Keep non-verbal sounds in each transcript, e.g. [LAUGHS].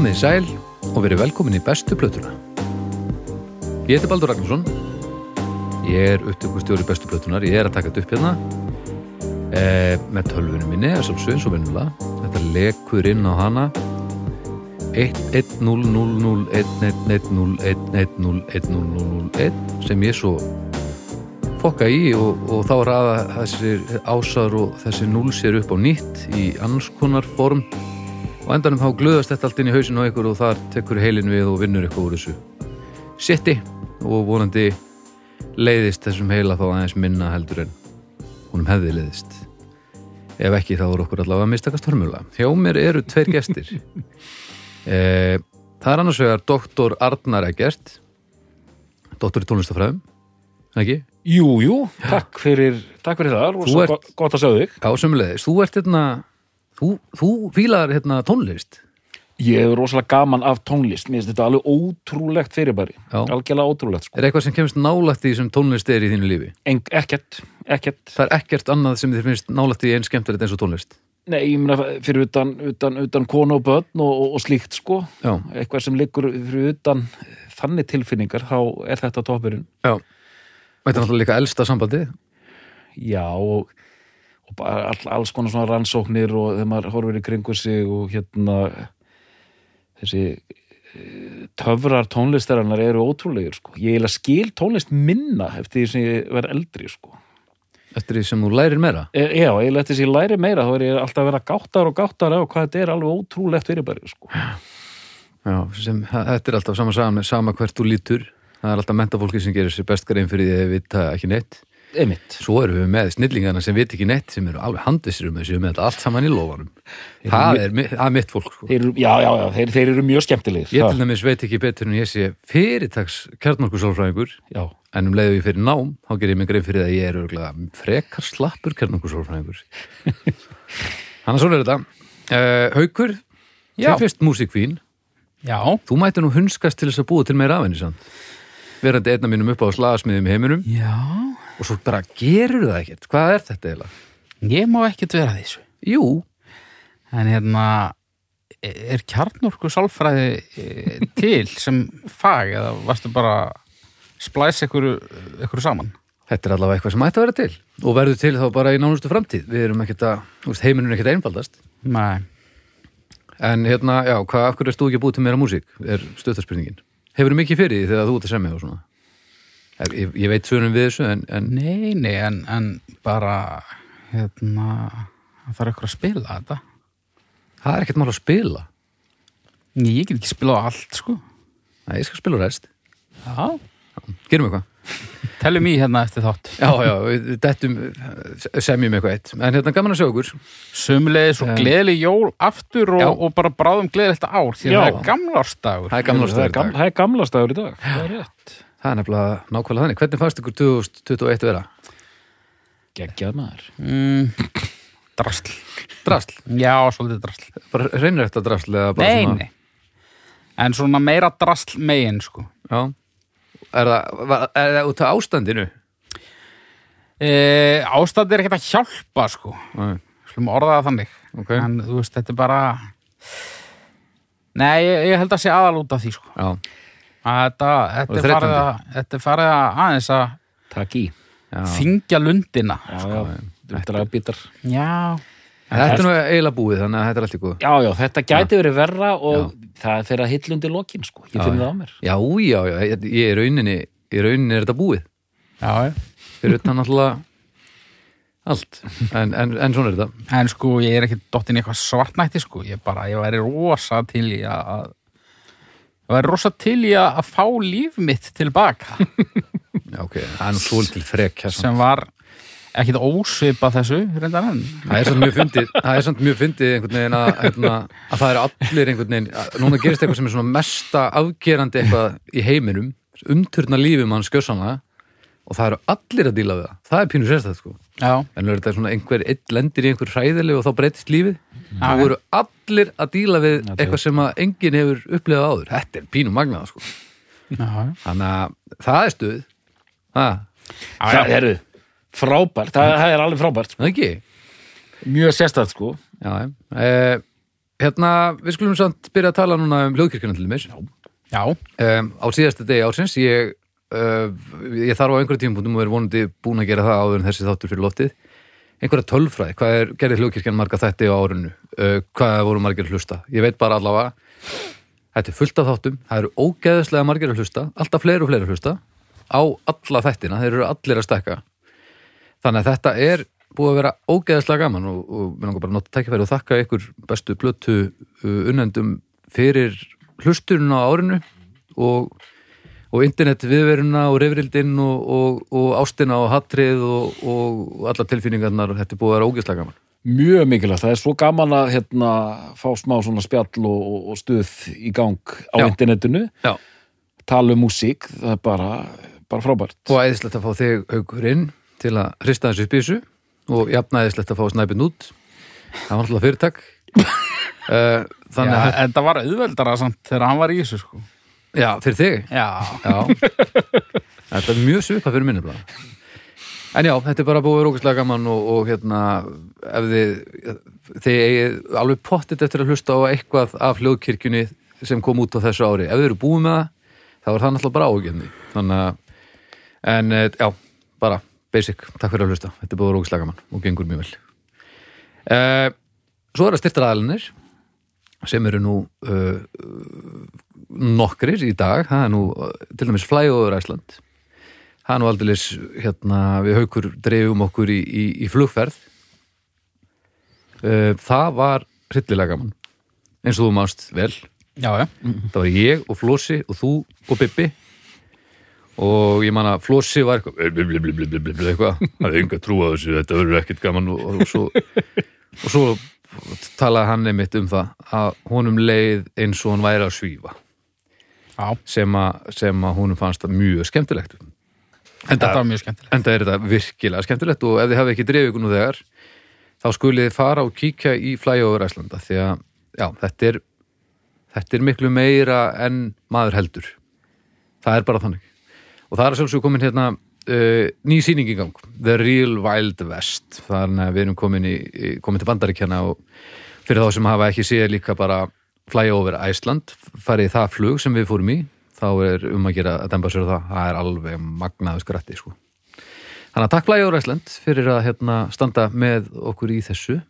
Komið sæl og verið velkomin í bestu plötuna. Ég heiti Baldur Ragnarsson. Ég er upptökustjóri bestu plötunar. Ég er að taka þetta upp hérna e, með tölvunum minni, að eins og vennulega. Þetta lekur inn á hana 1-1-0-0-0-1-1-1-0-1-0-1-0-1 sem ég svo fokka í og, og þá ræða þessir ásar og þessi núl sér upp á nýtt í annars konar form og endanum þá glöðast þetta allt inn í hausinu á ykkur og þar tekur heilin við og vinnur ykkur úr þessu. Setti og vonandi leiðist þessum heila þá aðeins minna heldur en húnum hefði leiðist. Ef ekki þá er okkur allavega að mistakast hörmulega hjá mér eru tveir gestir. [LAUGHS] E, það er annars vegar doktor Arnar Egert doktor í tónlistafræðum ekki? Jú, jú, takk fyrir, takk fyrir það og Þú svo ert- gott að sjá þig. Já, þú ert hérna þú, þú fílar hérna tónlist? Ég er rosalega gaman af tónlist, mér finnst þetta alveg ótrúlegt fyrirbæri, Já. algjörlega ótrúlegt sko. er eitthvað sem kemst nálægt því sem tónlist er í þínu lífi? En, ekkert, ekkert, það er ekkert annað sem þér finnst nálægt því einn skemmtilegt eins og tónlist? Nei, ég meina fyrir utan, utan, utan konu og börn og, og, og slíkt sko, Já, eitthvað sem liggur fyrir utan þannig tilfinningar, þá er þetta toppurinn. já. Þetta er náttúrulega líka elsta sambandi Já, og, og all, alls konar svona rannsóknir og þegar maður horfir í kringu sig og hérna þessi eh, töfrar tónlistarinnar eru ótrúlegir sko. Ég eiginlega skil tónlist minna eftir því sem ég verð eldri sko. eftir því sem þú lærir meira E, já, eftir því sem ég læri meira þá er ég alltaf að vera gáttar og gáttar á hvað þetta er alveg ótrúlegt fyrirbæri sko. Já, sem, þetta er alltaf sama saman sama hvert þú lítur það er alltaf mentafólki sem gerir sér best grein fyrir því að þið vita ekki neitt Einmitt. svo erum við með snillingana sem vita ekki neitt sem eru alveg handvisir um þessu með þetta allt saman í lofanum það er, það er mitt fólk sko. Þeir, eru- já, já, já, þeir, þeir eru mjög skemmtilegir. ég til dæmis veit ekki betur en ég sé fyrirtags kjarnorkusálfræðingur Já, en um leiðu ég fyrir nám þá gerir ég mig grein fyrir að ég er örgulega frekar slappur kjarnorkusálfræðingur. Hann er svona er þetta. Uh, Haukur, þér fyrst músík fín Já, þú mætti nú hunskast til þess að búa til meira af henni verandi einna mínum upp á slagasmiðum heiminum. Já, og svo bara gerur það ekkert. Hvað er þetta eiginlega? ég má ekkert vera þessu. Jú, En hérna, er kjarnorku sálfræði eh, til sem fag eða varstu bara splæs ykkur, ykkur saman? þetta er allavega eitthvað sem ætti að vera til. Og verður til þá bara í nánustu framtíð. Við erum ekkert að, þú heiminin er ekkert einfaldast. Nei, en hérna, já, hvað, af hverju erst þú ekki búa til meira músík? Er stöðtarspurningin hefur mikið fyrir því þegar þú ert að semja og svona ég, ég, veit svörum við þessu en, en nei, nei, en, en bara, hérna, það þarf ykkur að spila þetta. það er ekkert mál að spila Nei, Ég get ekki spila á allt, sko. Nei, ég skal spila rest, Já. gerum eitthvað Tellum í hérna eftir þátt. já, já, við dettum semjum eitthvað eitt, en hérna gaman að sjá okkur Sumulegis og Já. gleðileg jól aftur og, Já. og bara bráðum gleðilegt ár því að Já. það er gamlarstagur. það er gamla það er, stöður gam, það er gamlastagur í dag. Það er rétt. Það er nefnilega nákvæmlega þannig, hvernig fannst ykkur 2021 vera? Geggjað maður. Mm, drasl. Drasl, Já, svolítið drasl. bara reynir þetta drasl eða bara Nei, svona nei. En svona meira drasl megin, sko. Já. Er það, er það út af ástandinu? E, ástandi er ekkert að hjálpa, sko. Nei, Slum orða það þannig. ok. En þú veist, þetta er bara... Nei, ég, ég held að sé aðal út af því, sko. Já, þetta, þetta, er farið að, þetta er farið að aðeins að Takk í. já. þingja lundina. Já, já, þetta er bítar. Já. Þetta er nú eiginlega búið, þannig að þetta er allt í góð. Já, já, þetta gæti verið verra og það er þeirra hillundi lokin, sko. Ég Já, finn já. það á mér. Já, já, já, ég, ég er rauninni, í rauninni er þetta búið. Já, já. Fyrir utan náttúrulega allt. En, en, en svona er þetta. En sko, ég er ekki dottin í eitthvað svartnætti sko, ég bara, ég væri rosa til í að ég væri rosa til í að að fá líf mitt tilbaka. [LAUGHS] Já, ok, það er nú svolítil frekk sem var ekkit ósvipa þessu reyndar enn. Það er samt mjög fyndið, það er einhvern veginn að, hérna, að það eru allir einhvern veginn, að, núna gerist eitthvað sem er svona mesta afgerandi eitthvað í heiminum, umturna lífum hann skjössanlega og það eru allir að díla við það. Það er pínu sérstæð, sko. Já, En er þetta svona einhver, einn lendir í einhver hræðileg og þá breytist lífið. Já, Þá eru allir að díla við Já, eitthvað sem að enginn hefur upplifað áður. Þetta er pínu magnað, sko. já. Þannig að það er stuð. Það, Það eru frábært, það, það er alveg frábært, sko. Mjög sérstætt, sko. Já, e, hérna, við skulum samt byrja að tala núna um hljóðkirkjana til mér Já, um, á síðasta degi ársins ég, uh, ég þarf á einhverjum tímpúndum og er vonandi búin að gera það áður en þessi þáttur fyrir loftið. Einhverja tölfræði, hvað er, gerði hljóðkirkjan marga þætti á árinu, uh, hvað voru margir hlusta, ég veit bara allavega þetta er fullt af þáttum, það eru ógeðslega margir hlusta, alltaf fleiri og fleiri hlusta á alla þættina, þeir eru allir að stekka þannig að þetta er búið að vera ógeðslega gaman og, og mér langar bara að nota tækifæri og þakka ykkur bestu blötu uh, unnendum fyrir hlusturinn á árinu og, og internet viðveruna og reyfrildin og, og, og ástina og hattrið og, og alla tilfinningarnar þetta er búið að vera ógeðslega gaman. Mjög mikilvægt, það er svo gaman að hérna, fá smá svona spjall og, stuð í gang á Já. internetinu. Já. tala um músík, það er bara, bara frábært. Og æðislegt að fá þig aukur inn til að hrista þessu þessu. Og jafn æðislegt að fá snæpinn út. Það var alltaf fyrirtak uh, þannig að, en það var auðveldara samt þegar hann var í þessu sko. Já, fyrir þig Já, Já, þetta er mjög svipað fyrir bara. En já, þetta er bara búið rókislega gaman og, og hérna, ef þið, þið eigið alveg pottit eftir að hlusta á eitthvað af hljóðkirkjunni sem kom út á þessu ári. Ef þið eru búið með það, þá er það náttúrulega bara ágjörni. Þannig að, en eh, já, bara basic, takk fyrir að hlusta. Þetta er búið rókislega gaman og gengur mjög vel. Uh, svo er það styrtaraðalinir sem eru nú uh, nokkrir í dag, það er nú uh, til dæmis Flyover Æsland það er nú aldeilis hérna, við haukur dreifum okkur í, í, í flugferð. Uh, það var hryllilega gaman eins og þú mást vel. Já, já. Það var ég og Flósi og þú og Bibbi. Og ég man að Flósi var eitthvað það er enga trú á þessu þetta verður ekkert gaman og, og svo og svo talaði hann einmitt um það að honum leið eins og hann væri að svífa sem að, honum fannst það mjög skemmtilegt. Þetta var mjög skemmtilegt. Enda er þetta virkilega skemmtilegt og ef þið hafi ekki dreifið ykkur nú þegar þá skulið þið fara og kíkja í Flyover Æslanda því að já, þetta er þetta er miklu meira en maður heldur. Það er bara þannig. Og það er sjálfsög komin hérna uh, ný sýning í gang. The Real Wild West. Þannig að við erum komin, í, komin til bandaríkjana og fyrir þá sem hafa ekki séð líka bara Flyover Æsland farið það flug sem við fórum í þá er um að gera að demba sér það. Það er alveg magnaðu skrætti sko. þannig að takk Flyover Æsland fyrir að hérna, standa með okkur í þessu.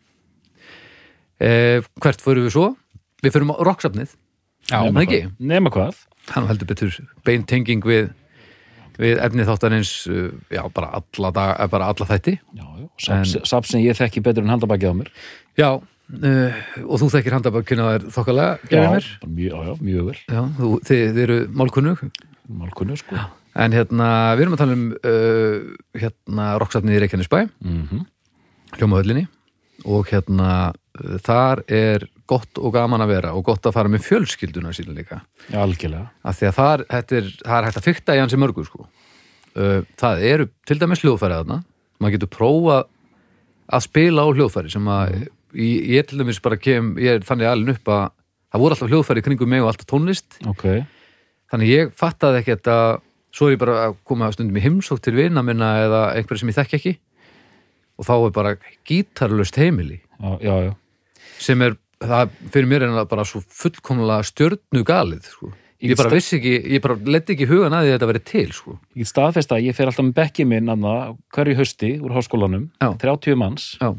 Eh, hvert fórum við svo? Við Nema ekki? Nema hvað? hann heldur betur bein tenging við, við efni þáttanins uh, já, bara alla, dag, eh, bara alla þætti. Saps, sem ég þekki betur en handabakið á mér. Já, uh, og þú þekkir handabakuna þær þokkalega, gerðir mér? já, já, mjög vel. Já, þú, þið, þið eru málkunnug. Málkunnu, sko. En hérna, við erum að tala um uh, hérna, rocksafnið í Reykjanesbæ mm hljómahöllinni. Og hérna uh, þar er gott og gaman að vera og gott að fara með fjölskylduna sína líka. Já, algjörlega. Af því að þar, þetta er, það er hægt að fykta í hansi mörgu sko. Það eru til dæmis hljóðfæri þarna. Maður getur prófað að spila á hljóðfæri sem að ég, ég til dæmis bara kem, ég er þannig alveg upp að það voru alltaf hljóðfæri kringum mig og alltaf tónlist Ok, þannig ég fattaði ekki að svo er ég bara að koma stundum í heimsók til vina minna eða einhverja sem ég þekki ekki og þá er bara gítarlöst heimili já, já, já sem er, það fyrir mér er bara svo fullkomlega stjörnu galið sko. Ég bara vissi ekki, ég bara leti ekki hugan að því að þetta verið til sko. Ég get staðfest að ég fer alltaf með bekki minn anna, hverju hausti úr háskólanum Já. 30 manns Já.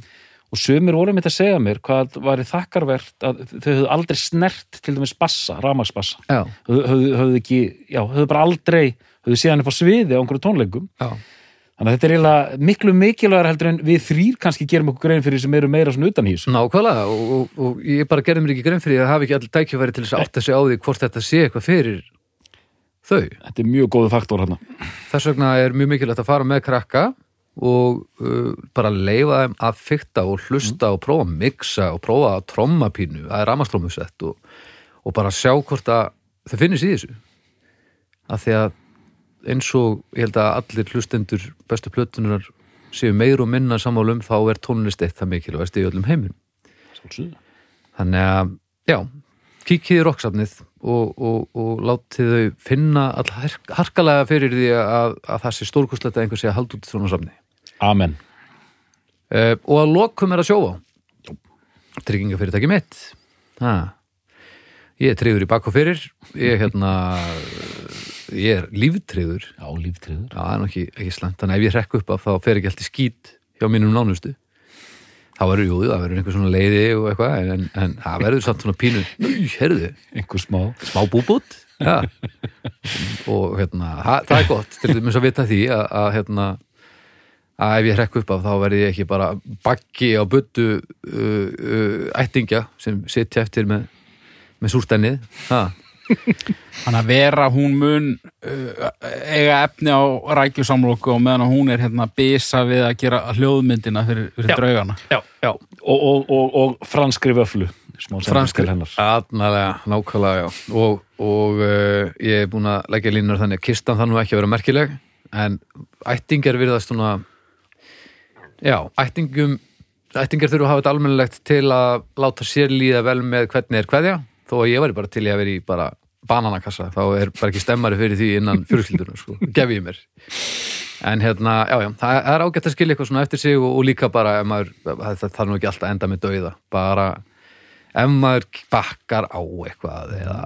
Og sumir voru mitt að segja mér hvað var þakkarvert að þau höfðu aldrei snert til dæmis bassa, ramagsbassa höfðu, höfðu, höfðu ekki, já, höfðu bara aldrei höfðu síðan upp á sviði á einhverju tónleikum. Já, þannig að þetta er eiginlega miklu mikilvægur heldur en við þrýr kannski gerum okkur grein fyrir sem eru meira svona utan þessu. Nákvæmlega og, og, og ég bara gerði mér ekki grein fyrir að hafa ekki allir tækifæri til þess að átta sig á því hvort þetta sé eitthvað fyrir þau. þetta er mjög góðu að og uh, bara leifa þeim að fykta og hlusta og prófa að mixa og prófa að tromma pínu, það er ramastrómusett og, og bara sjá hvort að þau finnist í þessu. Af því að eins og ég held að allir hlustendur bestu plötunar séu meir og minna sammálum þá er tónlist eitt það mikilvægst í öllum. Sjálfsögðu. Þannig að, já, kíkið í rocksafnið og, og, og látið þau finna all harkalega fyrir því að, að það sé stórkustlegt að einhver sé að halda út í svona safni. Amen Uh, og að lokum er að sjóa. Tryggingafyrirtæki mitt. ha. ég er tryður í bak og fyrir ég er hérna ég er líftryður Já, líftriður. Já, það er nú ekki, ekki slæmt, þannig að ef ég rekk upp af þá fer ekki allt í skít hjá mínum nánustu þá verður, jú, það verður einhver svona leiði og eitthvað, en, en það verður samt svona pínu, nú, herðu, Einhver smá. smá búbút ja. og hérna það, það er gott til þess að vita því að, að hérna að ef ég hrekk upp af þá verði ég ekki bara baggi á buddu uh, uh, ættingja sem sitja eftir með, með súrstennið ha, [LAUGHS] Þannig að vera hún mun uh, eiga efni á rækjusamloku og meðan að hún er hérna bisa við að gera hljóðmyndina fyrir, fyrir Já. draugana. Já, já. Og, og, og, og franskri vöflu. Franskri, aðnalega, nákvæmlega já. og, og uh, ég er búin að leggja línur þannig að kistan það nú ekki að vera merkileg en ættingar virðast svona já, ættingum ættingar þurfa að hafa þetta almennilegt til að láta sér líða vel með hvernig er hverja þó að ég væri bara til í að vera í bara bananakassa, þá er bara ekki stemmari fyrir því innan [LAUGHS] fjölskyldunum, sko, gef ég mér. En hérna, já, já það er ágætt að skilja eitthvað svona eftir sig og, og líka bara ef maður, það þarf nú ekki alltaf að enda með dauða, bara ef maður bakkar á eitthvað eða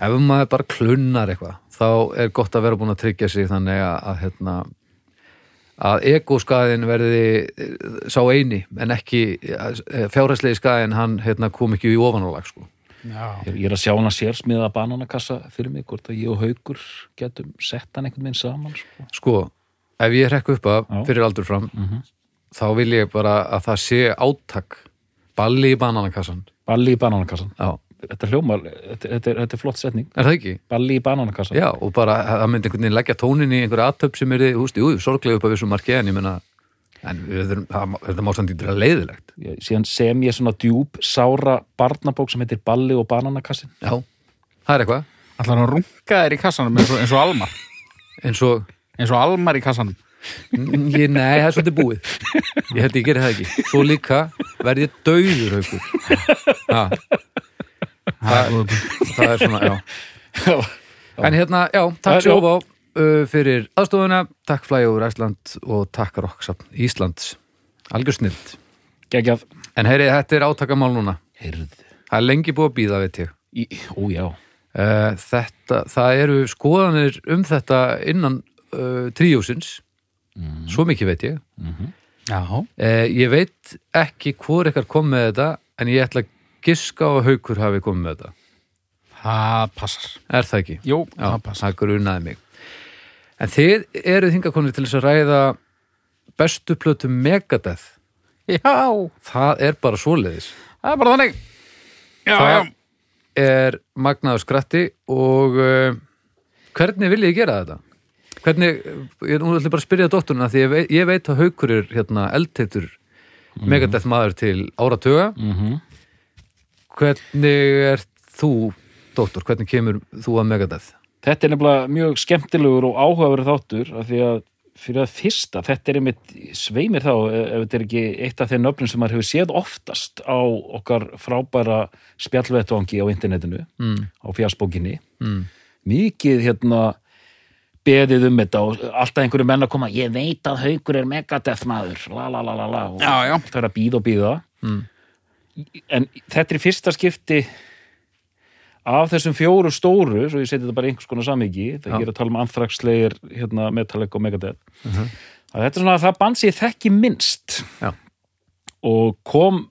ef maður bara klunnar eitthvað þá er gott að vera búin að tryggja sig þannig að hérna að egoskaðin verði eh, sá eini en ekki fjárhæslegi skaðin hann hérna, kom ekki í ofanálag sko. Já. Ég, ég er að sjá hana sérsmiða bananakassa fyrir mig, hvort að ég og Haukur getum sett hann einhvern veginn saman, sko. sko, ef ég rekk upp að Já. fyrir aldur fram Mhm. þá vil ég bara að það sé átak balli í bananakassan Balli í bananakassan. já, Þetta hljómar, þetta, þetta, er, þetta er flott setning. er það ekki? Balli í bananakassan. Já, og bara að það myndi einhvern veginn leggja tónin í einhverja aðtöp sem er, húst, jú, sorglega upp að vissu marki en ég menna, en það, þetta má samt í leiðilegt. Ég, síðan sem ég svona djúb, sára barnabók sem heitir Balli og bananakassin. Já, það er eitthvað, Ætlar hann að runga þér í kassanum eins og, eins og Almar. [LAUGHS] eins og, Eins og Almar í kassanum. ég, nei, það er svolítið búið. Ég held ég geri það ekki. Svo líka verð ég dauður, haukur. Ha, það, það er [LAUGHS] svona, já. En hérna, já, takk er- sjófá uh, fyrir aðstofuna, takk Flæjóður Æsland og takk Rocksapn Íslands. Algjör snill. Geggjað. En heyri, þetta er átakamál núna. Heyrðu. Það er lengi búið að býða, veit ég. Í, ó, já. Uh, þetta, það eru skoðanir um þetta innan uh, tríjósins. Svo mikið veit ég. Já. Uh, ég veit ekki hvor ekkert kom með þetta, en ég ætla að giska á að haukur hafi komið með þetta. Það passar. Er það ekki? Jú, Já, það passar. það grunaði mig. En þið eruð hingakonir til þess að ræða bestu plötu Megadeth. Já, Það er bara svoleiðis. það er bara þannig. Já, Það já. er magnaður skratti og uh, hvernig vil ég gera þetta? Hvernig, ég nú ætla bara að spyrja doktorina því ég veit, ég veit að haukur er hérna eldteitur Megadeth maður til áratuga. Mm Hvernig er þú, doktor, hvernig kemur þú að Megadeth? Þetta er nefnilega mjög skemmtilegur og áhugaverið þáttur af því að fyrir að fyrsta, þetta er einmitt sveimir þá, ef ef þetta er ekki eitt af þeim nöfnum sem maður hefur séð oftast á okkar frábæra spjallvettvangi á internetinu, Mm, á fjarsbókinni. Mm, mikið hérna beðið um þetta og alltaf einhverju menn að koma ég veit að haukur er megadeth maður. La la la la la. Og það er að býða og býða mm. En þetta er fyrsta skipti af þessum fjóru stóru svo ég seti þetta bara einhvers konar Já. ég er að tala um Anthrax, Slayer, hérna, Metallica og Megadeth Mhm. að þetta er svona að það band sem ég þekki minnst Já. og kom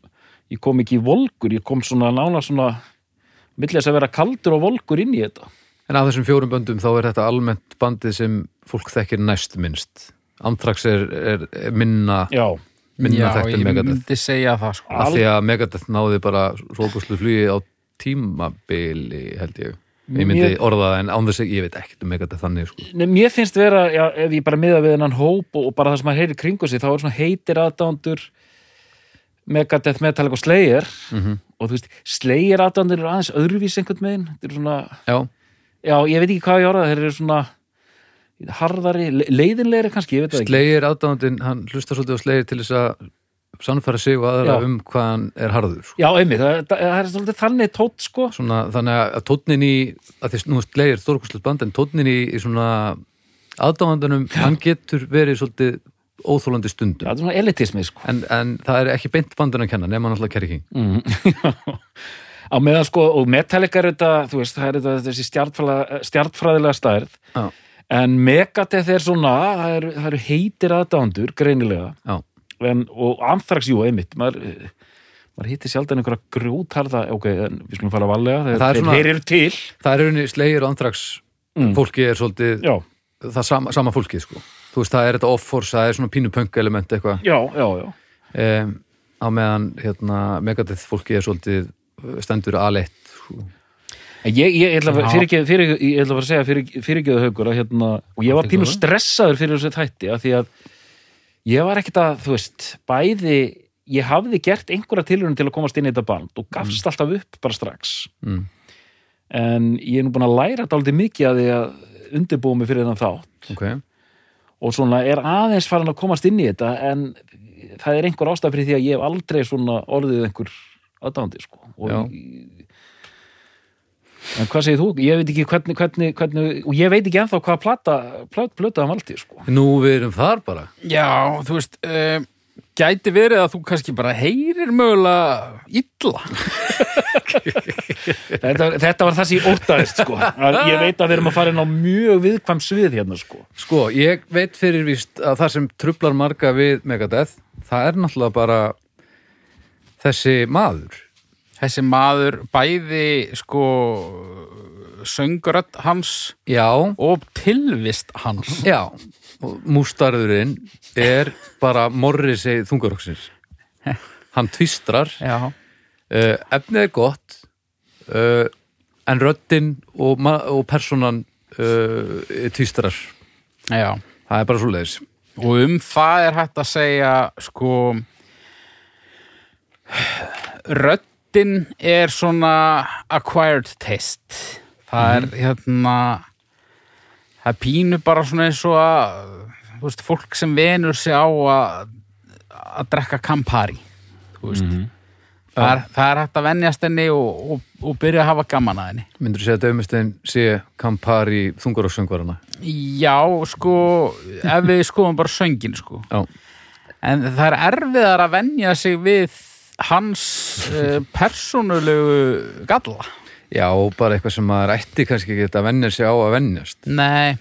ég kom ekki í volgur, ég kom svona nána svona millis að vera kaldur og volgur inn í þetta En af þessum fjórum böndum þá er þetta almennt bandið sem fólk þekkir næst minnst. Er, er, er minna, já, minna Já, þekkt ég en Megadeth. myndi segja það, sko. Af því að Megadeth náði bara róbúslu flugi á tímabili held ég. Ég myndi Mér- orða það en án þess að ég veit ekkert um Megadeth þannig sko. Nei, mér finnst vera, já, ef ég bara miða við hennan hóp og, og bara það sem maður heyrir kringu sig þá er svona heitir aðdándur Megadeth, Metallica og Slayer Mm og þú veist, Slayer aðdándur eru aðeins öðruvís einhvern veginn þetta er svona, Já, já, ég veit ekki hvað ég orða þeir eru svona harðari, le- leiðinlegri kannski, ég veit það ekki Slegir aðdáðandinn, hann hlustar svolítið á Slegir til þess að sannfæra sig og aðra Já. um hvað hann er harður sko. Já, einmitt, það, það, það er svolítið þannig tótt sko svona, þannig að tónnin í að því nú Slegir stórkustlut band en tónnin í, í svona aðdáðandunum, hann getur verið svolítið óþólandi Já, stundum þetta er svona elitismi sko en, en það er ekki beint bandun að kenna nema náttúrulega Kerry King mm. [LAUGHS] á meðan sko, og Metallica er þetta þú veist, það er þetta þessi stjartfræðilega, stærð Já. En Megadeth er svona það eru, eru heitir aðdándur, greinilega Já. en, og Anthrax, jú, einmitt maður, maður hittir sjaldan einhverja grjótarða, ok, en við skulum fara valega þeir, Það er svona- þeir eru til Það er rauninni slegir og andrax Mm. fólki er svolítið já, það sama, sama fólkið sko þú veist það er þetta off-force, það er svona pínu punk element eitthvað já, já, já um, á meðan hérna Megadeth fólki er svolítið stendur aleitt sko. Ég, ég, ætla að ég að segja fyrir, fyrirgeðu haugur að hérna, og ég var pínu stressaður fyrir þessu þætti að því að ég var ekkert að, þú veist, bæði ég hafði gert einhverja tilhörun til að komast inn í þetta band og gafst alltaf upp bara strax. Mm. en ég er nú búin að læra dálítið mikið að því að undirbúa mig fyrir þann þátt. Ok, og svona er aðeins farin að komast inn í þetta en það er einhver ástæð fyrir því að ég hef aldrei svona orðið einhver aðdándi sko. Og Já. En hvað segir þú? Ég veit ekki hvernig, hvernig, hvernig og ég veit ekki ennþá hvaða plata, plata, plata hann valdi, sko. nú við erum þar bara Já, þú veist uh, gæti verið að þú kannski bara heyrir mögulega illa [LAUGHS] Þetta, þetta var það sem ég óttaðist, sko. Ég veit að við erum að fara inn á mjög viðkvæm svið hérna, sko. sko, ég veit fyrir víst að það sem trublar marga við Megadeth það er náttúrulega bara þessi maður Þessi maður bæði sko söngurödd hans já, og tilvist hans. Já. Mústarðurinn er bara Morrissey þungaroksins hann tvistrar. Uh, efnið er gott uh, en röddin og, og personan uh, tvistrar. Já. Það er bara svo leiðis og um það er hægt að segja sko röddin er svona acquired taste. Það er hérna það er pínu bara svona eins og að þú veist, fólk sem venur sig á að að drekka Campari þú veist. Það, er, það er hægt að venjast henni og, og, og byrja að hafa gaman að henni. Myndur þú segja að Döfumestein sé Campari þungaroksöngvarana Já, sko, ef við skoðum bara söngin, sko. já, En það er erfiðar að venja sig við hans uh, persónulegu galla. já, bara eitthvað sem maður ætti kannski ekki að vennja sig á að vennjast Nei,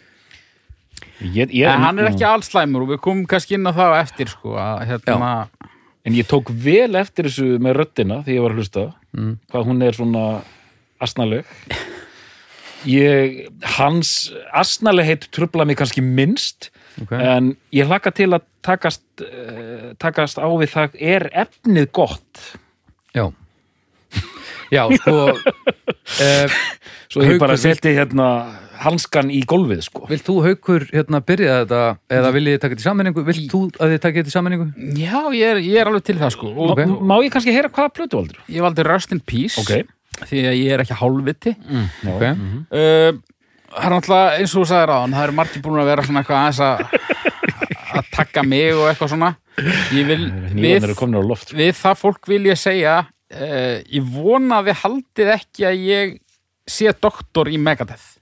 Ég, ég, en hann er ekki allslæmur og við komum kannski inn á það eftir, sko, að hérna, En ég tók vel eftir þessu með röddina því ég var að hlusta. Mm. Hvað hún er svona asnaleg. Ég, hans asnalegheit trubla mig kannski minnst okay. en ég hlakka til að takast, uh, takast á við það er efnið gott já já, sko uh, [LAUGHS] svo ég Haukur, bara seti hérna hanskan í gólfið sko vilt þú haukur hérna byrja þetta eða viljið þið taka þetta í sammenningu vilt þú að þið taka þetta í sammenningu já, ég er, ég er alveg til það, sko. Og Ok. má, ég kannski heyra hvaða plötu valdur? ég valdi Rust in Peace, Ok. Því að ég er ekki hálfviti. ok, Uh, það er náttúrulega eins og þú sagðir á það eru margir búin að vera svona eitthvað aðeins að að taka mig og eitthvað svona. Ég vil, við, loft við það fólk vil ég segja uh, ég vona að þið haldið ekki að ég sé doktor í Megadeth.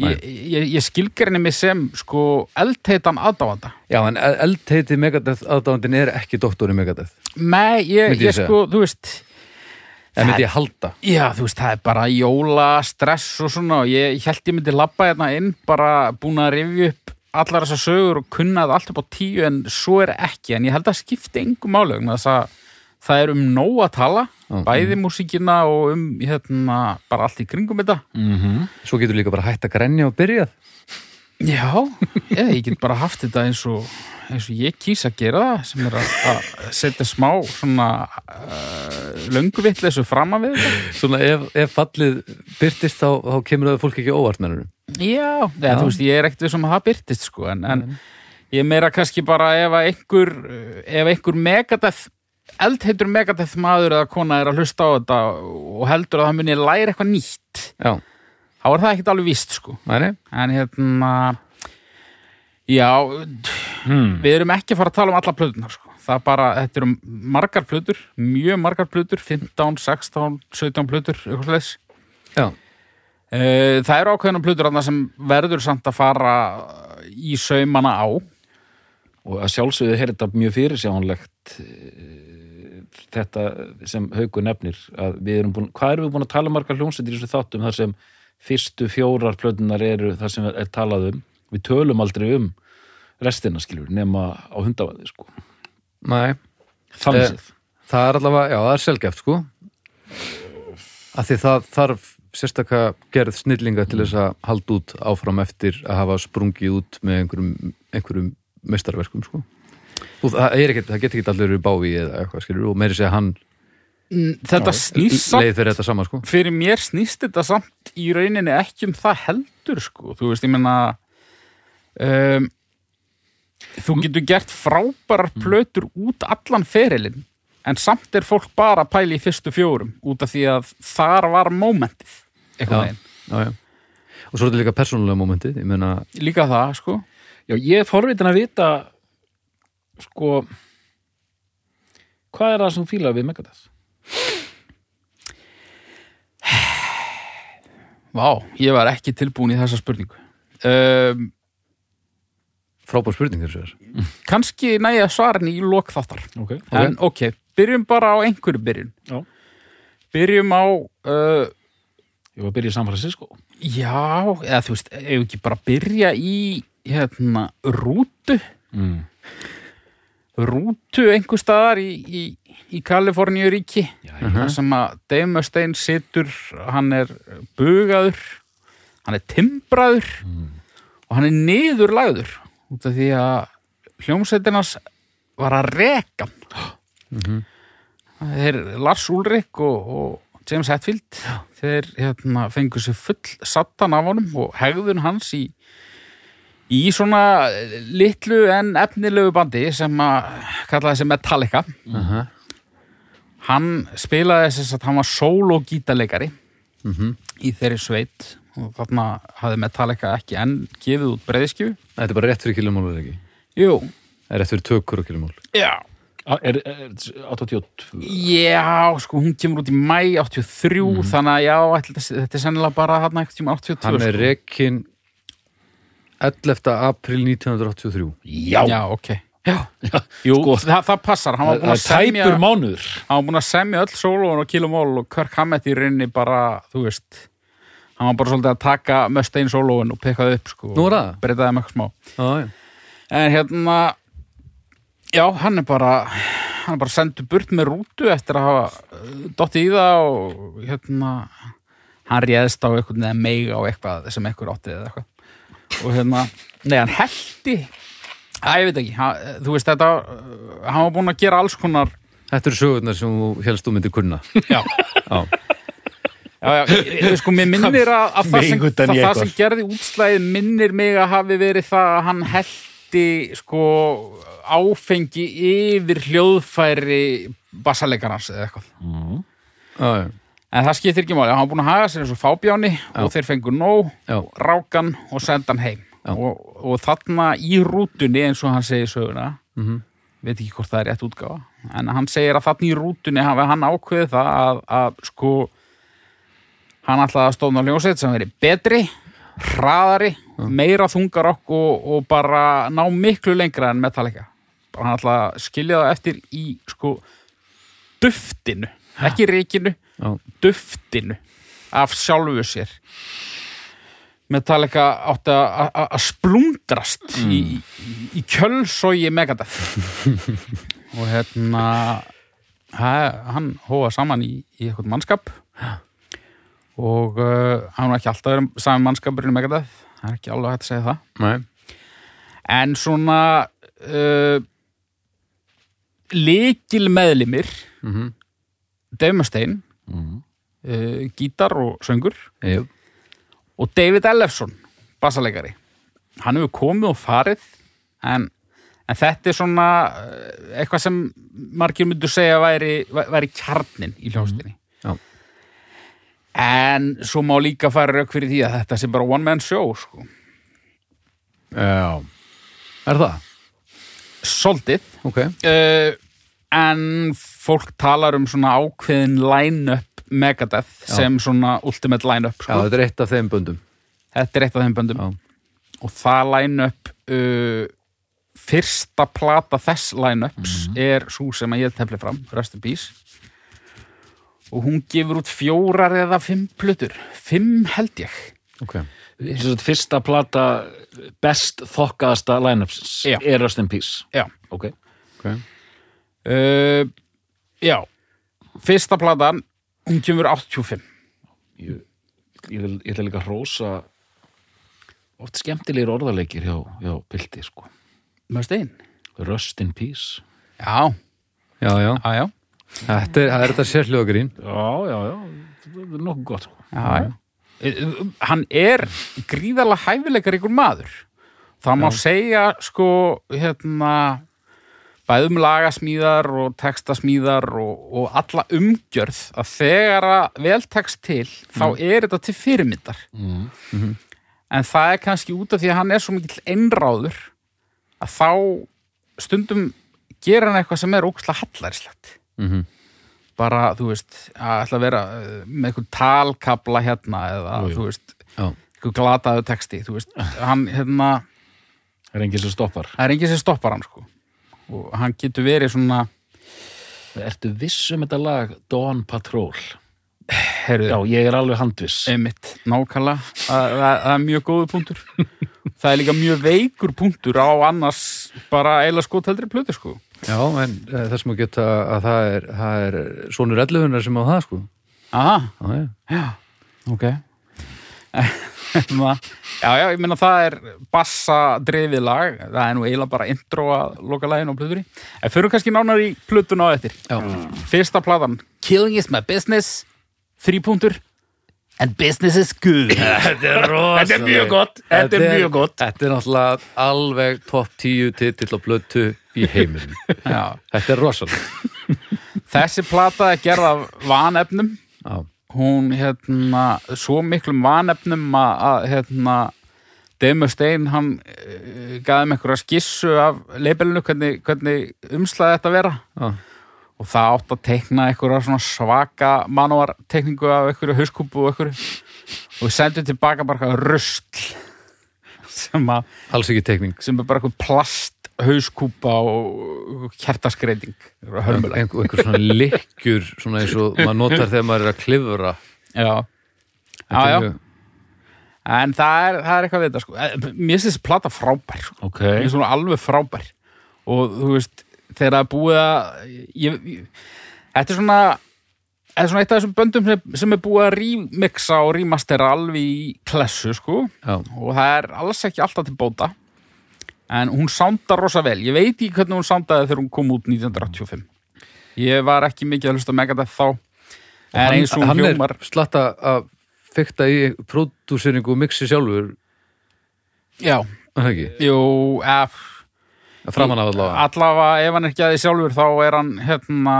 Ég, ég, ég skilgrinni mig sem sko eldheitan aðdáanda. Já en eldheiti Megadeth aðdándin er ekki doktor í Megadeth. Nei, ég ég sko, þú veist en myndi ég halda? Já, þú veist, það er bara jóla, stress og svona og ég held ég myndi labba hérna inn bara búin að rifja upp allar þessar sögur og kunnaði allt upp á tíu en svo er ekki, en ég held að skipti engum vegna þess að það er um nóg að tala, Já. bæði músíkina og um hérna, bara allt í kringum þetta. Mm svo getur líka bara hætt að grenja og byrjað Já, ég, ég get bara haft þetta eins og, eins og ég kýs að gera það sem er að, setja smá svona uh, lönguvitleysu fram að við svona ef, ef fallið byrtist þá, þá kemur það fólk ekki óvart mennur Já, eða, Já. þú veist, ég er ekkert við sem að það byrtist sko, en, en ég er meira kannski bara ef einhver ef einhver megadeth eldheitur megadeth maður eða kona er að hlusta á þetta og heldur að það muni læra eitthvað nýtt já, þá er það ekkert alveg víst sko næri, en hérna já, Hmm. við erum ekki að fara að tala um alla plötunar sko. það er bara, þetta eru margar plötur mjög margar plötur, 15, 16 17 plötur, eitthvað slags já, Eh, Það eru ákveðna plötur þarna sem verður samt að fara í saumana á. og að sjálfsögðu er þetta mjög fyrirsjánlegt Eh, þetta sem haugu nefnir að við erum búin, hvað erum við búin að tala um margar hljómsveitir í þessu þáttum þar sem fyrstu fjórar plötunar eru þar sem er talað um. Við tölum aldrei um restina skilur nema á hundavaði sko. Nei, þannig. Eh, séð það er allavega, já, það er sjálfgeft sko. Að því það þarf sérstaka gerð snillinga til þess að halda út áfram eftir að hafa sprungið út með einhverjum, einhverjum mestarverkum sko. Og það, er ekkert, það getur ekki allir verið bávi eða eitthvað skilur og meiri segja hann þetta snýst samt leið fyrir þetta sama sko. Fyrir mér snýst þetta samt í rauninni ekki um það heldur sko, þú veist, ég menna um, þú getur gert frábærar plötur út allan ferilinn en samt er fólk bara að pæla í fyrstu fjórum út af því að þar var mómentið eitthvað já. og svo er þetta líka persónulega momentið ég meina, líka það sko. Já, ég er forvitin að vita sko hvað er það sem þú fílar við Megadeth? Vá, ég var ekki tilbúin í þessa spurningu. Um, frábær spurning þessu er. kannski næja svarin í lok þáttar. Ok, en ok, byrjum bara á einhverju byrjun. Já. byrjum á uh, Ég var að byrja í San Francisco. Já, eða þú veist, ef ekki bara byrja í hérna, rútu? Mm. Rútu einhver staðar í, í, í Kaliforníu ríki Já, þar sem að Dave Mustaine situr hann er bugaður hann er timbraður og hann er niðurlagður út af því að hljómsveitinans var að reka hann. Þeir Lars Ulrik og, og James Hetfield. Þeir hérna, fengu sér full sattan af honum og hegðun hans í í svona litlu en efnilegu bandi sem að kalla þessi Metallica. Aha. hann spilaði þess að hann var solo gítarleikari Mhm. í þeirri sveit og þarna hafði Metallica ekki enn gefið út breyðskju Þetta er bara rétt fyrir kilumál er ekki? Jú, Það er rétt fyrir tökur og kilumál já. Er, er, er 82 Já, sko, hún kemur út í mæ 83 þannig að já, ætli þetta, þetta er sennilega bara hann eitthvað tíma 82 Hann er sko. rekin 11. april 1983 Já, Já, ok. Já, Jú, það, það passar. Hann var það er tæpur mánuður. hann var búin að semja öll sólóun og kilomól og Kirk Hammett í rauninni bara, þú veist hann var bara svolítið að taka Mustaine sólóun og pekkaði upp sko, Nú er það? og breytaði með eitthvað smá. Já, já. En hérna Já, hann er bara hann er bara sendur burt með rútu eftir að hafa uh, dottið í það og hérna hann réðst á eitthvað eða meiga á eitthvað sem eitthvað átti eða eitthvað og hérna, nei hann heldi að ég veit ekki, hann, þú veist þetta hann var búinn að gera alls konar Þetta eru sögurnar sem þú helst þú myndir kunna. Já, Já, já, já ég, ég, sko, mér minnir að, að það, sem, það, það sem gerði útslæðið minnir mig að hafi verið það að hann heldi sko áfengi yfir hljóðfæri bassalegarans eða eitthvað. Já, já, en það skiptir ekki máli, hann var búin að haga sér eins og fábjáni og þeir fengu nóg rákan og senda hann heim og, og þarna í rútunni eins og hann segir söguna Mhm. veit ekki hvort það er rétt útgáfa en hann segir að þarna í rútunni hafi hann ákveðið það að, að sko hann ætlaði að stóðna ljósett sem veri betri hraðari, meira þungarokk og, og bara ná miklu lengra en Metallica. Hann ætlaði að skilja það eftir í sko duftinu, ekki ríkinu já. duftinu af sjálfu sér. Metallica átti að- splundrast í, í, í kjölsói Megadeth. [LAUGHS] Og hérna ha, hann hóa saman í, í eitthvað mannskap. Og uh, hann var ekki alltaf verið saman mannskapurinn í Megadeth. Það er ekki alveg hægt að segja það. Nei, en svona uh, líkil meðlimir mhm, Dave Mustaine Mhm. uh, gítar og söngur Jú. og David Ellefson bassaleikari hann hefur komið og farið en, en þetta er svona eh, eitthvað sem margir myndu segja væri, væri kjarnin í hljóstinni Já. en svo má líka fara rauk fyrir því að þetta sé bara one man show sko. Já. Er það? soldið Ok. uh, en fólk talar um svona ákveðin line-up Megadeth Já. sem svona ultimate line-up Já, sko. þetta er eitt af þeim böndum. þetta er eitt af þeim böndum Já. og það line-up uh, fyrsta plata þess line-ups er svo sem að ég tefli fram, Rest in Peace og hún gefur út fjórar eða fimm plötur fimm held ég ok Þessi fyrsta plata best þokkaðasta line-upsins Já. er Rust in Peace já, ok, ok uh, já. Fyrsta platan, hún kemur 85 ég, ég, vil- ég ætla líka að hrósa oft skemmtilegir orðarleikir hjá, hjá Pilti sko. með stein Rust in Peace. Já, já, já, já, já, þetta er, það er þetta sérhljóðagrín. Já, já, já, það er nokkuð gott sko. já, já. Uh, hann er gríðarlega hæfileikar ykkur maður. Það má segja sko hérna bæðum lagasmíðar og textasmíðar og, og alla umgjörð að þegar að vel tekst til þá er þetta til fyrirmyndar. Mm. en það er kannski út af því að hann er svo mikill einráður að þá stundum gera hann eitthvað sem er ókslega hallærislegt. Mm bara, þú veist, að ætla að vera uh, með einhvern talkabla hérna eða, Jú, jú. þú veist, já, einhver glataðu texti, þú veist, [LAUGHS] hann, hérna það er enginn sem stoppar. Það er enginn sem stoppar hann, sko og hann getur verið svona Ertu viss um þetta lag Dawn Patrol? heyrðu, Já, ég er alveg handviss. Einmitt, nákvæmlega. Það, er mjög góðu punktur. Það er líka mjög veikur punktur á annars bara eila skotheldri plötu sko. Já, en uh, þess maður geta að það er, það er sonur elluhunar sem á það sko. Aha, já, já, já, ok Já, já, ég meina það er bassa drefið lag, það er nú eiginlega bara intro að loka laginu á plötunni. En fyrir kannski nánar í plötuna á eftir. Já. Fyrsta platan, Killing is my business. Þrý punktur. And business is good. [LAUGHS] Þetta er rosa Þetta er mjög gott, þetta er mjög gott. Þetta er náttúrulega alveg topp tíu titill og blötu í heiminum. Þetta er rosalega [LAUGHS] Þessi plata er gerð af vanefnum. Já, hún hérna svo miklum vanefnum að, hérna Demi Stein hann uh, gaði með einhverja skissu af leibelinu hvernig, hvernig umslaði þetta vera. Já, og það átt að teikna einhverja svaka manúartekningu af einhverju hauskúpu og einhverju. Og við sendum tilbaka bara röstl [LAUGHS] sem, að, alls ekki teikning. sem er bara eitthvað plast hauskúpa og kertaskreiting hörmulega einhver, einhver svona lykkjur svona eins og maður notar þegar maður er að klifra. Já, já, já. En það er, það er eitthvað við þetta sko. Eh, Mér finnst þessi plata frábær sko. Ok, Mér finnst hún alveg frábær. Og þú veist, þegar það er búið að ég, ég, Þetta er svona Þetta er svona eitt af þessum böndum sem, sem er búið að remixa og remastera alveg í klessu sko. Já, og það er alls ekki alltaf til bóta en hún sándar rosa vel. Ég veit ekki hvernig hún sándaði þegar hún kom út 1985 ég var ekki mikið að hlusta Megadeth þá en hann, eins og hún hann hljómar er slatta að fykta í pródúseringu og mixi sjálfur. Já, er það ekki, jú, ef framan af allavega. allavega ef hann er ekki að því sjálfur þá er hann hérna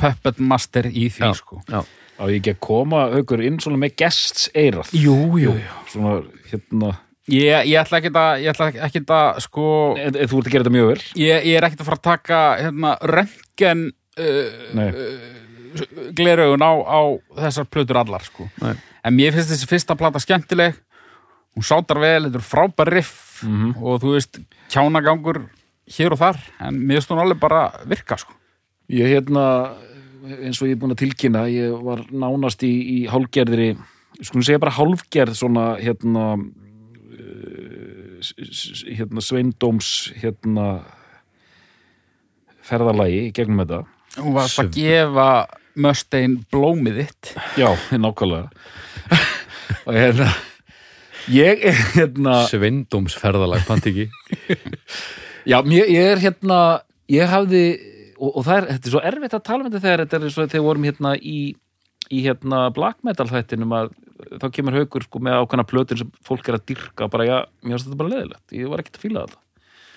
puppet master í því Já. sko. Já, á ég ekki að koma aukur inn svona með gests eirað jú, jú, Svona, hérna Ég, ég ætla ekki að, ég ætla ekki að sko, e, Þú ert að gera þetta mjög vel ég, ég er ekkert að fara að taka hérna, röntgen uh, Nei, gleraugun á, á þessar plötur allar sko. Nei. en mér finnst þessi fyrsta plata skemmtileg hún sátar vel, þetta er frábær riff Mhm. og þú veist kjánagangur hér og þar en mér finnst hún alveg bara virka sko. ég hérna eins og ég er búin að tilkynna ég var nánast í, í hálfgerðri skulum segja bara hálfgerð svona hérna uh, hérna sveindóms hérna ferðalagi gegnum þetta. Hún varst að gefa Mustaine blómið þitt. Já, nákvæmlega. [LAUGHS] Og hérna ég er hérna sveindómsferðalag, pantiki Já, mér, ég er hérna ég hafði, og, og það er þetta er svo erfitt að tala um þetta þegar þetta er svo þegar við vorum hérna í, í hérna black metal þættinum að þá kemur haukur sko með ákveðna plötur sem fólk er að dyrka bara, já, mér finnst þetta bara leðilegt ég var ekkert að fíla þetta.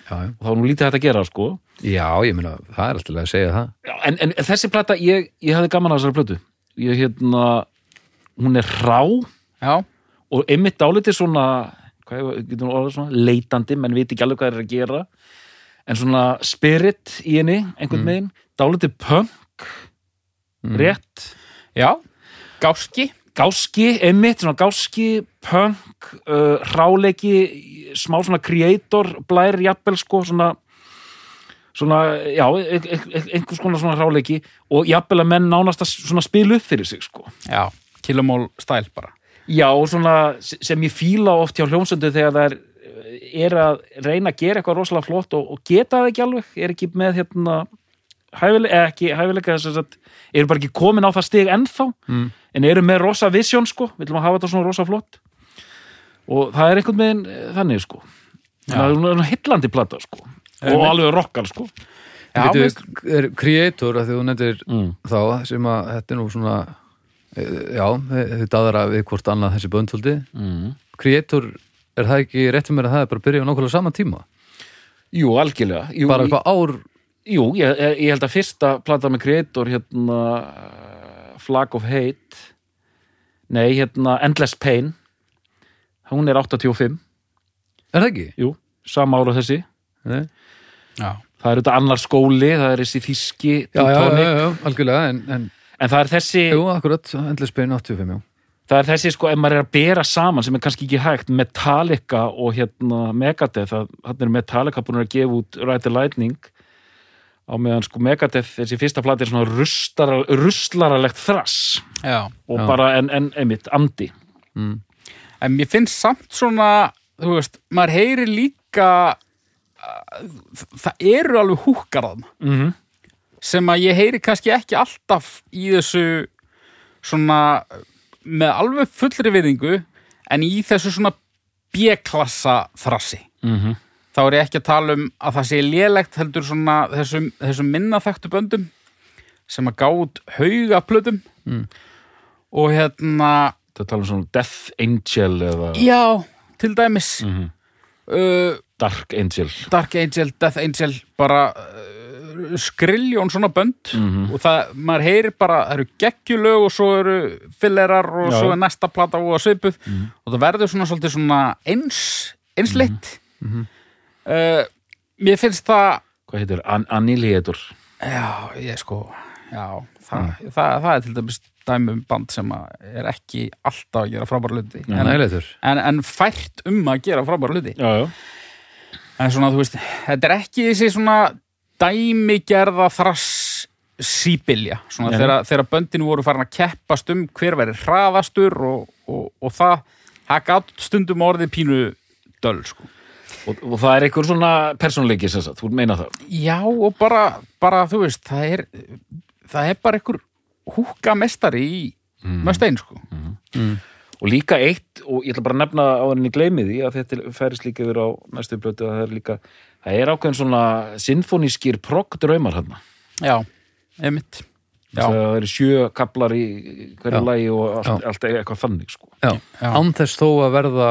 Já, já. og þá var nú lítið hægt að gera, sko. Já, ég meina, það er alltaf að segja það. Já, en, en þessi plata, ég, ég hafði gaman á þessari plötu. Ég hérna hún er rá. Já, og einmitt dálítið svona svona, leitandi menn veit ekki alveg hvað þeir eru að gera. En svona spirit í henni einhvern veginn, dálítið punk rétt já. Gáski. Gáski, einmitt, svona gáski punk, uh, ráleiki smá svona creator, blær jafnvel sko, svona svona, já, e e e einhvers konar svona ráleiki og jafnvel að menn nánast að svona spila upp fyrir sig sko. Já, kilomól stæl bara. Já, og svona sem ég fíla oft hjá hljómsöndu þegar það er, er að reyna að gera eitthvað rosalega flott og, og geta það ekki alveg, er ekki með hérna hæfilega, ekki hæfilega þess að eru bara ekki komin á það stig ennþá Mm. en eru með rosa vision sko, viljum að hafa þetta svona rosa flott og það er einhvern veginn eh, þannig sko Já. það er svona hillandi plata sko og Einmitt. alveg rockal sko Já, veist, er creator að því þú nefndir mm. þá sem að þetta er nú svona e, já, þið daðara við hvort annað þessi böndfóldi Mm. creator, er það ekki rétt fyrir mér að það er bara að byrja á nákvæmlega sama tíma Jú, algjörlega Jú, bara eitthvað ár Jú, ég, ég held að fyrsta plata með Creator hérna uh, Flag of Hate nei, hérna Endless Pain hún er 85 er það ekki? Jú, sama ára þessi. Nei. já, það er þetta annar skóli, það er þessi þíski Já, já, já, já, algjörlega en, en en það er þessi jú, akkurat, endless pain 85, já. Það er þessi sko, ef maður er að bera saman sem er kannski ekki hægt, Metallica og hérna Megadeth, hann er Metallica búin að gefa út Ride the Lightning á meðan sko Megadeth þessi fyrsta plati er svona rustara, rustlaralegt þrass já og Já. bara en, en einmitt, andi mm. En mér finnst samt svona, þú veist, maður heyri líka að það eru alveg húkar þarna mm -hmm. sem að ég heyri kannski ekki alltaf í þessu svona með alveg fullri viðingu en í þessu svona B-klassa þrassi. Mm -hmm. Þá er ég ekki að tala um að það sé lélegt heldur svona þessum, þessum minnaþæktu böndum sem að gátt hauga plötum Mm. og hérna það tala um svona Death Angel eða já, til dæmis Mhm. uh, Dark Angel Dark Angel, Death Angel bara uh, skriljón svona bönd Mhm. og það, maður heyrir bara það eru geggjulög og svo eru fillerar og Já. svo er næsta plata og svipuð og það verður svona svolítið svona eins, einsleitt Mhm. Uh, mér finnst það hvað heitir, An Annihilator já, ég sko já, það, það, það er til dæmis dæmi um band sem er ekki alltaf að gera frábæra hluti en, en, en fært um að gera frábæra hluti já, já. En svona, þú veist, þetta er ekki þessi svona dæmigerða þrass síbilja, svona Nei. þegar, þegar böndin voru farin að keppast um hver veri hraðastur og, og, og það, það gátt stundum orðið pínu döl, sko. Og, og það er einhver svona persónleiki sem sagt, þú meina það Já, og bara, bara þú veist, það er, það er bara einhver húka mestari í mm. möstein, sko. mm. og líka eitt, og ég ætla bara að nefna á henni gleymi því að þetta færist líka yfir á næstu blötu að það er líka það er ákveðin svona sinfonískir progg-draumar hann Já, einmitt. Já, það eru sjö kaplar í hverju lagi og allt, allt eitthvað þannig sko. já. Já. án þess þó að verða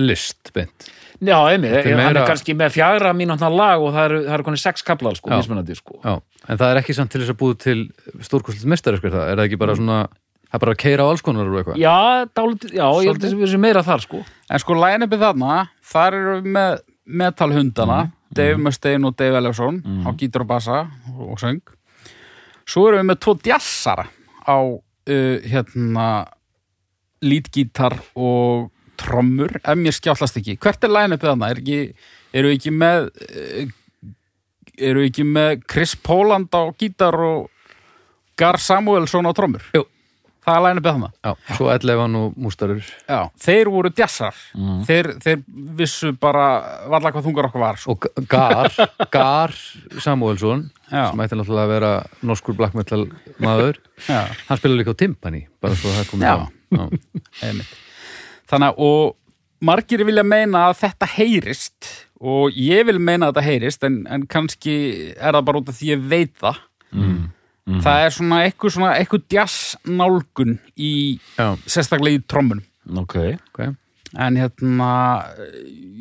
list beint Já, einmitt, er hann meira- er kannski með fjagra mínútna lag og það eru, það eru konið sex kaplar sko, mismunandi sko. já. en það er ekki samt til þess að búið til stórkostlega mistari, sko, það er það ekki bara svona það er bara að keira á alls konar og eitthvað Já, dálítið, já, ég held Svolítið. að við sem meira þar sko. En sko line-upið þarna, þar eru við með metalhundana, Dave Mustaine og Dave Ellefson á gítar og bassa og söng. Svo erum við með tvo djassara á uh, hérna lítgítar og trommur, ef mér skjállast ekki. Hvert er line-upið þarna? Er ekki, eru ekki með uh, eru ekki með Chris Poland á gítar og Gar Samuelsson á trommur? Jú. Það er line-upið þarna. já. svo Ellefan og Mústarur Já, þeir voru djassar þeir, þeir vissu bara varla hvað þungar okkur var sko. og Gar, Gar Samuelsson Já. sem ætti náttúrulega að vera norskur black metal maður Já, hann spilar líka á timpani bara svo það komið fram. já. einmitt Þannig að margir vilja meina að þetta heyrist og ég vil meina að þetta heyrist en, en kannski er það bara út af því ég veit það mm. Það er svona eitthvað, svona eitthvað djassnálgun í Já. sérstaklega í trommunum Ok, ok en hérna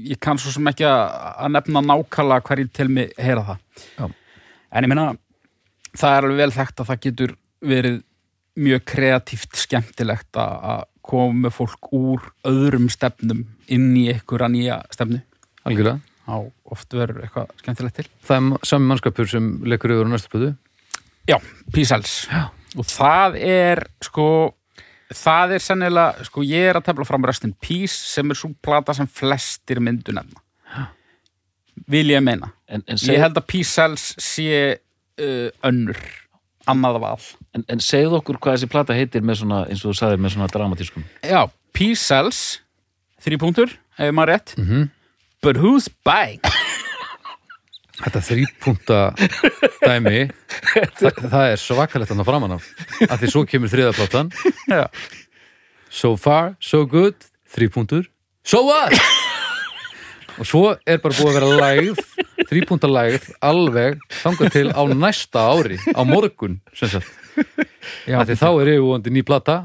ég kann svo sem ekki að, að nefna nákvæmlega hverju til mig heyra það Já. en ég meina það er alveg vel þekkt að það getur verið mjög kreatíft skemmtilegt að með fólk úr öðrum stefnum inn í einhverja nýja stefnu. Algjörlega. Á oft verður eitthvað skemmtilegt til. Það er sami mannskapur sem leikur yfir á næstu plötu. Já, Písels og það er sko það er sennilega, sko ég er að tefla fram Rest in Peace sem er svo plata sem flestir myndu nefna. Vil ég meina. En, en, Ég seg, held að P-Cells sé uh, önnur annað val en, en segðu okkur hvað þessi plata heitir svona, eins og þú sagðir með svona dramatískum Já, P-Cells þrý punktur, ef maður rétt Mhm. But who's buying? Þetta þrýpunta dæmi það, það er svakalegt hann á framan af að því svo kemur þriðaplatan Já, So far, so good þrýpuntur, so what? Og svo er bara búið að vera lægð þrýpunta lægð alveg þangað til á næsta ári á morgun Já því þá er yfirvóandi ný plata.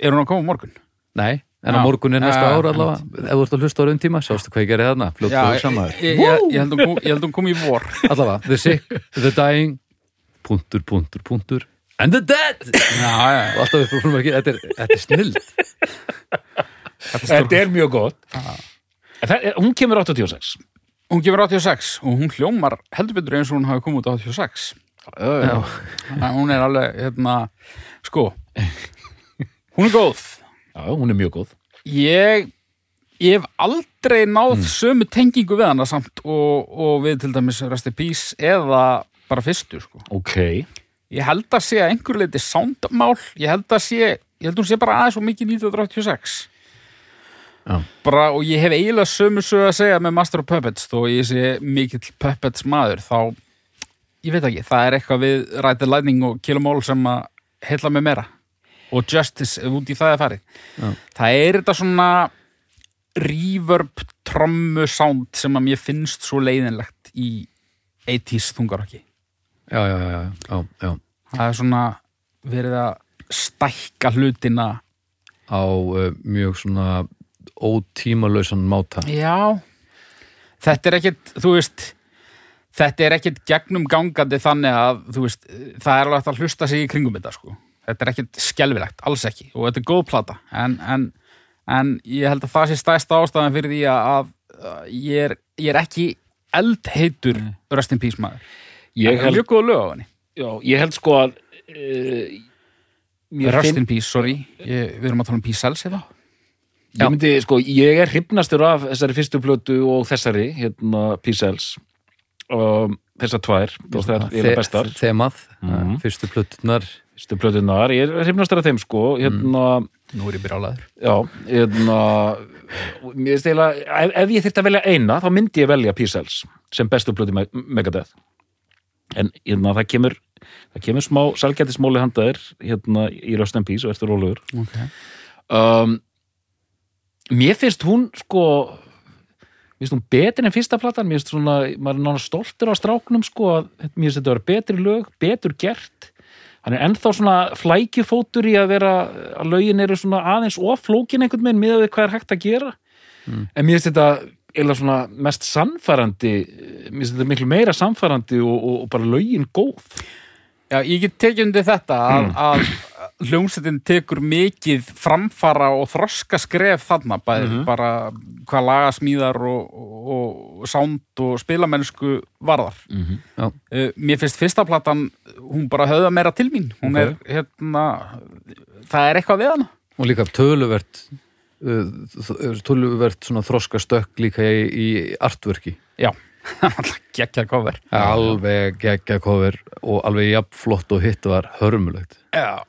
Er hún að koma á morgun? nei, en á Já. morgun er næsta Já, ár allavega. ef þú ert að hlusta á raun tíma, sástu hvað ég gerði þarna? Fljótt Já, og ég, ég, ég, held að hún hún kom í vor. Allavega, the sick, the dying punktur, punktur, punktur and the dead! Já, já, og alltaf er problem ekki, þetta er, er snild Þetta er mjög gott. En það, Hún kemur 86 Hún gefur 86 og hún hljómar heldur betur eins og hún hafi komið út á 86 Já. Þannig hún er alveg, hérna, sko hún er góð. Já, hún er mjög góð. Ég, ég hef aldrei náð sömu tengingu við hana samt og, og við til dæmis Rest in Peace eða bara fyrstu, sko. Ok. Ég held að sé að einhver leiti soundmál. Ég held að sé, ég held að hún sé bara aðeins og mikið 1986 Já. Bara og ég hef eiginlega sömu sög að segja með Master of Puppets. Þó ég sé mikill Puppets maður þá, ég veit ekki, það er eitthvað við Ride the Lightning og Kill 'em All sem að heilla mig meira. Og Justice, út í það er farið. Já. það er þetta svona reverb trommu sound sem að mér finnst svo leiðinlegt í 80s þungarokki. Já, já, já, já, já. það er svona verið að stækka hlutina á uh, mjög svona ótímalausan máta. Já. Þetta er ekkit, þú veist þetta er ekkit gegnum gangandi þannig að, þú veist, það er alveg að hlusta sig í kringum þetta, sko. Þetta er ekkit skelfilegt, alls ekki, og þetta er góð plata. En, en, en ég held að það sé stæsta ástæðan fyrir því að, að ég, er, ég er ekki eldheitur Rest in Peace maður. Ég Það er mjög góð lög á henni. Já, ég held sko að uh, Mér Rest finn in Peace, sorry, ég, við erum að tala um Peace Cells hérna Ég myndi, sko, ég er hrifnastur af þessari fyrstu plötu og þessari, hérna, P-Cells um, þessar tvær, það er eiginlega bestar. þemað, Mhm. fyrstu plötunar fyrstu plötunar, ég er hrifnastur af þeim, sko hérna, Nú er ég byrjálaður já, hérna finnst eiginlega, ef, ef ég þyrfti að velja eina, þá myndi ég velja P-Cells sem bestu plötu Me- Megadeth. En hérna, það kemur það kemur smá salgættismóli handaðir hérna í Rust and Peace og eftir rólegur. Okay. um, mér finnst hún sko mér finnst hún betri en fyrsta platan. Mér finnst svona, maður er nána stoltur á stráknum sko, að mér finnst þetta að vera betri lög betur gert. Hann er ennþá svona flækjufótur í að vera að lögin eru svona aðeins of flókin einhvern veginn miðað við hvað er hægt að gera. En mér finnst þetta eða svona mest samfærandi mér finnst þetta miklu meira samfærandi og, og, og bara lögin góð. Já, ég get tekið undir þetta að, að hljómsveitin tekur mikið framfara og þroska skref þarna, bæði bara hvað lagasmíðar og, og, og sound og spilamennsku varðar. Já. Uh, mér finnst fyrsta platan, hún bara höfða meira til mín. Hún Ok. er, hérna, það er eitthvað við hana. og líka töluvert uh, töluvert svona þroska stökk líka í, í artworki Já, [LAUGHS] geggja cover. alveg geggja cover og alveg jafn flott og hitt var hörmulegt Já.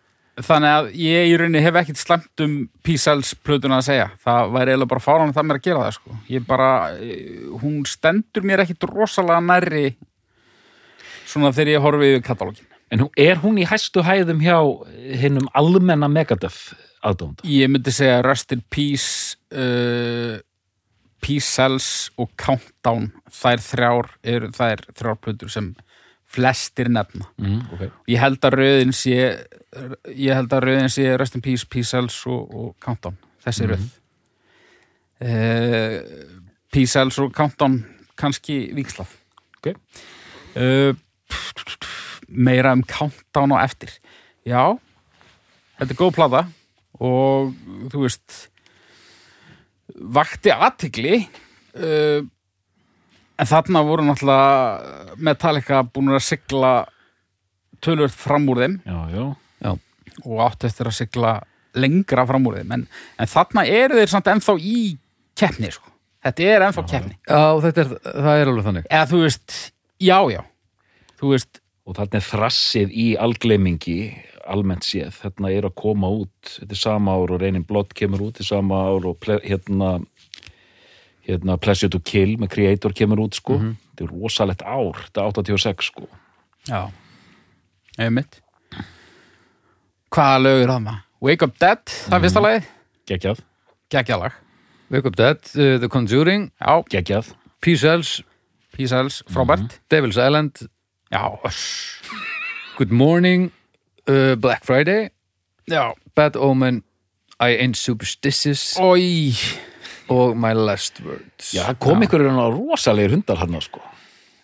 Þannig að ég í rauninni hef ekkit slemt um P-Cells plötuna að segja. Það væri eiginlega bara fáran það mér að gera það, sko. Ég bara, eh, hún stendur mér ekkit rosalega nærri svona þegar ég horfi yfir katalógin. en er hún í hæstu hæðum hjá hinnum almenna Megadeth aðdónda Ég myndi segja Rust in Peace, uh, P-Cells og Countdown, þær þrjár eru þær þrjár plötur sem flestir nefna. mm, okay. Ég held að röðin sé ég held að röðin sé Rest in Peace, P-Cells og, og Countdown þessi röð. Uh, P-Cells og Countdown kannski vikslað Ok. uh, meira um Countdown og eftir. Já þetta er góð plata og þú veist vakti aðtigli uh, en þarna voru náttúrulega Metallica búin að sigla tölvöld fram úr þeim. Já, já, og átt eftir að sigla lengra fram úr þeim. En, en þarna eru þeir samt ennþá í keppni sko. þetta er ennþá keppni. Já, þetta er, það er alveg þannig. Eða þú veist, já, já. Þú veist, og þarna er þrassið í algleimingi almennt séð, þarna er að koma út þetta er sama ár og reynin blott kemur út þetta er sama ár og ple, hérna hérna Pleasure to Kill með Creator kemur út sko. Þetta er rosalegt ár, þetta er 86 sko. Já. Einmitt hvaða lög er það maður? Wake Up Dead, það er fyrsta lagið. Geggjað, geggjalag, Wake Up Dead, uh, The Conjuring já, geggjað. Peace Hells, Peace Hells, frábært. Devil's Island já, öss. Good Morning uh, Black Friday já, Bad Omen I Ain't Superstitious. Oi og My Last Words. Já, það kom ykkur rosalegir hundar hérna sko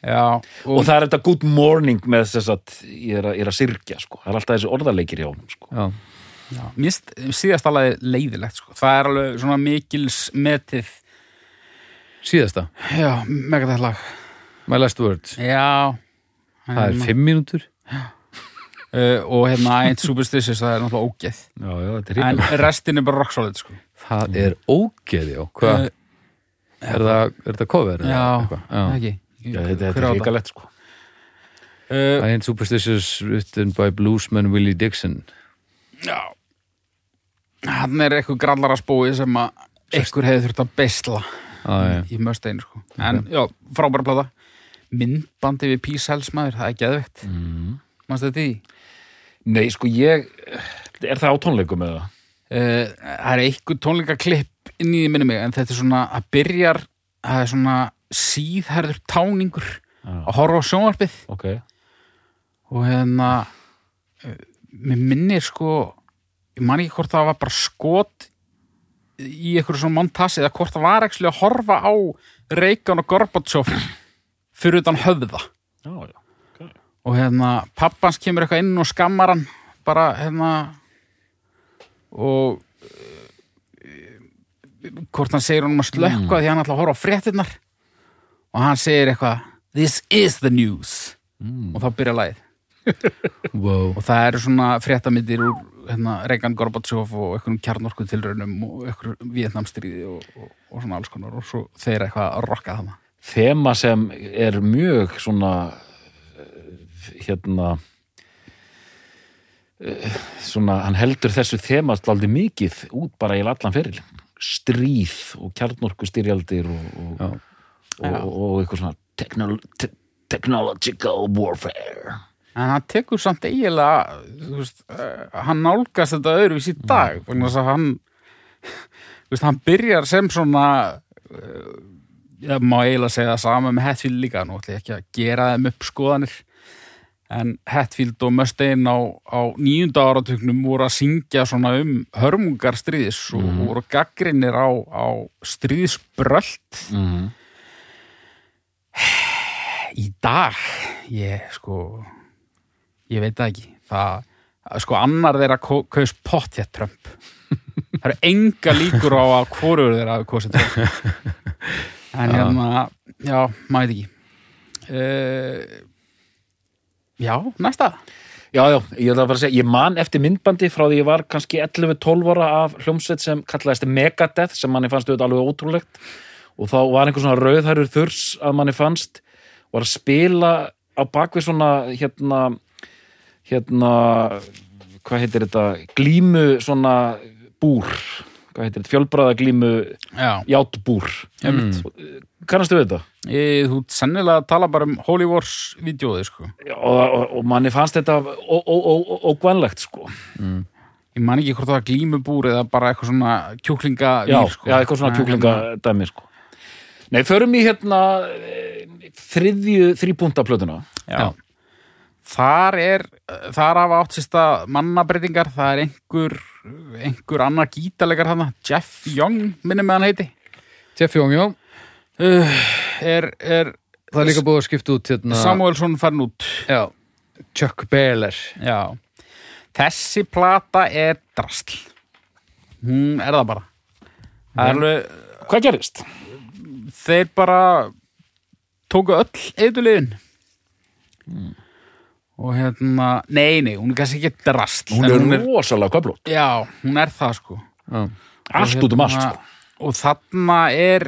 já, og, það er þetta good morning með þess að ég er að, ég er að syrkja sko, það er alltaf þessi orðarleikir hjá honum sko. Já, Já, mist, síðast alveg leiðilegt sko. það er alveg svona mikils metið síðasta? Já, megadætt lag. My Last Words. Já. Það er fimm mínútur. Uh, og hérna Ain't Superstitious það er náttúrulega ógeð. Já, já, þetta er en restin er bara rock solid sko. Það er ógeð, já. Uh, er, það, er það cover? eða já, eitthvað? já. ekki já, þetta, er það? ríkalegt sko uh, I Ain't Superstitious written by bluesman Willie Dixon já hann er eitthvað grallara spói sem að einhver hefði þurft að beisla ah, í mösteinu sko. en já, frábæra plata myndbandi við Peace Hells maður, það er geðvegt mm. mannstu þetta í? nei, sko ég er það á tónleikum eða? Uh, það er eitthvað tónleikaklipp inn í minni mig en þetta er svona að byrjar það er svona síðherður táningur Já. að horfa á sjónvarpið. Ok, og hérna uh, mér minnir sko ég man ekki hvort það var bara skot í eitthvað svona montasi eða hvort það var ekki að horfa á Reykján og Gorbatsjóf fyrir utan höfða. Já, já okay. og hérna pappans kemur eitthvað inn og skammar hann bara hérna og uh, hvort hann segir honum að slökka því hann ætla að horfa á fréttinnar og hann segir eitthvað this is the news. Og þá byrja lagið. [LAUGHS] Wow. og það eru svona fréttamindir úr hérna, Reagan Gorbatsjóf og einhverjum kjarnorku tilraunum og einhverjum Vietnamstríði og, og, og svona alls konar. Og svo þeir eitthvað að rokka þarna. Þema sem er mjög svona eh, hérna eh, svona, hann heldur þessu þema aldrei mikið út bara í allan feril. Stríð og kjarnorku styrjaldir og, og. Og, og, eitthvað svona technol te technological warfare. En hann tekur samt eiginlega veist, uh, hann nálgast þetta öðruvís í dag vegna þess að hann veist, hann byrjar sem svona uh, ég má eiginlega segja það sama með Hetfield líka nú ætla ég ekki að gera þeim upp skoðanir en Hetfield og Mustaine á, á nýjunda áratugnum voru að syngja svona um hörmungar stríðis og voru gaggrinir á, á stríðsbrölt. Mm. Í dag ég sko ég veit það ekki. Það, sko annar þeirra kaus pottjett Trump. Það eru enga líkur á að hvorur þeirra kosið Trump. En hérna já, maður veit ekki. Uh, já, næsta. Já, já, ég ætla bara að segja, ég man eftir myndbandi frá því ég var kannski 11-12 ára af hljómsveit sem kallaðist Megadeth sem manni fannst auðvitað alveg ótrúlegt og þá var einhver svona rauðhærur þurs að manni fannst var að spila á bakvið svona hérna hérna hvað heitir þetta, glímu svona búr hvað heitir þetta, fjölbræða glímu já, játbúr. Einmitt. Kannastu við þetta? ég, þú sennilega tala bara um Holy Wars vídjóði sko. Og, og, og manni fannst þetta ógvænlegt sko. Ég man ekki hvort það var glímubúr eða bara eitthvað svona kjúklinga já, sko. já, eitthvað svona En, kjúklinga hérna, dæmi sko. Nei, förum í hérna eh, þriðju þrýpuntaplötuna Já. Þar er, þar hafa átt sérsta mannabreitingar, það er einhver, einhver annar gítalegar hana, Jeff Young, minnum með hann heiti, Jeff Young, já uh, er, er Það er líka búið að skipta út hérna Samuelsson farin út. Já, Chuck Baylor Já. Þessi plata er drasl. Hún er það bara. Það er alveg, Hvað gerist? Þeir bara tóku öll eitulegin. Og hérna, nei, nei, hún er kannski ekki drasl. Hún en er rosalega köflót Já, hún er það sko. Já, Allt út um allt sko og þarna er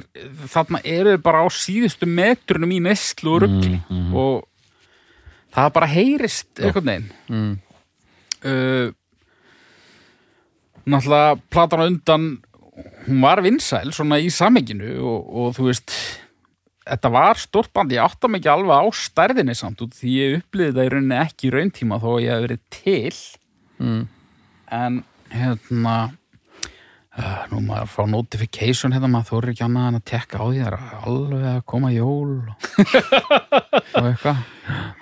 þarna eru þeir bara á síðustu metrunum í neslu og ruggli og það bara heyrist einhvern veginn mm. uh, náttúrulega platan á undan hún var vinsæl svona í samhenginu og, og þú veist þetta var stórt band, ég átta ekki alveg á stærðinni samt út því ég upplýði það í rauninni ekki í rauntíma þó ég hef verið til. Mm. en hérna uh, nú maður fá notification hérna maður þóri ekki annað en að tekka á því það er alveg að koma jól og, [LAUGHS] og eitthvað.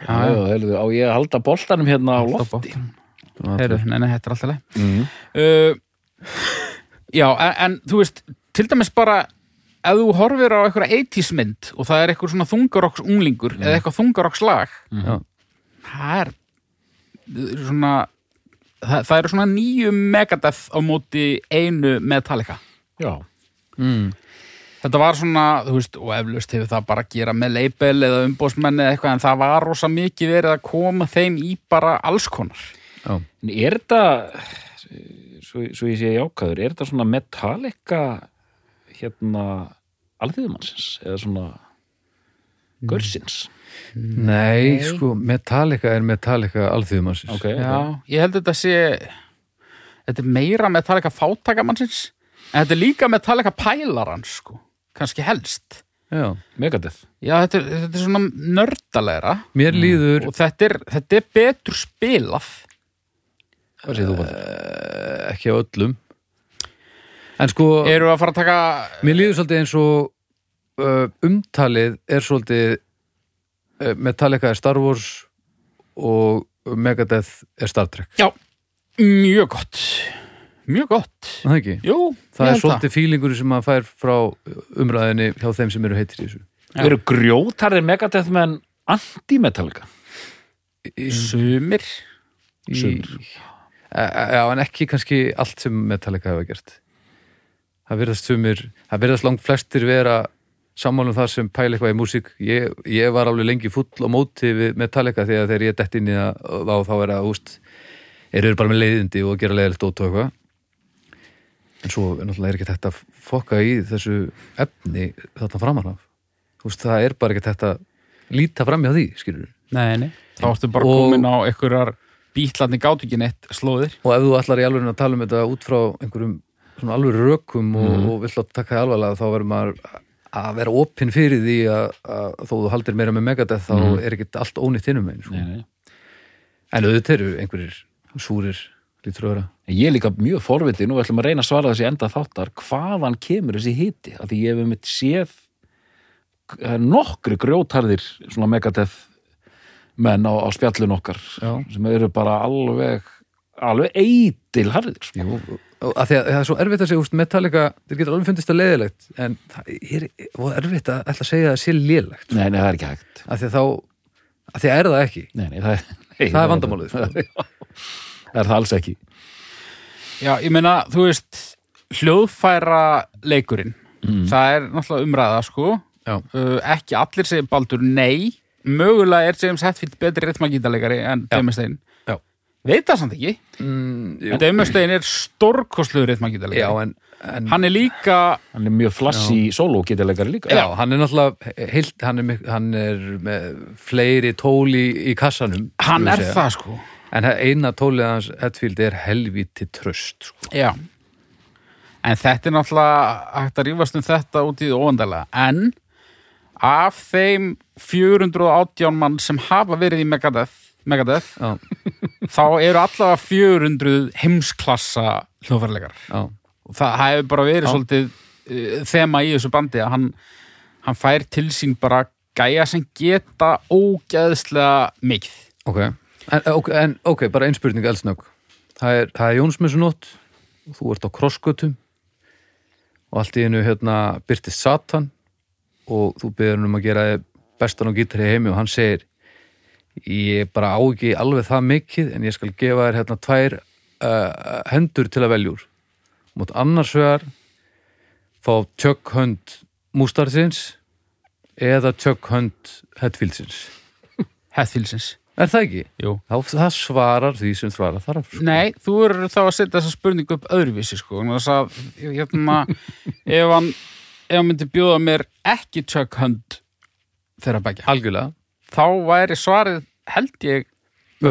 Já, á ég að halda boltanum hérna á lofti? Heyrðu, nei, nei, þetta er alltaf leið mm. uh, Já, en, en þú veist til dæmis bara ef þú horfir á eitthvað 80s mynd og það er eitthvað svona þungarokks unglingur eða eitthvað þungarokks lag það er það er svona það, það eru svona nýju megadeth á móti einu Metallica. Já, Mm. þetta var svona, þú veist, og eflaust hefur það bara að gera með label eða umbóðsmenn eða eitthvað en það var rosa mikið verið að koma þeim í bara alls konar. Já. En er þetta svo, svo ég sé jákaður, er þetta svona Metallica hérna alþýðumannsins eða svona görsins Nei, sko, Metallica er Metallica alþjóðumarsins Ok, ok. Já, ég held þetta sé þetta er meira Metallica fátakamannsins en þetta er líka Metallica pælarans sko, kannski helst. Já. Megadeth. Já, þetta er, þetta er svona nördalegra Mér líður og þetta er, þetta er betur spilað. Hvað séð þú bara? Ekki á öllum En sko, Eru að fara að taka mér líður svolítið eins og uh, umtalið er svolítið uh, Metallica er Star Wars og Megadeth er Star Trek Já, mjög gott Mjög gott Er Það ekki? Jú, Það er svolítið fílingur sem maður fær frá umræðinni hjá þeim sem eru heitir í þessu Já. Eru grjótarðir Megadeth menn anti-Metallica? Sumir Sumir. E- e- Já, en ekki kannski allt sem Metallica hefa gert. Það virðast sumir það virðast langt flestir vera sammálum það sem pæla eitthvað í músík. Ég, ég var alveg lengi full á móti við Metallica því að þegar ég dett inn í það þá, þá er það, úst eru bara með leiðindi og gera leiðilegt ótt og eitthvað. En svo er náttúrulega er ekki þetta að fokka í þessu efni þarna framanaf þú veist, það er bara ekki þetta líta fram hjá því, skilur Nei, nei. Þá ertu bara Og- komin á einhverjar bítlarni gátt ekki neitt slóðir og ef þú ætlar í alveg að tala um þetta út frá einhverjum svona alveg rökum og, Mhm. og vill að taka það alvarlega þá verður maður að vera opinn fyrir því að, að þó þú haldir meira með Megadeth þá Mhm. er ekkert allt ónýtt innum einn sko. Nei. en auðvitað eru einhverjir súrir En Ég er líka mjög forvitið, nú ætlum að reyna að svara þessi enda þáttar, hvaðan kemur þessi hiti? Því ég hef mitt séð eh, nokkri grjótarðir svona Megadeth menn á, á spjallun okkar Já. sem eru bara alveg alveg eitil harðir sko. Að að það er svo erfitt að segja úst, Metallica, þeir getur alveg fundist það leiðilegt en það er og erfitt að ætla að segja að það sé lélegt Nei, nei, það er ekki hægt. Að því að þá að því að er það ekki. Nei, nei, það er, nei, Það er vandamálið, sko. Það er það alls ekki. Já, ég meina, þú veist hljóðfæra leikurinn það er náttúrulega umræða sko. Uh, ekki allir segir Baldur nei mögulega er James Hetfield betri ritmagítalegari en. James Stein Já. veit það samt ekki. Mm, en James Stein er en, en hann er líka Hann er mjög flassi sóló getilegari líka. Já, hann er náttúrulega heilt, hann, er, hann er með fleiri tól í, í kassanum hann er segja. það sko. En eina tólið hans Hetfield er helvíti tröst sko. Já. En þetta er náttúrulega hægt að rífast um þetta út í óvandalega en af þeim 418 mann sem hafa verið í Megadeth, Megadeth [LAUGHS] þá eru allavega 400 heimsklassa hljóðfærleikar já, og það hefur bara verið Já. svolítið uh, þema í þessu bandi að hann, hann fær til sín bara gæja sem geta ógeðslega mikið. Ok. En, ok, en, ok, bara einspurning eldsnögg. Það er, það er Jónsmessunótt og þú ert á krossgötum og allt í einu hérna byrtist Satan og þú byrður um að gera bestan og gítar í heimi og hann segir ég bara á ekki alveg það mikið en ég skal gefa þér hérna tvær uh, hendur til að veljúr mót annars vegar fá tjökk hönd mústarsins eða tjökk hönd Hetfieldsins [LAUGHS] Hetfieldsins Er það ekki? Jú. Þá, það svarar því sem svarar þarf. sko. Nei, þú eru þá að setja þessa spurningu upp öðruvísi sko þess að hérna ef hann, ef hann myndi bjóða mér ekki Chuck Hunt þeirra begja, Algjörlega. þá væri svarið held ég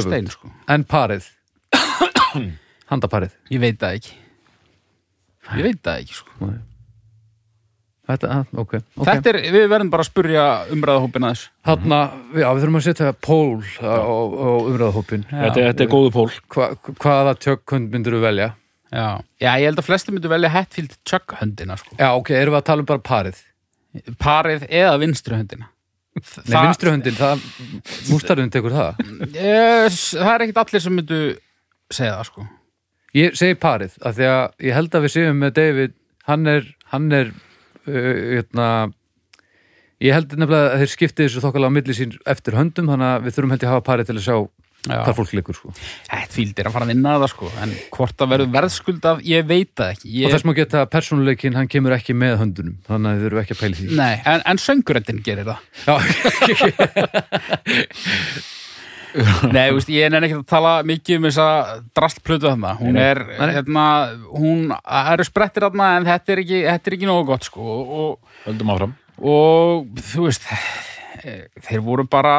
stein sko En parið. [COUGHS] Handaparið. Ég veit það ekki Ég veit það ekki sko Þetta, ah, ok. okay. Þetta er, við verðum bara að spurja umræðahópina þess Þarna, já, við þurfum að setja pól á, á, umræðahópin. þetta, þetta er góðu pól Hva, hvaða tjökkund myndir þú velja? Já. Já, ég held að flesti myndu velja Hatfield Chuck höndina sko Já, ok, erum við að tala um bara parið? Parið eða vinstri höndina Nei, vinstri höndin, það, mústarinn tekur það. Yes, Það er ekkit allir sem myndu segja það sko Ég segi parið, af því að ég held að við séum með David, hann er, hann er, uh, hérna, ég held nefnilega að þeir skipti þessu þokkalega á milli sín eftir höndum, þannig að við þurfum held ég að hafa parið til að sjá Já. Hvað fólk leikur, sko. Hatfield er að fara að vinna það sko en hvort það verður verðskuldað, ég veit það ekki. Og ég... þess má geta að persónuleikin, hann kemur ekki með höndunum, þannig að þið þurfum ekki að pæli því. Nei, en, en söngurendin gerir það. Já, [LAUGHS] Nei, þú veist, ég er ekki að tala mikið um þessa drastplötu þarna. Hún er, hérna, hún eru sprettir þarna en þetta er ekki, þetta er ekki nógu gott sko og, höldum áfram. og þú veist eh, þeir voru bara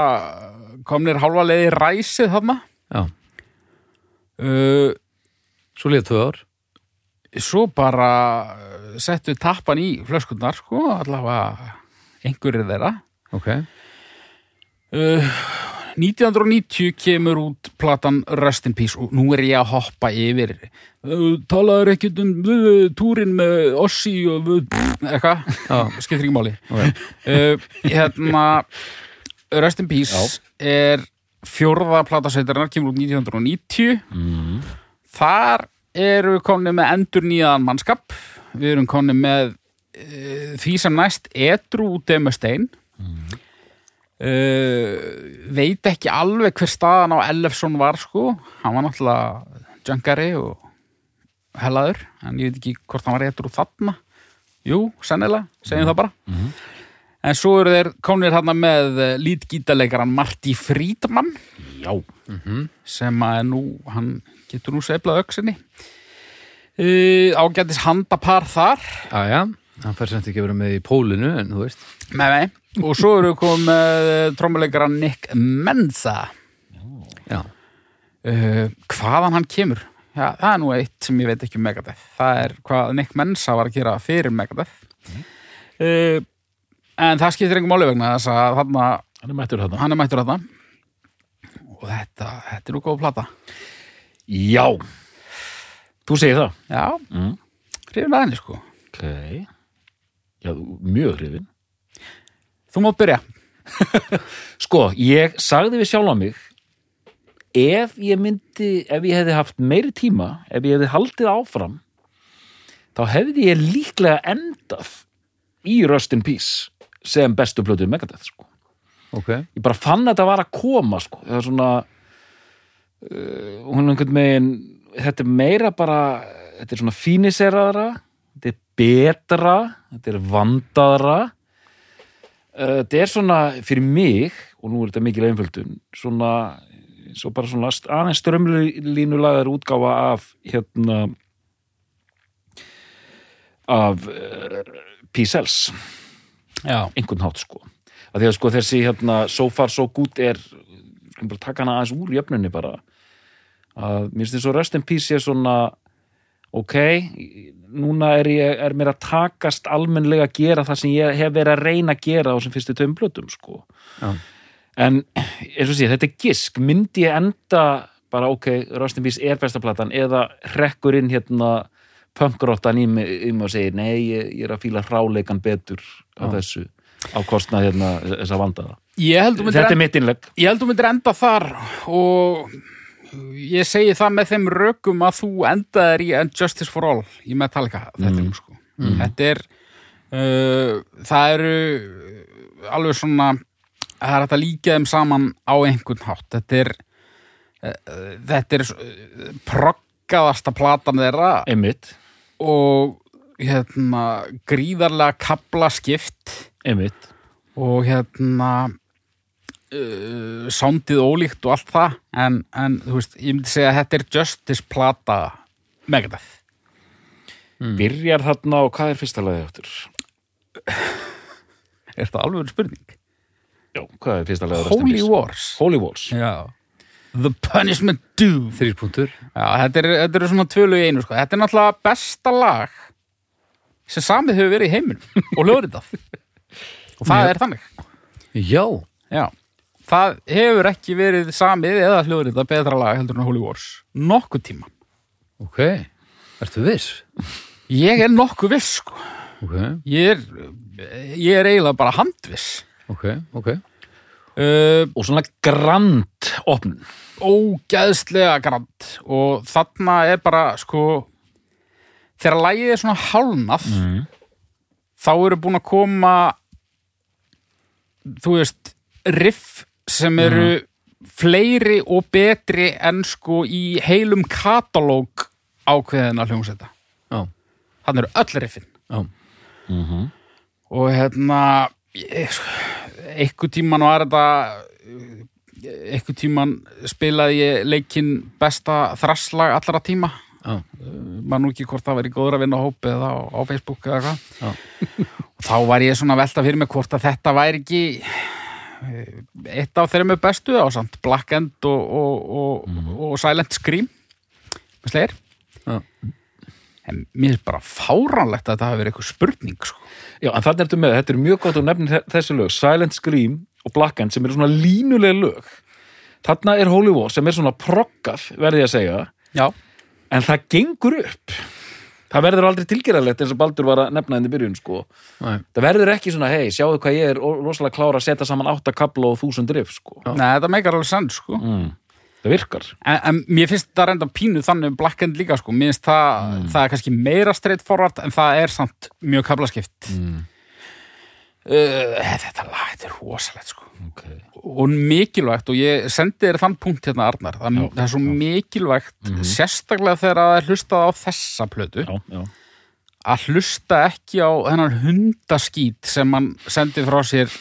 komnir hálfa leiði ræsið þarna. Já, uh, svo liða tvö ár. svo bara uh, settu tappan í flöskunnar sko, allavega einhverjir þeirra. Ok, uh, 1990 kemur út platan Rust in Peace og nú er ég að hoppa yfir. Uh, talaður ekkert um uh, túrin með Ossi og eitthvað, já, skiptir ekki máli. Ok. uh, hérna Rust in Peace er fjórða platasveitarinnar, kemur út 1990 mm. þar eru við komni með endur nýjaðan mannskap. Við erum komni með uh, því sem næst edru út eða með stein uh, veit ekki alveg hver staðan á Ellefsson var sko, hann var náttúrulega junkari og hellaður, en ég veit ekki hvort hann var edru þarna, jú, sennilega segjum það bara en svo eru þeir komnir hérna með lítgítaleikaran Marty Friedman. Já, sem að er nú, hann getur nú sveiflað öksinni uh, ágætis handapar þar. Já, já, hann fær semt ekki að vera með í pólinu, en þú veist. með mig og svo eru komið með trommuleikara Nick Menza Já, uh, hvaðan hann kemur? Já, það er nú eitt sem ég veit ekki um Megadeth. Það er hvað Nick Menza var að gera fyrir Megadeth. Uh, en það skiptir engum máli vegna þess að þarna, hann er mættur þarna. hann er mættur þarna. Og þetta, þetta er nú góð plata. Já, þú segir það? Já, mm. hrifin að henni sko. Ok. Já, mjög hrifin. Þú mátt byrja. [LAUGHS] Sko, ég sagði við sjálf á mig ef ég myndi, ef ég hefði haft meiri tíma, ef ég hefði haldið áfram þá hefði ég líklega endað í Rust in Peace sem bestu plötuð Megadeth, sko. ok. Ég bara fann að þetta var að koma, sko. Það er svona uh, hún er einhvern veginn þetta er meira bara þetta er svona fíniseraðara þetta er betra, þetta er vandaðra Uh, þetta er svona fyrir mig og nú er þetta mikil einföldun svona, svo bara svona aðeins strömlínulagar útgáfa af hérna af uh, P-Cells einhvern hátt sko. Að því að sko þessi hérna so far so good er skulum bara taka hana aðeins úr jöfnunni bara. Að mér finnst þess að Rust in Peace er svona ok, núna er, ég, er mér að takast almennlega að gera það sem ég hef verið að reyna að gera á sem fyrstu töfum blötum sko. Já. en eins og sé, þetta er gisk. Myndi ég enda bara ok, Rust in Peace er besta platan eða hrekkur inn hérna punkróttan í mig að segja nei, ég, ég er að fíla hráleikan betur af þessu á kostnað hérna ég held þú myndir Þetta er mitt innlegg. Ég held þú myndir enda þar og ég segi það með þeim rökum að þú endaðir í And Justice for All í Metallica þetta mm. sko. Þetta er uh, það eru alveg svona það er hægt að líka þeim saman á einhvern hátt þetta er uh, þetta er uh, proggaðasta platan þeirra Einmitt, og hérna gríðarlega kabla skipt einmitt. og hérna uh, soundið ólíkt og allt það en, en þú veist, ég myndi segja að þetta er Justice plata Megadeth Byrjar þarna og hvað er fyrsta lagið áttur? [SIGHS] Er það alveg spurning? Já, hvað er fyrsta lagið? Holy Wars Holy Wars Já The Punishment Due Þrýr punktur Já, þetta er, þetta er svona tvölu í einu sko. Þetta er náttúrulega besta lag sem samið hefur verið í heiminum og hljóðritað og það er þannig. Já, Já, það hefur ekki verið samið eða hljóðritað betra lag heldur en Holy Wars nokkuð tíma. Ok. Ertu viss? Ég er nokkuð viss sko. Ok, Ég er, ég er eiginlega bara handviss. Ok, ok. Uh, Og svona grand opnun. Ógæðslega grand. Og þarna er bara sko þegar lagið er svona hálnað þá eru búin að koma þú veist riff sem eru fleiri og betri en sko í heilum katalóg ákveðina hljómsveita. Já, þannig eru öll riffin. Já, og hérna einhver tíman var þetta einhver tíman spilaði ég leikinn besta þrasslag allra tíma já, maður nú ekki hvort það væri góður að vinna á hópi eða á, á Facebook eða Já. hvað og þá var ég svona velta fyrir mig hvort að þetta væri ekki eh, eitt af þeirra með bestu ásamt Black End og, og, og, og Silent Scream. Með slegir Já. en mér er bara fáránlegt að þetta hafi verið eitthvað spurning sko. Já, en þannig ertu með, þetta er mjög gott að nefna þessi lög Silent Scream og Black End sem eru svona línulega lög. Þarna er Holy Wars sem er svona proggað, verði ég að segja. Já, en það gengur upp það verður aldrei tilgerðalegt eins og Baldur var að nefna henni í byrjun sko. Nei. það verður ekki svona, hei, sjáðu hvað ég er rosalega klára að setja saman átta kabla og þúsund riff sko. Nei, þetta meikar alveg senn sko. mm. það virkar en, en mér finnst það reynda pínu þannig um Black End líka sko. mér finnst það, það er kannski meira straight forward en það er samt mjög kablaskipt mm. Þetta lag, þetta er rosalegt sko. okay. og mikilvægt og ég sendi þér þann punkt hérna Arnar það, Já, það er svo mikilvægt sérstaklega þegar það er hlustað á þessa plötu já, já. að hlusta ekki á þennan hundaskít sem hann sendi frá sér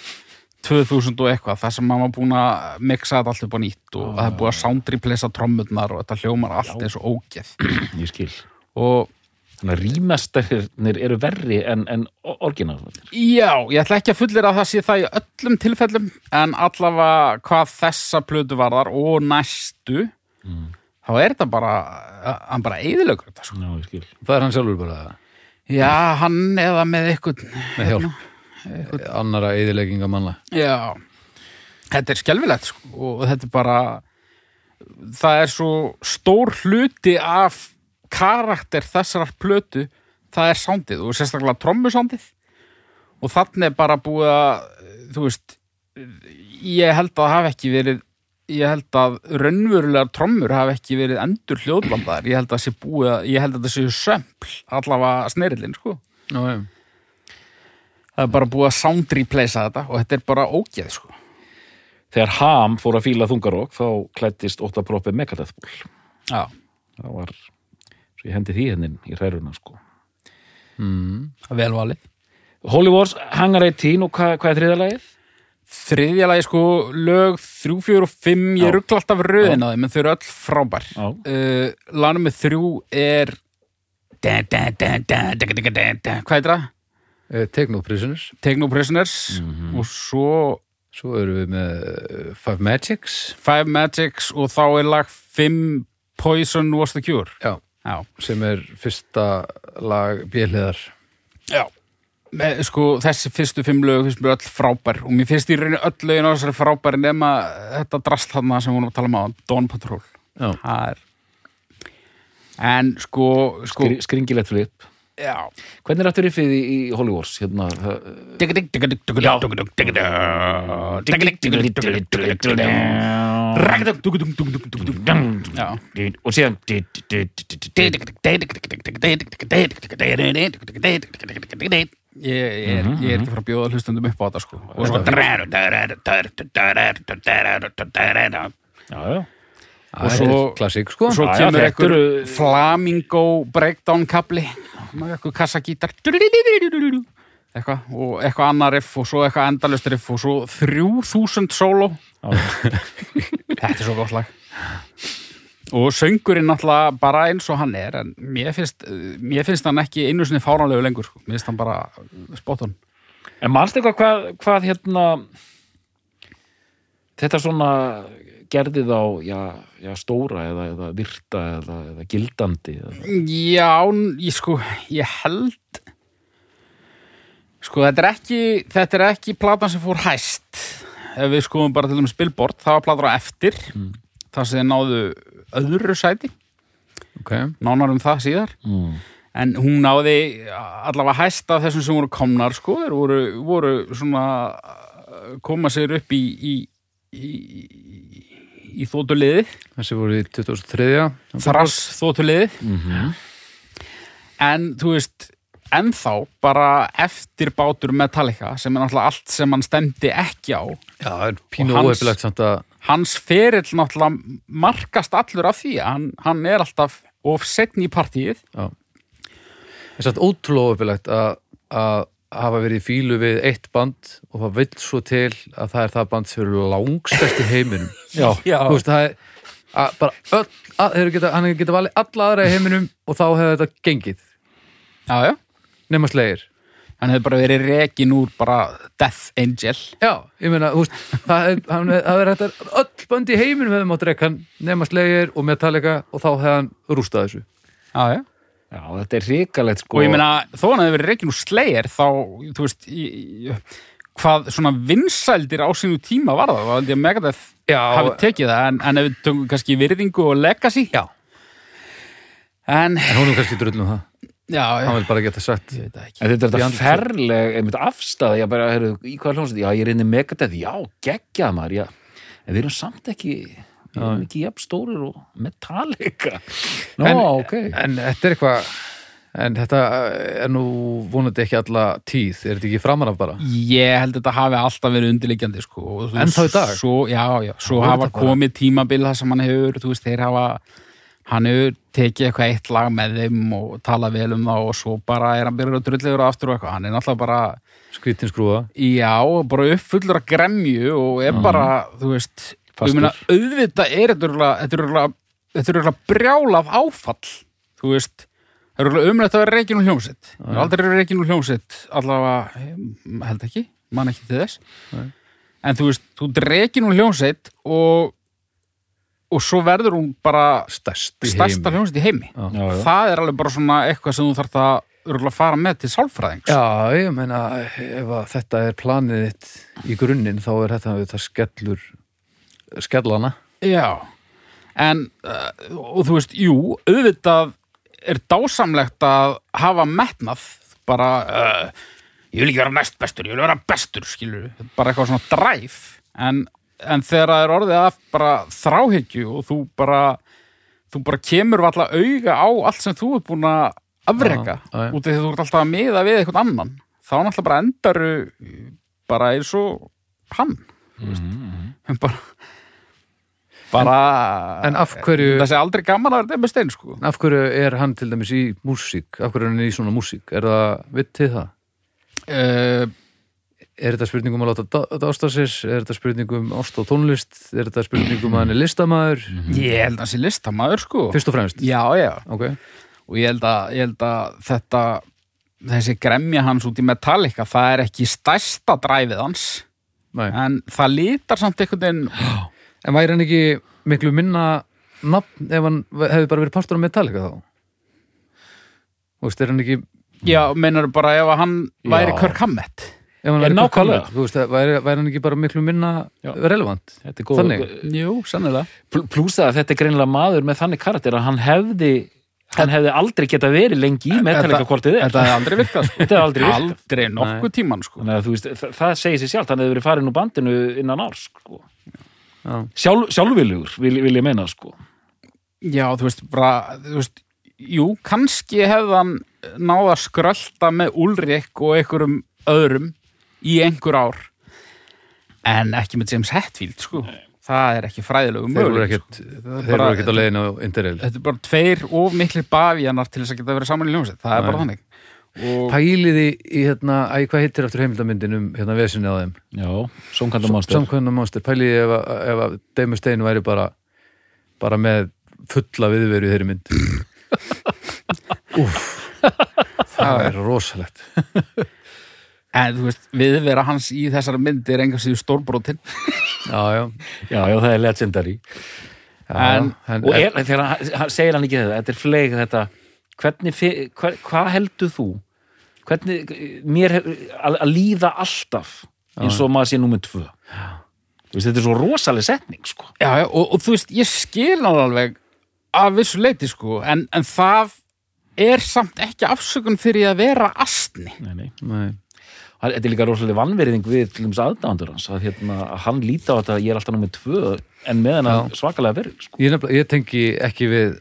2000 og eitthvað þar sem var búin að mixa þetta allt upp á nýtt og það er búið að soundreplacea trommurnar og þetta hljómar allt eins og ógeð ég skil og þannig að rýmastærnir eru verri en, en orginal já, ég ætla ekki að fullir að það sé það í öllum tilfellum en allavega hvað þessa plötu varðar og næstu þá er þetta bara hann bara eðilögur þetta sko. já, ég skil. Það er hann sjálfur bara já, hann eða með eitthvað með hjálp. annara eðilegginga manna Já, þetta er skelfilegt sko, og þetta er bara það er svo stór hluti af karakter þessarar plötu það er sándið og sérstaklega trommusándið og þannig er bara búið að þú veist ég held að það hafi ekki verið ég held að raunverulegar trommur hafi ekki verið endur hljóðblandar ég held að það sé búið að, ég held að það sé sömpl allavega snerillin sko. Já. það er bara búið að soundreplacea þetta og þetta er bara ógeð sko. Þegar Ham fór að fíla þungarók þá klættist ótta proppi Megadeth ból Já, það var, ég hendi því hennin í hræruna sko. Velvalið Holy Wars, Hangar 18 og hvað, hvað er þriðalagið? Þriðja lagi sko lög 3, 4 og 5 ég ruggla alltaf röðin á þeim en þau eru öll frábær. Uh, Lánum með þrjú er. Hvað er það? Eh, Take no prisoners. Take No Prisoners. Mhm. og svo Svo erum við með eh, Five Magics. Five Magics og þá er lag 5 Poison Was the Cure. Já, Já, sem er fyrsta lag bjöliðar Já. Með, sko, þessi fyrstu fimm lög finnst mér öll frábær og mér finnst í rauninni öll lögin á þessari frábær nema þetta drast þarna sem við vorum að tala um á Dawn Patrol. Er en sko, sko Skri, skringilegt flip já hvernig er aftur riffið í, í Holy Wars? Hérna, og síðan Ég, ég, er, ég er ekki frá að bjóða hlustundum upp á þetta sko og svo já, já. Og svo, klassík sko. svo já, kemur eru- flamingo breakdown kapli með eitthvað kassagítar eitthvað, og eitthvað annar riff og svo eitthvað endalust riff og svo 3000 sóló. [LAUGHS] Þetta er svo gott lag. Og söngurinn náttúrulega bara eins og hann er en mér finnst, mér finnst hann ekki einu sinni fáránlegu lengur, sko. mér finnst hann bara spotun En mannst eitthvað hvað, hvað hérna þetta svona gerði þá já, já, stóra eða, eða virta eða, eða gildandi eða. Já, ég sko, ég held sko, þetta er ekki þetta er ekki platan sem fór hæst ef við skoðum bara til dæmis Billboard það var platan á eftir Mm. þar sem náðu öðru sæti ok, nánar um það síðar Mm. en hún náði allavega hæst af þessum sem voru komnar sko, þeir voru, voru svona koma sér upp í í, í, í, þótuliði þessi voru í 2003 þrass þótuliði Mhm. en þú veist ennþá bara eftir bátur Metallica sem er náttúrulega allt sem hann stemdi ekki á. Já, það er pínu óhefilegt samt að hans ferill náttúrulega markast allur af því hann, hann er alltaf of setn í partíið. Það er samt ótrúlega óhefilegt að að hafa verið í fílu við eitt band og það vill svo til að það er það band sem eru langstæst í heiminum. [LAUGHS] Já, Já, þú veist, það er að bara öll, að, geta, hann geta valið alla aðra í heiminum og þá hefur þetta gengið. Já, já. Nema slegir hann hefði bara verið rekin úr bara Death Angel. Já, ég meina, þú veist, það er, hann, það er þetta, öll bönd í heiminum hefði mátt hann nema slegir og Metallica og þá hefði hann rústað þessu. já, já. Já, þetta er hrikalegt sko. Og ég meina þó hann hefði verið rekin úr Slayer þá, þú veist í, hvað svona vinsældir á sínu tíma var það, það held ég að Megadeth Já, hafi tekið það, en, en ef við tökum kannski virðingu og legacy. Já. en, en hún er kannski drullum það. já, já. Hann vil bara geta sagt. ég veit það ekki. En þetta er þetta ferleg, einmitt afstæða, ég bara, heyrðu, í hvað hljómsveit, já, ég er inn í Megadeth, já, geggjað maður, já, en við erum samt ekki, við erum ekki jafn stórir og Metallica. Nó, [LAUGHS] En- ok. En þetta er eitthvað, en þetta er nú vonandi ekki alla tíð, er þetta ekki framan af bara? Ég held að þetta hafi alltaf verið undirliggjandi sko. og þú Ennþá í dag? Svo, já, já, svo hafa þetta bara- komið tímabil það sem hann hefur, þú veist, þeir hafa hann hefur tekið eitthvað eitt lag með þeim og talað vel um það og svo bara er hann byrjað að drullegur aftur og eitthvað hann er náttúrulega bara, Skrítin skrúða. já, bara uppfullur að gremju og er bara, þú veist meina, auðvitað er þetta örugglega- þetta er örugglega- þetta er örugglega brjálað áfall þú veist Það er örugglega umrætt að vera reikin úr hljómsitt. Það er aldrei verið reikin úr hljómsitt, allavega, held ekki, man ekki til þess. Nei. En þú veist, þú reikin úr hljómsitt og, og svo verður hún bara stærsta hljómsitt í heimi. Já. Já, já. Það er alveg bara svona eitthvað sem þú þarf að örugglega fara með til sálfræðings. Já, ég meina, ef að þetta er planið þitt í grunninn, þá er þetta, þetta skellur, skellana. Já, en uh, og þú veist, jú, auðvitað er dásamlegt að hafa metnað bara, uh, ég vil ekki vera næst bestur, ég vil vera bestur, skilur bara eitthvað svona dræf en, en þegar það er orðið að bara þráhyggju og þú bara þú bara kemur valla auga á allt sem þú ert búin að afreka Já, já, já. út af því að þú ert alltaf að miða við eitthvað annan þá náttúrulega bara endaru bara eins og hann Mhm. bara bara En af hverju, þessi aldrei gaman að vera þeim með stein sko af hverju er hann til dæmis í músík? Af hverju er hann í svona músík? Er það vitið það? uh, Er þetta spurningum að láta dá- dásta sér? Er þetta spurningum ást og tónlist? Er þetta spurningum að hann er listamaður? ég held að þessi listamaður sko Fyrst og fremst? já já Ok. og ég held að, ég held að þetta þessi gremja hans út í Metallica það er ekki stærsta dræfið hans Nei. en það lítar samt einhvern veginn [GASPS] En væri hann ekki miklu minna nafn ef hann hefði bara verið partur af Metallica þá? Þú veist, er hann ekki já, meinar bara ef hann væri Já. Kirk Hammett ef hann væri Kirk. Hammett, þú veist, væri, væri hann ekki bara miklu minna Já. relevant? Þetta er góð. Þannig? jú, sannilega Pl- Plús það að þetta er greinilega maður með þannig karakter að hann hefði, hann hefði aldrei geta verið lengi í er. þetta hefði aldrei virkað sko. [LAUGHS] Þetta hefði aldrei virkað. aldrei nokkuð tíman sko. Þannig veist, það, það segir sér sjálft, hann hefði verið farin úr bandinu innan árs, sko. Já. Sjálf, sjálfviljugur, vil, vil ég meina, sko. Já, þú veist, bara, þú veist, jú, kannski hefði hann náða að skrölda með Ulrik og einhverjum öðrum í einhver ár en ekki með James Hetfield, sko. Það er ekki fræðilegu Þeir voru möguleik, ekkert, sko. þeir bara- voru ekkert á leiðinu á Interrail. Þetta er bara tveir of miklir bafjanar til þess að geta verið saman í ljónsett, það er bara Nei. þannig. Pæliði í hérna, æ, hvað heitir eftir heimildamyndin um hérna vesinni á þeim? Já, Sónkandamástur samkvæmna monster, pæliði ef, ef að Deimur Stein væri bara bara með fulla viðveru í þeirri mynd. [LAUGHS] Úff. Það er rosalegt. En þú veist, viðvera hans í þessari mynd er enga síðu stórbrotin já, já, Já, já, það er legendary. Já En- en, Og er, þegar hann, segir hann ekki þetta Þetta er fleig þetta Hvernig, fi- hva, hvað heldur þú? Hvernig, mér hef, að, að líða alltaf eins og maður sé númer tvö veist, þetta er svo rosaleg setning sko. já, já, og, og þú veist, ég skil hann alveg af vissu leiti sko en, en það er samt ekki afsökun fyrir að vera astni nei, nei. nei, Hann- Þetta er líka rosaleg vannverðing við til þess aðdáðandur hans að, hérna, hann líta á þetta að ég er alltaf númer tvö en með hennar svakalega verið sko. ég, ég tengi ekki við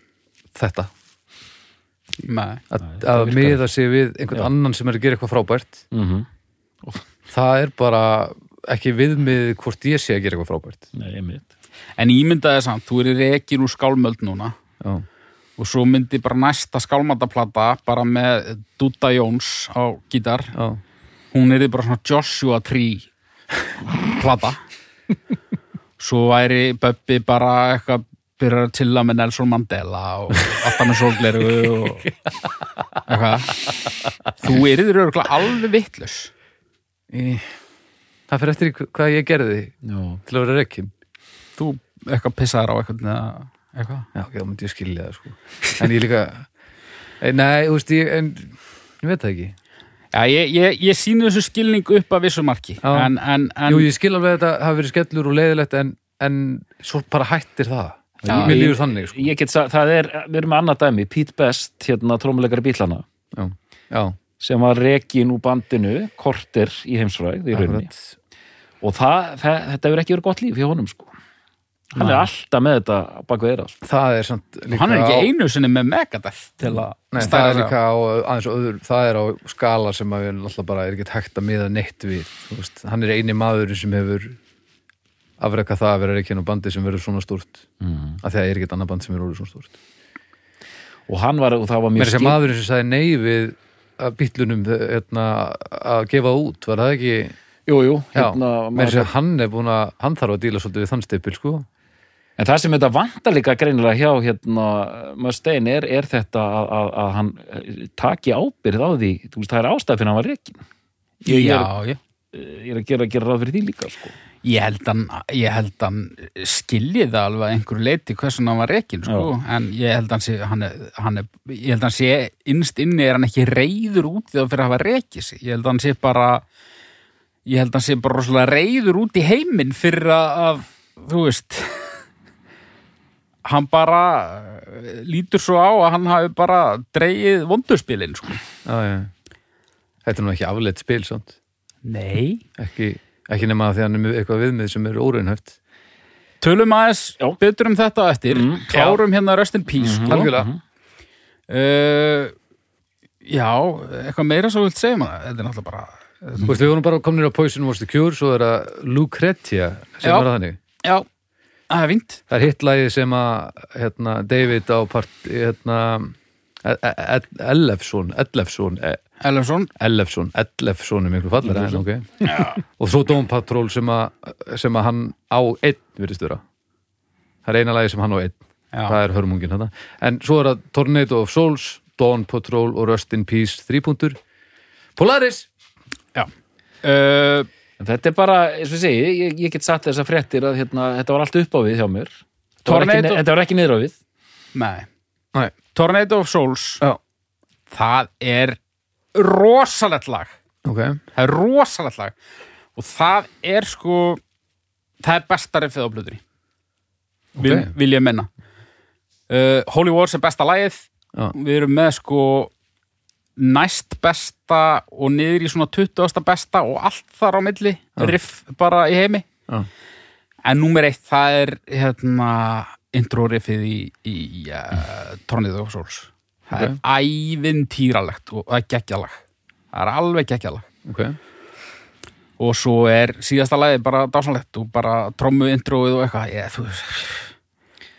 þetta Nei. að, Nei, að það miða sig við einhvern Já. annan sem er að gera eitthvað frábært. Mm -hmm. það er bara ekki viðmið hvort ég sé að gera eitthvað frábært. Nei, einmitt. En ímyndaði samt, þú er í rekin úr skálmöld núna. Já, og svo myndi bara næsta skálmataplata bara með Dúta Jóns á gítar. Já, hún er bara svona Joshua Tree plata. [LAUGHS] Svo væri Böbbi bara eitthvað byrjar að tilla með Nelson Mandela og alltaf með sólgleru og eitthvað. Þú erður örgulega alveg vittlus Í, það fyrir eftir hvað ég gerði Já, til að vera rekkin þú eitthvað pissaður á eitthvað eða eitthvað? Já, ok, þá myndi ég skilja það sko. [LAUGHS] En ég líka nei, þú veist, ég, en ég veit það ekki. Já, ég, ég, ég síni þessu skilning upp að vissu marki. Já. en, en, en jú, ég skil alveg að þetta hafi verið skellur og leiðilegt en, en svo bara hættir það Já, mér ég- líður þannig sko. Ég get sagt, það er, við erum með annað dæmi Pete Best, hérna trómuleikari bílana. Já, já, sem var rekin úr bandinu korter í heimsfræð í rauninni. Og það, það, þetta hefur ekki verið gott líf hjá honum sko. hann er Nei. alltaf með þetta bak við eira sko. það er samt líka hann er ekki á, einu sinni með Megadeth til að nei, það er líka á aðeins öður, það er á skala sem að við alltaf bara er ekki hægt að miða neitt við þú veist, hann er eini maður sem hefur afreka það að vera reikinn á bandi sem verður svona stúrt mm. af því að það er ekki annað band sem er orðið svona stúrt og hann var, og það var mér mjög er sem maðurinn sem sagði nei við að bítlunum hérna, að gefa út, var það ekki jú, jú, hérna, mér er maður, sem hann er búin að hann þarf að díla svolítið við þann stipil sko en það sem þetta vantar líka greinilega hjá hérna, Mustaine er, er þetta að, að, að hann eh, taki ábyrð á því veist, það er ástæð fyrir að hann var rekin ég, já. ég er að gera, gera ráð fyrir því líka sko. Ég held hann, ég held hann skilji það alveg að einhverju leiti hversun hann var rekin, sko, en ég held hann sé, hann er, hann er, ég held hann sé innst inni er hann ekki reyður út því það fyrir að hafa rekið sig. Ég held hann sé bara, ég held hann sé bara rosalega reyður út í heiminn fyrir að, að þú veist, hann bara eh, lítur svo á að hann hafi bara dreigið vondurspilin, sko. þetta er nú ekki afleitt spil samt. Nei. ekki, ekki nema því að hann er með eitthvað viðmið sem er óraunhæft. Tölum aðeins Já. betur um þetta á eftir, Mm, klárum hérna Rest in Peace, sko. algjörlega. Uh, já, eitthvað meira svo vilt segja maður, þetta er náttúrulega bara Þú veist, við vorum bara komin á Poison Was the Cure svo er það Lucretia sem Já. var þannig. Já, það er fínt. Það er hittlægi sem að hérna, David á part hérna, E- E- E- Ellefsson Ellefsson Ellefsson, Ellefsson er miklu fallar en, okay. og svo Dome Patrol sem að, sem að hann á einn virðist vera það er eina lagi sem hann á einn Já. það er hörmungin þetta en svo er það Tornado of Souls Dawn Patrol og Rust in Peace þrýpuntur Polaris já uh, Þetta er bara, eins og ég segi, ég, ég get satt þessar fréttir að hérna, þetta var allt upp á við hjá mér. Þetta var ekki, Tornado- þetta var ekki niður á við. Nei, Nei. Tornado of Souls Já. það er rosalegt lag ok, það er rosalegt lag og það er sko það er besta riffið á blöðri vil, Ok. vil ég menna uh, Holy Wars er besta lagið Já. við erum með sko næst besta og niður í svona 20. besta og allt þar á milli Já. riff bara í heimi Já. en númer eitt það er hérna intro riffið í, í uh, Tornado of Souls það Ok. er ævintýralegt og það er geggjalag. Það er alveg geggjalag. Ok. Og svo er síðasta lagið bara dásanlegt og bara trommu introið og eitthvað. Ég,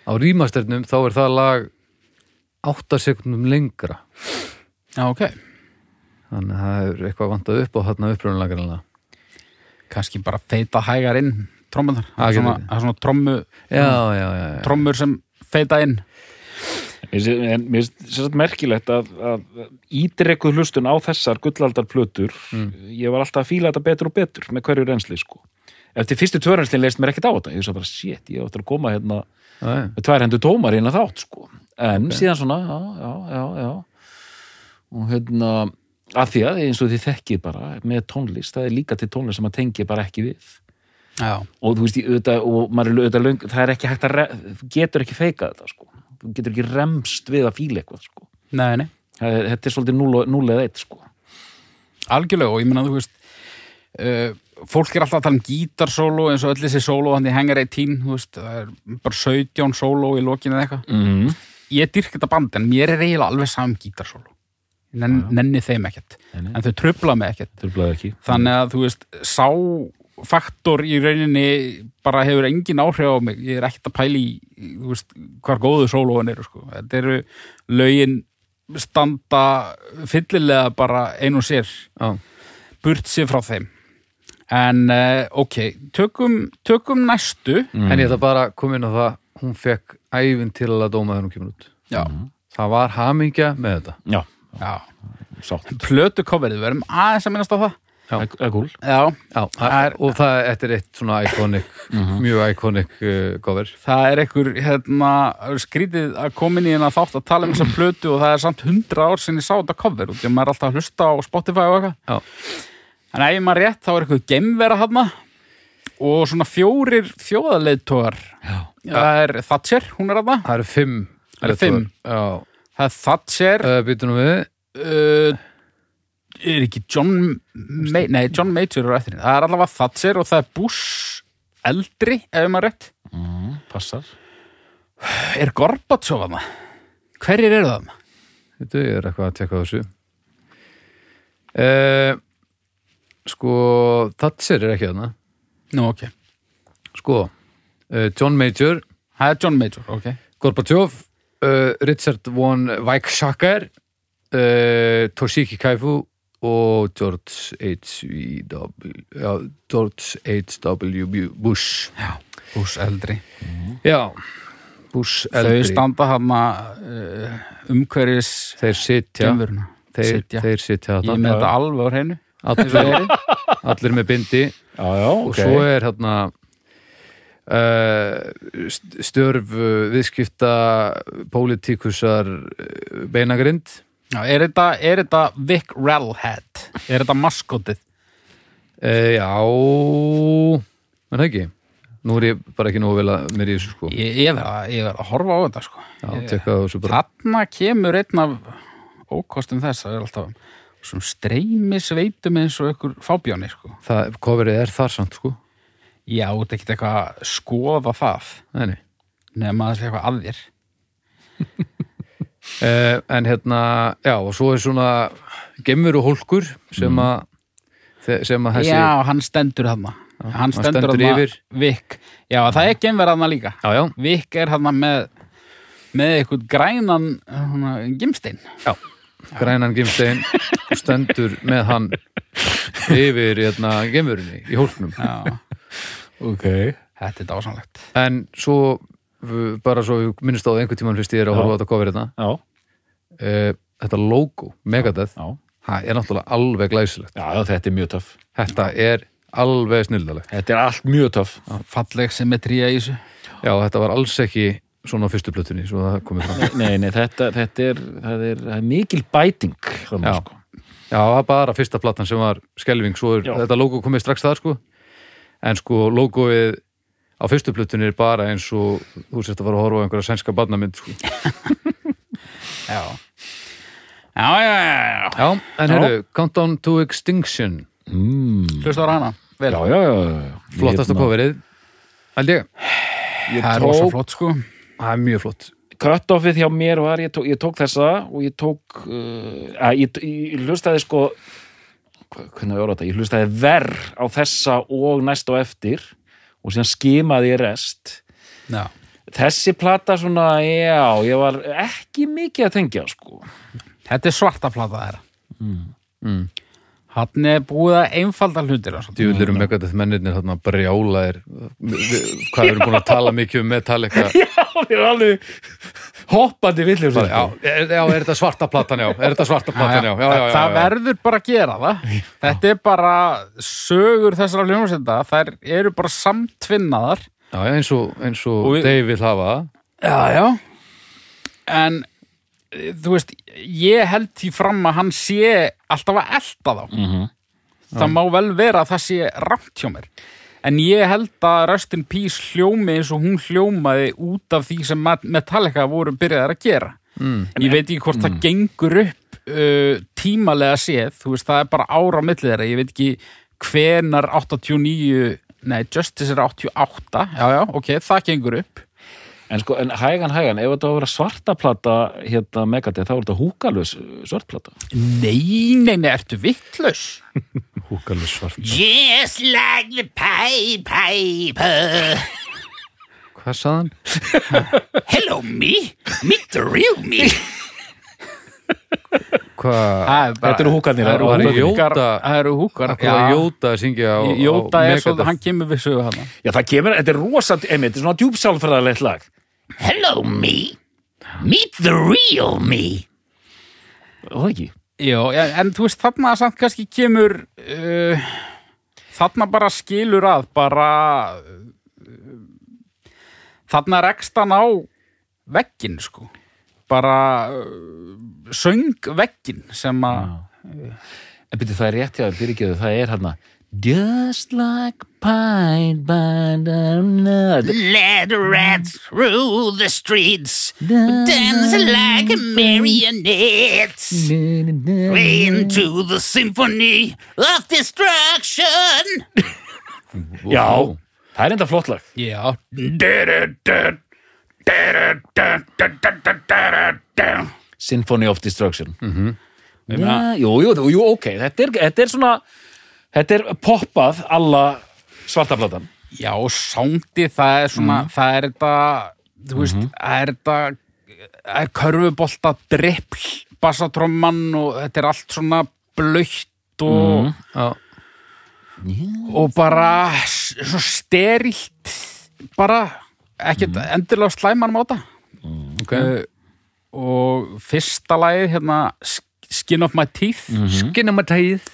á rýmasternum þá er það lag 8 sekundum lengra. Já ok. Þannig að það er eitthvað vantað upp og þarna upprunalega kannski bara feita hægar inn trommunar, Það er svona, svona trommu, já, já, já, já. trommur sem feita inn en mér finnst sagt merkilegt að, að ídrekuð hlustun á þessar gullaldar plötur ég var alltaf að fíla þetta betur og betur með hverju reynsli sko. Eftir fyrstu tvörensli leist mér ekkert á þetta. Ég veist bara, shit, ég áttur að koma hérna já. með tvær hendur tómar hérna þátt sko. En síðan svona, já, já, já, já. Og hérna að því að eins og þið þekkið bara með tónlist, það er líka til tónlist sem að tengja bara ekki við. Já, og þú veist, ég, auðvitað, og maður er auðvitað það er ekki hægt að, getur ekki feikað þetta sko, getur ekki remst við að fíla eitthvað sko, nei, nei. Það er, þetta er svolítið núl, núl eða eitt sko. Algjörlega og ég meina þú veist uh, fólk er alltaf að tala um gítarsóló eins og öll þessi sóló hann Hangar 18 þú veist, það er bara 17 sóló í lokinu eða eitthvað. Mm. ég dyrk þetta band en mér er eiginlega alveg saman gítarsóló. Ég nenn, nenni þeim ekkert. En þau trubla mig ekkert. Þannig að þú veist, sá faktor í rauninni bara hefur engin áhrif á mig, ég er ekkert að pæla í þú veist, hvar góðu sólóin eru sko. þetta eru lögin standa fyllilega bara ein og sér Já. burt sér frá þeim. En uh, ok, tökum, tökum næstu. En ég ætla bara að koma inn á það hún fekk ævinn til að dóma þegar hún kemur út. Já, það var hamingja með þetta. Já, já. plötu coverið, við erum aðeins að minnast á það. Það er er, og það er eitt svona iconic, [LAUGHS] mjög iconic uh, cover. Það er einhver hérna, skrítið að koma inn í hérna þátt að tala um þessa plötu og það er samt hundra ár sinni sá þetta cover og að maður er alltaf að hlusta á Spotify og eitthvað. Já. en ef maður rétt þá er eitthvað gemvera hann og svona fjórir þjóðaleitógar það er Thatcher, hún er hann það eru fimm Það er Thatcher. Uh, býtum við. Uh, er ekki John Ma nei, John Major er eftir henni. það er allavega Thatcher og það er Bush eldri, ef maður rétt. Mm, Passar. Er Gorbatsov hann hverjir eru það? Þetta ég er eitthvað að tekka þessu. Uh, Sko Thatcher er ekki þarna. Nú, ok, Sko, uh, John Major. Það er John Major, ok. Gorbachev uh, Richard von Weizsäcker uh, Toshiki Kaifu og George H.W. Já, George H.W. Bush. Bush eldri. Já, Bush þau eldri. standa hann uh, umhverfis Þeir sitja. gemuruna Þeir, sitja. þeir sitja ég með þetta alveg á hreinu. Allir, allir með bindi. Já, já, og ok. svo er hérna uh, störf uh, viðskipta pólitíkusar uh, beinagrind Já, er, þetta, er þetta Vic Rellhead er þetta maskotið? Uh, já. En það ekki? Nú er ég bara ekki vel að mér í þessu sko. Ég, ég verð að, að horfa á þetta sko. já, tekka þessu bara. Þarna kemur einn af ókostum þess að er alltaf sem streymi sveitum eins og ykkur fábjáni sko. það, coverið er þar samt sko. Já, þetta er ekkert eitthvað að skoða það. Nei, nei. nema það sé eitthvað að þér [LAUGHS] Uh, en hérna, já, og svo er svona gemur og hólkur sem að þe- sem að þessi já, hann stendur hann hann hann stendur, stendur yfir. Vic, já, það er gemver hann líka. Já, já, Vic er hann með með eitthvað grænan gimstein. Já, grænan gimstein stendur með hann yfir hérna, gemurinni í hólknum. Já, Ok. Þetta er dásanlegt en svo bara svo við minnst á það einhvern tímann fyrst ég er að horfa á þetta cover hérna. Já, uh, þetta logo, Megadeth já. það er náttúrulega alveg glæsilegt. Já, já, þetta er mjög töff. Þetta er alveg snildalegt Þetta er allt mjög töff. Falleg symmetría í þessu. Já, þetta var alls ekki svona á fyrstu plötunni svo það komið fram. Nei, nei, þetta, þetta er, það er, það er mikil bæting Já. sko. Já, það var bara fyrsta platan sem var skelving, svo er Já. þetta logo komið strax þar sko, en sko logoið á fyrstu plötunni er bara eins og þú sérst að fara að horfa á einhverja sænska barnamynd sko. [LAUGHS] já. Já, já, já, já. Já, en heyrðu, Countdown to Extinction. Mm. hlusta á hana. Vel, Já, já, já, já. flottasta Hérna, held ég, Ég það er rosa flott sko. Það er mjög flott. Cut-offið hjá mér var, ég tók, ég tók þessa og ég tók uh, að, ég, ég hlustaði sko hvernig var þetta, ég hlustaði verð á þessa og næst á eftir og síðan skimaði ég rest já. þessi plata svona, já, ég var ekki mikið að tengja sko þetta er svarta plata þeirra mm. Hann er búið að einfalda hlutir og svona. djúlir um Megadeth mennirnir þarna brjálaðir hvað við erum búin að tala mikið um Metallica? [LAUGHS] Já, þeir eru alveg hoppandi villir Bara, já, er, já, er þetta svarta platan, já er þetta svarta platan, já, já, já, já, það verður bara að gera það. Þetta er bara sögur þessara hljómsenda, þær eru bara samtvinnaðar. Já, eins og, eins og, Og vil hafa já, já. En þú veist, ég held því fram að hann sé alltaf að elta þá. Mhm. það má vel vera að það sé rámt hjá mér. En ég held að Rust in Peace hljómi eins og hún hljómaði út af því sem Metallica voru byrjaðar að gera. Mm. ég veit ekki hvort það gengur upp uh, tímalega séð. Þú veist það er bara ára á milli þeirra. Ég veit ekki hvenar 89 nei Justice er 88 já já ok það gengur upp En sko, en hægan, hægan, ef þetta var að vera svarta plata hérna Megadeth, þá er þetta húkalus svartplata. nei nei nei ertu vittlaus [LAUGHS] Húkalus svart just like the Pied Piper Hvað sagði hann? hello me meet the real me? [LAUGHS] Þetta eru húkarnir, það eru húkar Jóta- það eru húkar Jóta að syngja á, Jóta er svo, Megadeth? hann kemur við sögu hann Já, það kemur, þetta er rosa, einmitt, þetta er svona djúpsálfræðalegt lag. hello me. Meet the real me. Og það ekki? Já, en, en þú veist, þarna samt kannski kemur uh, þarna bara skilur að bara uh, þarna rekst hann á veggin, sko bara uh, söng veggin sem að En byrju, það er rétt hjá þér, fyrirgeðu, það er hérna Just like Pied by the night Let rats through the streets Dance like marionettes. Into the symphony of destruction. [LAUGHS] Já, það er enda flott lag. Já Symphony of Destruction. Mm -hmm. jú, jú, jú, jú, ok, þetta er, þetta er svona, þetta er poppað alla svartaplatan. Já, sándi, það er svona það er þetta, þú veist það er þetta það er körfubolta drippl bassatromman og þetta er allt svona blöytt og, Já, og bara s- svo sterilt bara ekkert endilega slæman máta. Ok. Uh, og fyrsta lagið hérna Sk- Skin of My Teeth. Skin of my teeth.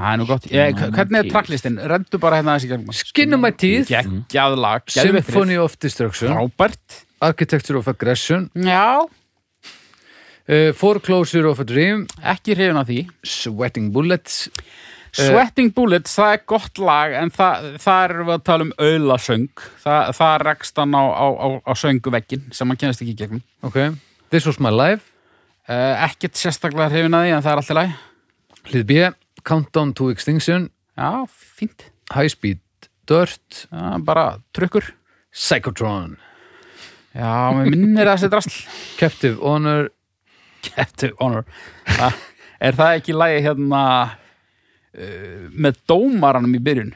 Það er nú gott, ég, hvernig er tracklistin? Rendu bara hérna þessi gegnum. Skin of my teeth. Riff. Symphony of Destruction. Frábært. Architecture of Aggression. Já, uh, Foreclosure of a Dream. Ekki hrifin af því. Sweating Bullets Sweating Bullets, það er gott lag en það, það er við að tala um auðlasöng það, það rekst hann á, á, á, á sönguvekkin sem hann kennast ekki gegnum. Ok This was my life. Uh, ekkert sérstaklega hrifin af því en það er alltaf lag Hlið B Countdown to Extinction. Já, fínt, High Speed Dirt. Já, bara trukkur. Psychotron. Já, mér minnir það sér drasl. [LAUGHS] Captive Honor. Captive Honor. Það, er það ekki lagi hérna uh, með dómaranum í byrjun.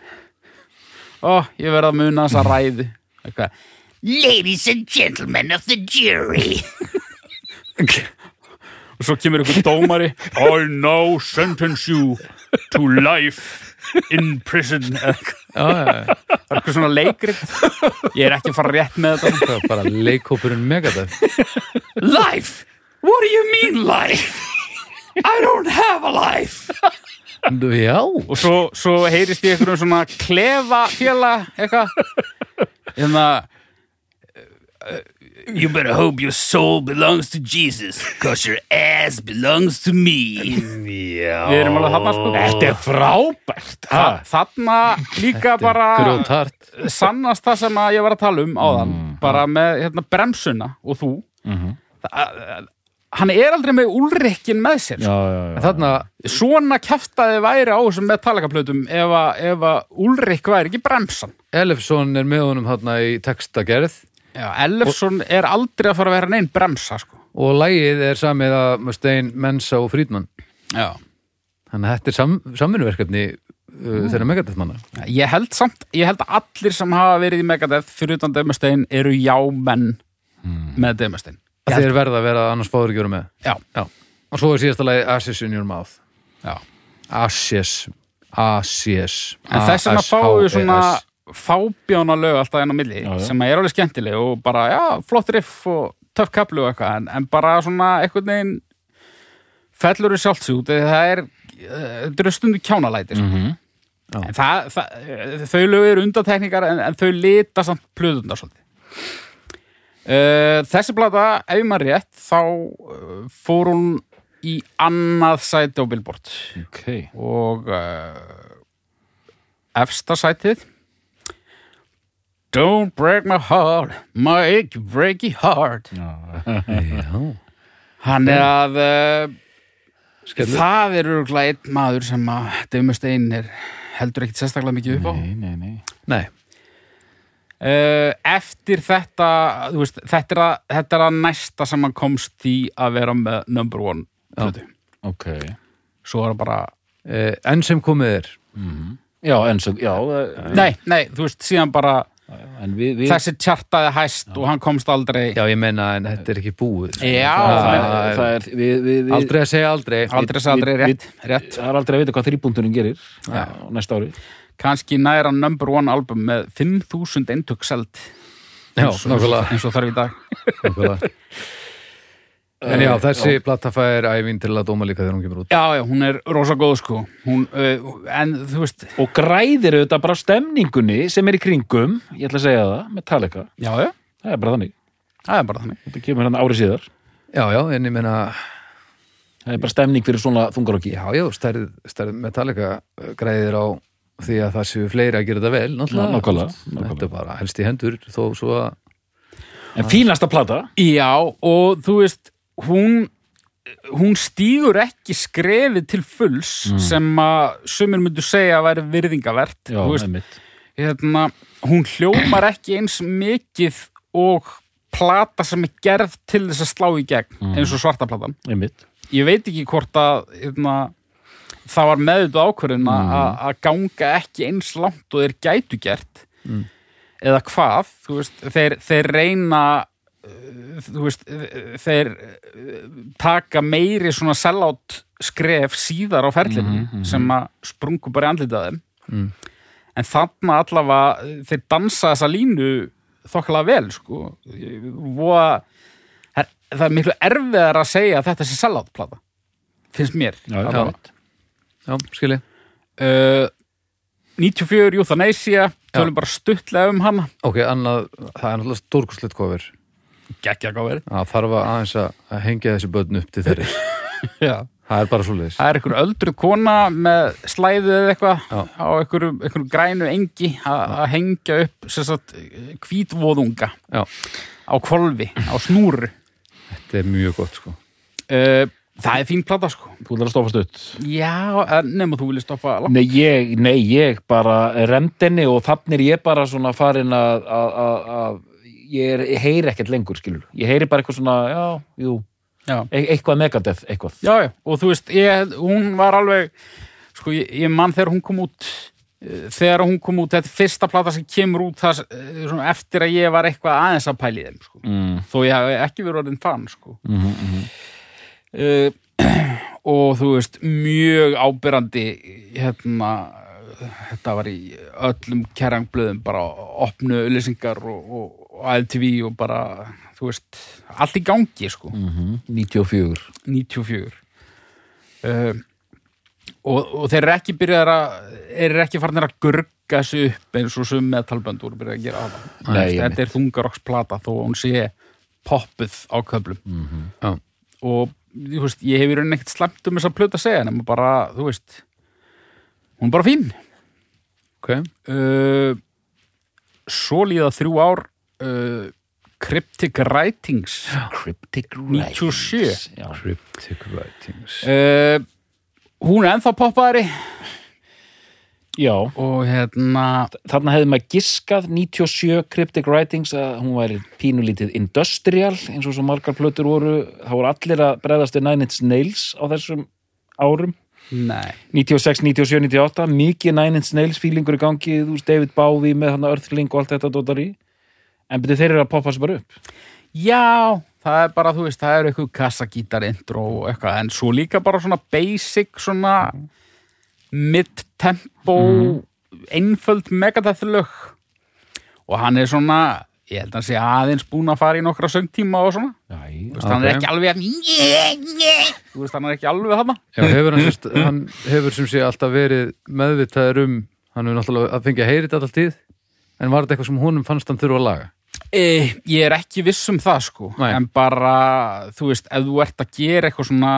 Ó, ég verð að muna þess að ræðu. Eitthvað. Ladies and gentlemen of the jury. [LAUGHS] Og svo kemur einhver dómari. I now sentence you to life in prison. [LAUGHS] Það er eitthvað svona leikrit? Ég er ekki að fara rétt með þetta. Það er bara leikhópurinn Megadeth. Life? What do you mean life? I don't have a life Já. Og svo, svo heyrist ég einhverjum svona klefa fjöla eitthvað. Hérna uh, You better hope your soul belongs to Jesus cause your ass belongs to me. Já. Við erum alveg þarna, sko. Þetta er frábært. Þa, Þarna líka bara Grjótart sannast það sem að ég var að tala um áðan bara með hérna, bremsuna og þú. Það, hann er aldrei með úlrikkin með sér Já, já, já. Þarna svona kjaftaði væri á þessum metallicaplötum ef að, ef að Ulrik væri ekki bremsan. Elefsson er með honum þarna í textagerð. Já, Ellefsson er aldrei að fara að vera neinn bremsa sko. og lægið er samið af Mustaine, Mensa og Friedman. Já. þannig að þetta er sam, samvinnuverkefni uh, þeirra Megadeth manna. Ég held samt, ég held að allir sem hafa verið í Megadeth fyrir utan Demastein eru jámenn með Demastein að þeir verða að vera annars fáður ekki vera með Já, Já. og svo er síðasta lagi Ashes in your mouth já Asjes Asjes En þess vegna fáum við svona A-S-H-E-S. fábjána lög alltaf enn á milli Já, sem er alveg skemmtileg og bara, já, flott riff og töff kaplu og eitthvað en, en bara svona einhvern veginn fellur við sjálfsig út eða það er eh, þetta eru stundu kjánalæti sko. Mhm. en það, það, þau lög eru undantekningar en, en þau lita samt plöðundar svolítið þessi plata, ef maður rétt þá uh, fór hún í annað sæti á Billboard. Ok, og uh, efsta sætið. Don't break my heart my achy breaky heart. Hann er að uh, það er örgulega einn maður sem að Döfum Stein er heldur ekkit sérstaklega mikið upp á. Nei, nei, nei. Nei, eftir þetta þú veist, þetta, er að, þetta er að næsta sem hann komst í að vera með number one plötu. ok, svo er það bara eh, enn sem komið er já, en svo, já eh, nei, nei, þú veist, síðan bara en við, við þessi tjartaði hæst og hann komst aldrei Já, ég meina, en þetta er ekki búið. Já, það, það er, það við, við, við, Aldrei að segja aldrei aldrei sagði aldrei við- rétt, rétt. það er aldrei að vita hvað þrýbúndurinn gerir Já. á næsta ári kannski næra number one album með 5000 eintök seld. Já, eins og- nákvæmlega, eins og þarf í dag. Nákvæmlega. [LAUGHS] En já, þessi platta fær ævinn til að dóma líka þegar hún kemur út. Já, já, hún er rosa góð sko. Hún, uh, en þú veist og græðir auðvitað bara stemningunni sem er í kringum, ég ætla að segja það Metallica, já, já, það er bara þannig. Það er bara þannig. Þetta kemur hann ári síðar. Já, já, en ég meina það er bara stemning fyrir svona þungarokki Já, já, stærð, stærð Metallica uh, græðir á því að það séu fleiri að gera þetta vel náttúrulega, Nákvæmlega, nákvæmlega. Þetta er bara helst í hendur þó svo að en fínasta plata. Já, og þú veist hún hún stígur ekki skrefið til fulls sem að sumir myndu segja að væri virðingavert já, Þú veist, hérna, hún hljómar ekki eins mikið og plata sem er gerð til þess að slá í gegn eins og svarta platan. Ég veit ekki hvort að hérna, það var meðutu ákvörðin mm. að ganga ekki eins langt og þeir gætu gert eða hvað veist, þeir, þeir reyna þú veist, þeir uh, taka meiri svona sellátt skref síðar á ferlinu sem að sprungu bara í andlitað þeim Mm. en þarna allavega þeir dansa þessa línu þokkalega vel sko Voða, það, er, miklu erfiðar að segja að þetta sé selláttplata finnst mér já, Já. Já. Já, skilji uh, 94 Euthanasia tölum bara stuttlega um hana. Ok, annað, það er náttúrulega stórkuslegt kofur geggja gáður Það þarf að aðeins að hengja þessi börn upp til þeirri það [LAUGHS] Það er bara svoleiðis. Er einhver öldruð kona með slæðu eða eitthvað Já. á einhverju, grænu engi að hengja upp hvítvoðunga Já, á kvolfi, á snúru. Þetta er mjög gott sko. Uh, það er fín plata sko þú ætlar að stoppa stutt já, nema þú viljið stoppa langt Nei ég, nei, ég bara remdinni og þannig ég bara svona farin að, að, að, að ég, er, ég heyri ekkert lengur, skilur. Ég heyri bara eitthvað svona, já, jú, já. e eitthvað megadeth, eitthvað. já, já, og þú veist, ég, hún var alveg sko, ég, ég mann þegar hún kom út eh, þegar hún kom út, þetta er fyrsta plata sem kemur út það, eh, svona, eftir að ég var eitthvað aðeins að pæli þeim, sko. Mm. þó ég hef ekki verið orðin fan, sko Mm -hmm. Uh, [CLEARS THROAT] og þú veist mjög ábyrrandi hérna þetta var í öllum kerrangblöðum bara opnu lýsingar og, og, og ALTV og bara þú veist, allt í gangi sko. Mm 94. 94 uh, og, og þeir eru ekki byrjaðar að eru ekki farnir að gurga þessu upp eins og sum metalbönd voru byrjað að gera það Nei, þetta er þungaroksplata þó hún sé poppuð á köflum. Já, og þú veist, ég hef í rauninni ekkert slæmt um þess að plöta að segja nema bara, þú veist hún er bara fín ok uh, svo líða þrjú ár uh, Cryptic Writings Cryptic 97. Writings. Já. Cryptic Writings uh, hún er ennþá poppaðari Já, og hérna þarna hefði maður giskað 97 Cryptic Writings að hún væri pínulítið industrial eins og svo margar plötur voru. Þá voru allir að bregðast við Nine Inch Nails á þessum árum. Nei, 96, 97, 98 mikið Nine Inch Nails feelingur í gangi þú veist David Bowie með hann Earthling og allt þetta dótar í en byrju þeir eru að poppa þessu bara upp. Já það er bara, þú veist, það er eitthvað kassagítar intro og eitthvað, en svo líka bara svona basic svona mid-tempo einföld Megadeth lög og hann er svona ég held að hann sé aðeins búin að fara í nokkra söngtíma og svona. Æ, Þú veist, hann er ekki alveg þú veist, hann er ekki alveg þarna. Já, hefur hann, sérst, hann hefur sem sé alltaf verið meðvitaður um hann hefur náttúrulega að fengja heyrit alltaf tíð en var þetta eitthvað sem honum fannst hann þurfa að laga? E, ég er ekki viss um það sko. Nei. en bara, þú veist, ef þú ert að gera eitthvað svona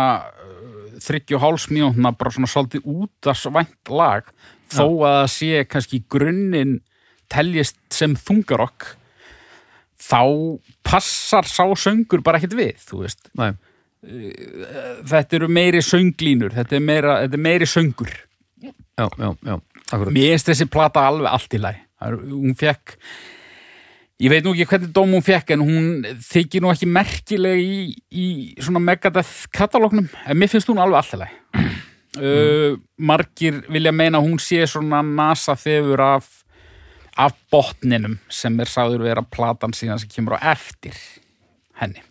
þryggju háls mínútna bara svona svolítið út að svænt lag þó að það sé kannski grunninn teljist sem þungarokk þá passar sá söngur bara ekkert við, þú veist. Nei, þetta eru meiri sönglínur þetta er, meira, þetta er meiri söngur. Já, já, já, akkurat. Mér finnst þessi plata alveg allt í læg hún fekk ég veit nú ekki hvernig dóm hún fekk en hún þykir nú ekki merkileg í, í svona Megadeth katalóknum en mér finnst hún alveg í læg [CLEARS THROAT] uh, margir vilja meina hún sé svona nasa þefur af af botninum sem er sáður vera platan síðan sem kemur á eftir henni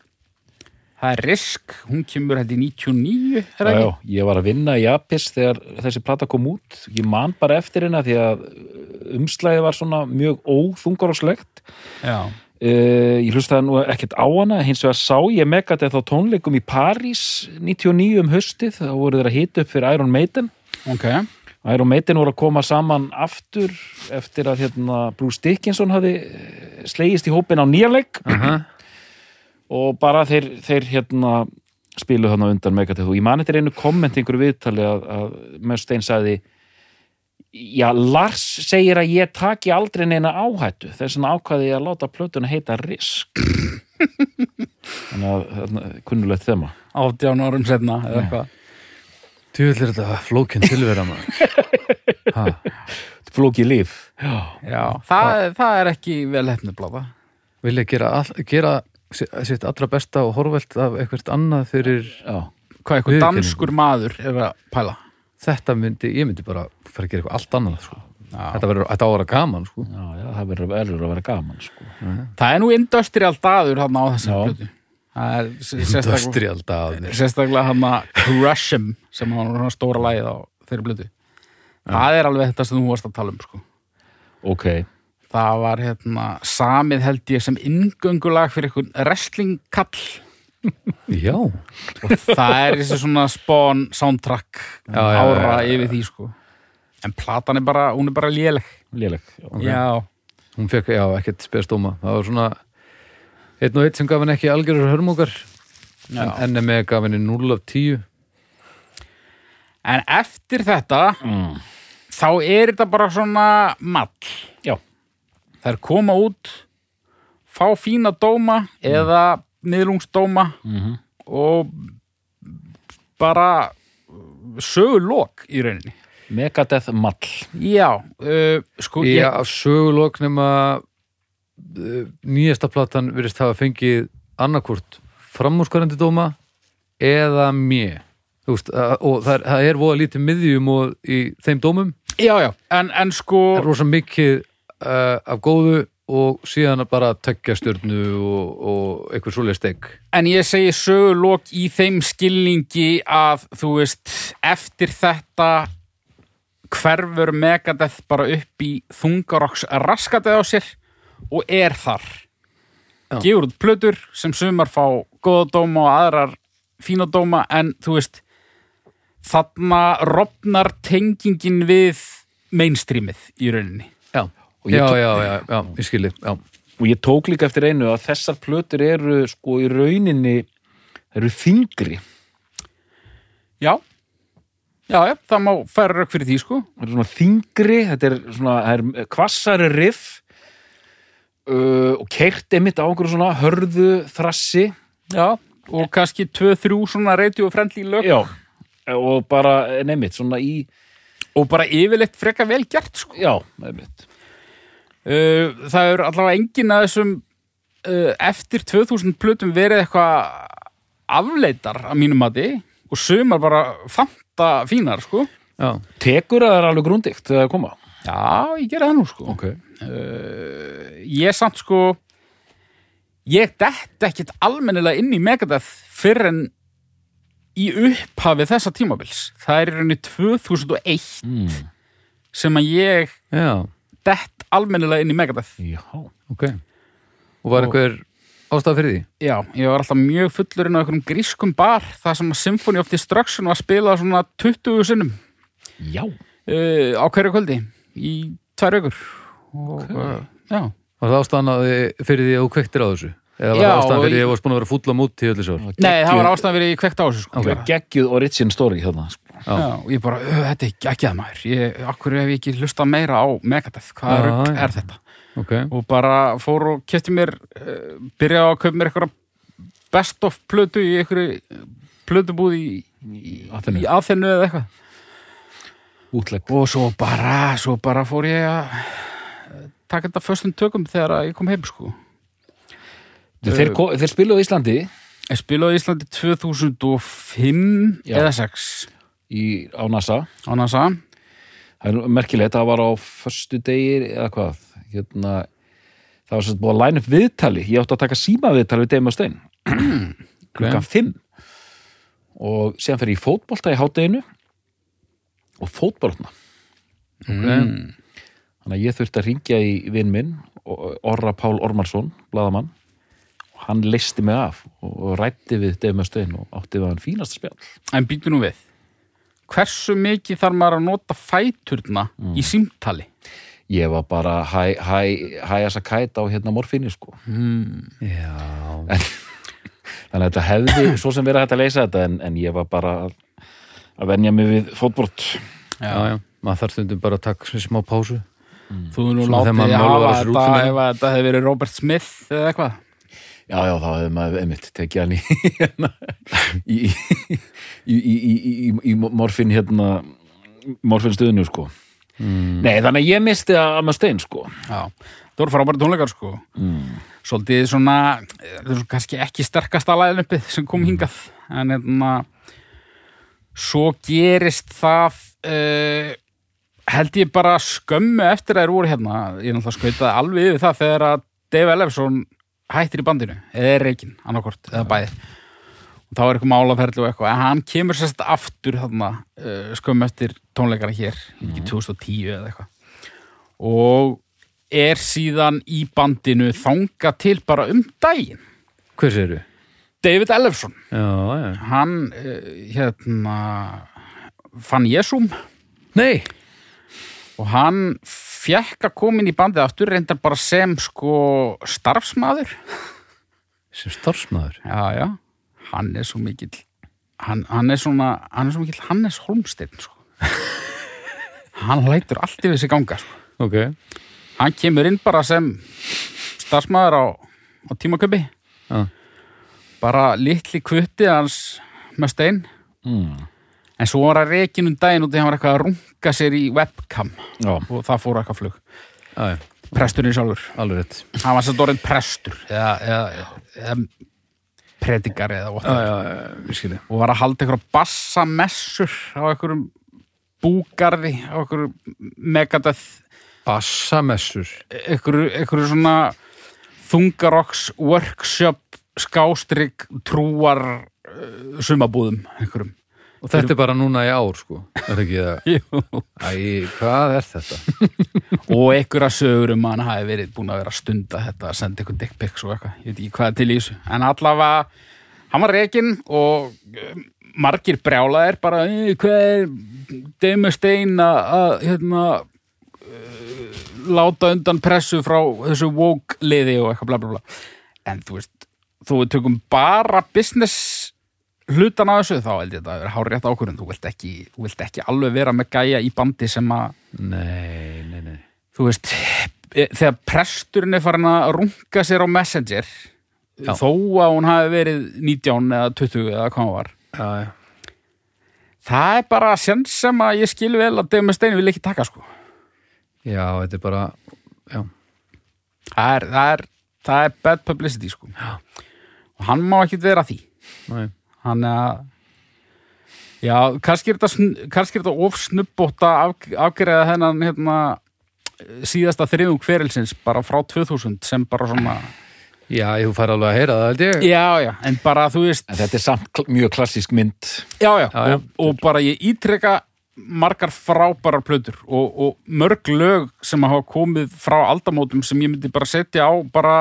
það er Risk, hún kemur hætti 99 er það ekki? já, ég var að vinna í Apis þegar þessi plata kom út. Ég man bara eftir hérna því að umslæði var svona mjög óþungaráslegt Já. Uh, ég hlustaði nú ekkert á hana. Hins vegar sá ég Megadeth á tónleikum í París 99 um haustið. Þá voru þeir að hita upp fyrir Iron Maiden. Ok. Iron Maiden voru að koma saman aftur eftir að hérna, Bruce Dickinson hafi slegist í hópin á nýjarleik Aha. Og bara þeir, þeir hérna spiluð þarna undan Megadeth. Og ég mani þetta einu komment einhverju viðtali að, að Mustaine sagði já, Lars segir að ég taki aldrei neina áhættu. Þess vegna ákvaði ég að láta plötuna heita Risk. [LAUGHS] Þannig að þarna, kunnulegt þema. Átján árum setna eða eitthvað. Tjóðlega er þetta flókin tilvera maður. [LAUGHS] Ha, flóki líf. Já, Já, það, það er ekki vel hefnublada Vilja gera, all, gera sitt allra besta og horfvelt af eitthvað annað fyrir já, Hvað eitthvað danskur maður er að pæla þetta myndi, ég myndi bara fara að gera eitthvað allt annað sko. Þetta verður þetta á að vera gaman sko. já, já það verður að vera gaman sko. Það er nú industrial daður hann á þessum sérstaklega, Industrial dagarnir. sérstaklega hann að Crush'em sem var svona stóra lagið á þeirri blutu Það er alveg þetta sem þú varst að tala um sko. ok, Það var hérna samið held ég sem ingöngulag fyrir einhvern wrestlingkall Já, og það er þessi svona spawn soundtrack Já, ára já, já. yfir því sko en platan er bara, hún er bara léleg léleg já. já, hún fekk, já, ekkert spesdóma það var svona einn og einn sem gaf henni ekki algjörur hörmungar en. NME gaf henni 0 af 10 en eftir þetta Mm. þá er þetta bara svona mall er koma út fá fína dóma eða miðlungsdóma Mhm. og bara sögulok í rauninni. Megadeth mall. Já, uh, sko Já, sögulok nema uh, nýjasta platan virðist hafa fengið annarkvort framúrskarandi dóma eða Þú veist, að- og það er, það er voða lítið miðjum og í þeim dómum. Já, já, en, en sko það er rosa mikið uh, af góðu og síðan bara tökja stjörnu og, og eitthvað svoleið steg En ég segi sögulok í þeim skilningi að, þú veist, eftir þetta hverfur Megadeth bara upp í þungarokks raskatið á sér og er þar. Gefur út plötur sem sumar fá góða dóma og aðrar fína dóma en, þú veist, þarna rofnar tengingin við mainstreamið í rauninni. Já, Og tók- já, já, já, ég skilji já. og ég tók líka eftir einu að þessar plötur eru sko í rauninni eru þingri Já, já, já, það má færa rauk fyrir því, sko. það eru svona þingri, þetta er svona er kvassari riff uh, og keirt einmitt á einhverju svona hörðu þrassi Já, og kannski 2-3 svona radio-friendly lög já, og bara nefnitt svona í, og bara yfirleitt freka vel gert sko. já, nefnitt það er allavega enginn að þessum uh, eftir 2000 plötum verið eitthvað afleitar að mínum mati og sumar bara fanta fínar sko. já. tekur að það er alveg grúndikt það koma já, ég gera það nú sko. ok, uh, ég samt sko ég dett ekkit almennilega inn í Megadeth fyrr en í upphafi þessa tímabils það er í rauninni 2001 mm. sem að ég Já, dett almennilega inn í Megadeth Já, ok. Og var einhver ástæða fyrir því? Já, ég var alltaf mjög fullur inn á einhverjum grískum bar þar sem að Symphony of Destruction var spilað svona 20 sinnum. Já. Uh, á hverju kvöldi? Í tvær aukur og Ok. uh, já, Var það ástæðan fyrir því að þú kveiktir á þessu? Eða var ástæðan fyrir ég- varst búin að vera á múti í öllu svo? nei það var ástæðan verið í kveikt á þessu sko. Ok. Já. Geggjuð origin story þarna sko. Já. Já, ég bara, "Ö, þetta er ekki að maður ég, akkur hef ég ekki hlustað meira á Megadeth, hvað Já, rugg já. er þetta Ok, og bara fór og kefti mér uh, byrjaði að kaupa mér eitthvað best of plötu í einhverju plötubúð í, í, í aðþennu eða eitthvað Útlegg og svo bara, svo bara fór ég að eh, taka þetta föstum tökum þegar að ég kom heim sko Þeir, þeir spiluðu á Íslandi. Ég spilaði í Íslandi 2005 Já. eða 6 í, á NASA. Á NASA. Það er merkilegt, það var á förstu degir eða hvað. Hérna, það var sérst búið að line upp viðtali. Ég átti að taka síma viðtali við Deima Stein. [CLEARS THROAT] Klukkan 5 og síðan fyrir ég í fótbolta í hátteginu og fótboltna. Mm. þannig að ég þurfti að ringja í vinn minn Orra Pál Ormarsson, blaðamann. og hann leisti mig af og rætti við Deima Stein og átti við hann fínasta spjall. En býtu nú við. Hversu mikið þarf maður að nota fæturna í símtali? Ég var bara hæ, hæ, hæ að kæta á hérna morfínu sko. Já. [LAUGHS] Þannig að þetta hefði svo sem verið hægt að leysa þetta en, en ég var bara að, að venja mig við fótbrott Já, já, maður þarf stundum bara að taka svona smá pásu. Þú er nú látið að hafa þetta ef þetta hefði verið Robert Smith eða eitthvað já, já, þá hefði maður einmitt tekið hann í [LAUGHS] hérna, í, í, í, í, í, í morfin hérna morfin stuðinu sko. Mm. nei, þannig að ég misti að maður stein sko. Já, það voru frábæri tónleikar sko. Mm. Svolítið svona það svo kannski ekki sterkasta læðinuppið sem kom hingað en hérna svo gerist það uh, held ég bara skömmu eftir að þær voru hérna. Ég náttúrulega skautaði alveg yfir það þegar að Dave Ellefson hættir í bandinu eða er reikinn, annarkort, eða bæði og þá er eitthvað málaferðli og eitthvað en hann kemur sérst aftur þarna uh, skömmu eftir tónleikara hér ekki 2010 eða eitthvað. Og er síðan í bandinu þanga til bara um daginn. Hvers eru? David Ellefson Já, já. Hann uh, hérna fann Jesúm. Nei, og hann fekk að koma inn í bandið aftur reyndar bara sem sko starfsmaður. Sem starfsmaður? Já, já, hann er svo mikill hann, hann er svona hann er svo mikill Hannes Holmsteinn sko. hann lætur allt yfir sig ganga sko. Ok, hann kemur inn bara sem starfsmaður á, á tímaköpi já, bara litli kvutti hans með stein Mm. En svo var að reikin um daginn í hann var eitthvað að runga sér í webcam. Já, og það fór eitthvað flug. Já, já, presturinn sjálfur, alveg rétt. Hann var sem orðin prestur. Eða, eða, eða predikar eða Já, whatever. já, já, við skilja og var að halda eitthvað bassamessur á einhverjum búgarði á einhverjum megadeth Bassamessur? einhverju, einhverju svona þungarokks workshop skástrygg trúar uh, sumabúðum einhverjum Og þetta er bara núna í ár, sko Er ekki það? [LAUGHS] Jú. Æ, hvað er þetta? [LAUGHS] og einhverja sögur um að hann hafi verið búin að vera að stunda þetta að senda einhver dick pics og eitthvað, ég veit ekki hvað er til í þessu en allavega, hann var rekin og eh, margir brjálaðir bara, "Eh, hvað er Demi Stein að hérna uh, láta undan pressu frá þessu woke liði og eitthvað bla bla bla en þú veist, þú tökum bara business hlutan á þessu, þá held ég að vera hár rétt ákvörðun, þú vilt ekki, þú vilt ekki alveg vera með gæja í bandi sem að Nei, nei, nei. Þú veist, e- þegar presturinn er farin að runga sér á Messenger Já. þó að hún hafi verið 19 eða 20 eða hvað hún var. Já, já, það er bara sens sem að ég skil vel að Demi Steini vil ekki taka sko. Já, þetta er bara það er, það er, það er bad publicity sko. Og hann má ekki vera því. Nei hann er að já, kannski er þetta, sn- kannski er þetta of snubbótt að af, afgreða þennan hérna, síðasta þriðung ferilsins bara frá 2000 sem bara svona Já, ég fær alveg að heyra það, held ég. Já, já, en bara þú veist En þetta er samt kl mjög klassísk mynd Já, já, Já, já. Og, og bara ég ítreka margar frábærar plötur og, og mörg lög sem hafa komið frá aldamótum sem ég myndi bara setja á bara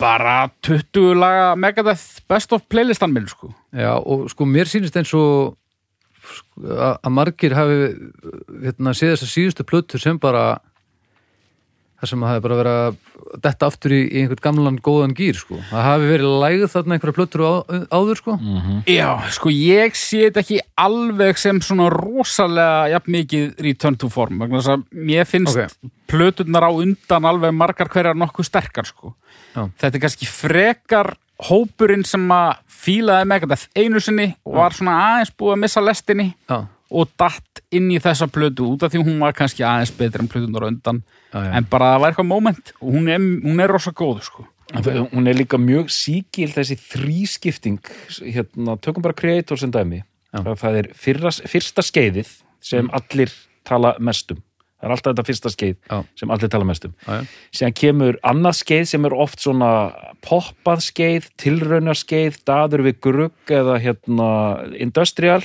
bara 20 laga Megadeth best of playlistan minn sko. Já, og sko mér sýnist eins og sko, að að margir hafi hérna, séð þessar síðustu plötur sem bara það sem hafi bara verið að detta aftur í, í einhvern gamlan góðan gýr sko. það hafi verið lægð þarna einhverja plötur á, áður sko. Já, sko ég sé þetta ekki alveg sem svona rosalega jafn mikið return to form vegna þess að mér finnst Ok. plöturnar á undan alveg margar hverjar nokkuð sterkar sko Já. þetta er kannski frekar hópurinn sem að fílaði Megadeth einu sinni og var svona aðeins búið að missa lestinni Já, og datt inn í þessa plötu út af því hún var kannski aðeins betri en plötunar undan. Já, já. en bara það var eitthvað moment og hún er, hún er rosa góð sko. En Hún er líka mjög síkil þessi þrískipting hérna, tökum bara Creator sem dæmi. Það, er fyrra, fyrsta skeiðið sem allir tala mest um það er alltaf þetta fyrsta skeið Já. sem allir tala mest um já, já. síðan kemur annað skeið sem er oft svona poppað skeið, tilraunar skeið daður við grugg eða hérna industrial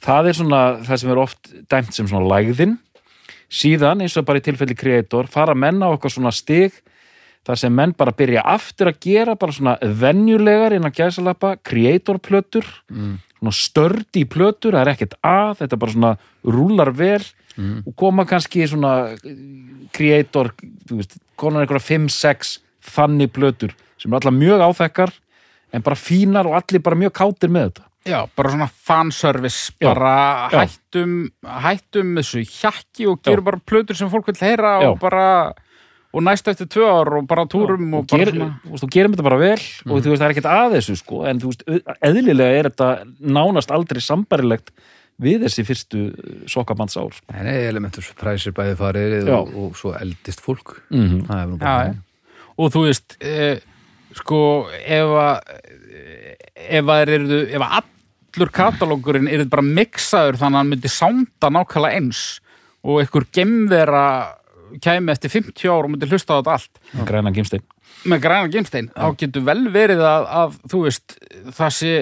það er svona það sem er oft dæmt sem svona lægðin síðan eins og bara í tilfelli kreator fara menn á eitthvað svona stig þar sem menn bara byrja aftur að gera bara svona venjulegar innan gæsalappa kreatorplötur Mm. svona stördi plötur, það er ekkert að þetta bara svona rúlar vel Mm. og koma kannski svona kreator, þú veist konar einhverja 5-6 þannig plötur sem er allar mjög áþekkar en bara fínar og allir bara mjög kátir með þetta Já, bara svona fanservice Já, bara já. hættum hættum þessu hjakki og gerum Já. bara plötur sem fólk vil heyra Já. og bara og næst eftir tvö ár og bara túrum og, og, bara ger, svona þú veist, þú gerum þetta bara vel og þú veist, það er ekkert að þessu sko en þú veist, eðlilega er þetta nánast aldrei sambarilegt við þessi fyrstu sokkabandsár sko. Nei, nei, elementur præsir bæði farið Já. og, og svo eldist fólk mm -hmm. Það er nú Já, bara já. og þú veist e, sko ef að ef að allur katalógurinn er bara mixaður þannig að hann myndi sánda nákvæmlega eins og einhver gemvera kæmi eftir 50 ár og myndi hlusta á þetta allt. Græna gimstein með græna gemstein, þá getur vel verið að, að þú veist, það sé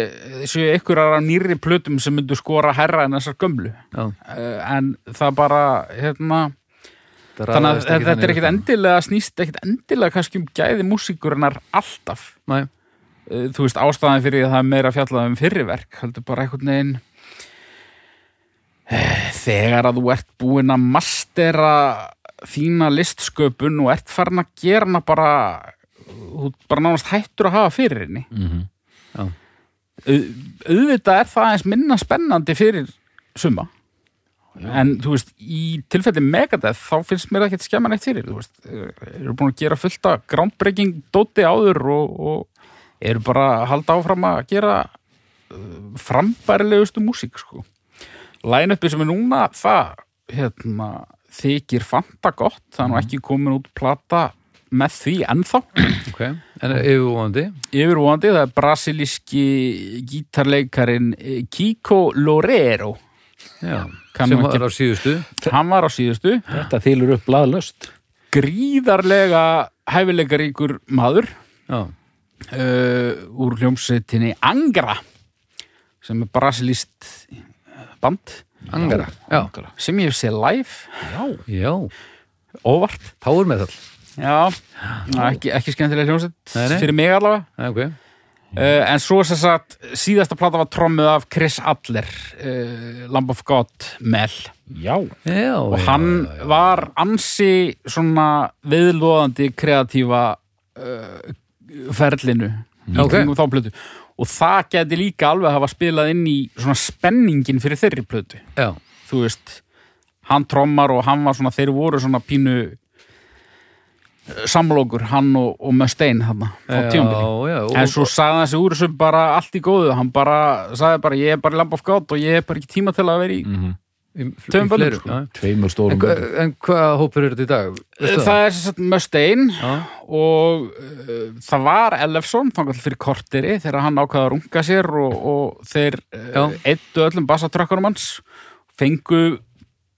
séu einhverjar af nýrri plötum sem myndu skora herra en þessar gömlu. Já, uh, en það bara hérna, þannig að þetta er upp. endilega snýst ekkit endilega kannski um gæði músíkurinnar alltaf. Nei, þú veist, ástæðan fyrir að það er meira fjallað um fyrriverk, heldur bara einhvern veginn Eh, þegar að þú ert búin að mastera þína listsköpun og ert farin að gera hana bara þú bara nánast hættur að hafa fyrir henni. Mm -hmm. já, Au- auðvitað er það aðeins minna spennandi fyrir suma. En þú veist, í tilfelli Megadeth þá finnst mér ekkert skemman eitt fyrir þú veist, eh, eru búin að gera fullt af groundbreaking dóti áður og, og eru bara að halda áfram að gera uh, frambærilegustu músík sko. line-upi sem er núna það hérna, þykir fanta gott. Það er nú ekki komin út plata með því ennþá. [CLEARS THROAT] Ok En yfirvóandi yfirvóandi, það er brasilíski gítarleikarin eh, Kiko Loureiro Já, sem nú ekki- var á síðustu. Hann var á síðustu. Þetta þýlur upp blaðlöst gríðarlega hæfileikaríkur maður. Já, uh, úr hljómsveitinni Angra sem er brasilíst band. Angara Já, sem ég hef séð live. Já, já, óvart. Power metal já, ekki, ekki skemmtilega hljómsveit Nei, nei. fyrir mig allavega. Nei, ok. Uh, en svo sem sagt, síðasta plata var trommuð af Chris Adler uh, Lamb of God Mel. Já. Já, og já, hann já, já. var ansi svona viðlóðandi kreatífa uh, ferlinu í Ok. kringum þá plötu. Og það geti líka alveg hafa spilað inn í svona spenningin fyrir þeirri plötu. Já, þú veist, hann trommar og hann var svona, þeir voru svona pínu eh, samlokur, hann og, og Mustaine hann á já, En svo sagði hann sig úr þessu bara allt í góðu, hann bara sagði bara ég er bara í Lamb of God og ég er bara ekki tíma til að vera í mm í, tveim fleiru, sko. tveimur En, stórum hva, en hvað hópur er þetta í dag? Veistu Það? Er Mustaine Já, og uh, það var Ellefson þannig fyrir korteri þegar hann ákvaða að runga sér og, og þeir uh, eittu öllum bassatrökkunum hans fengu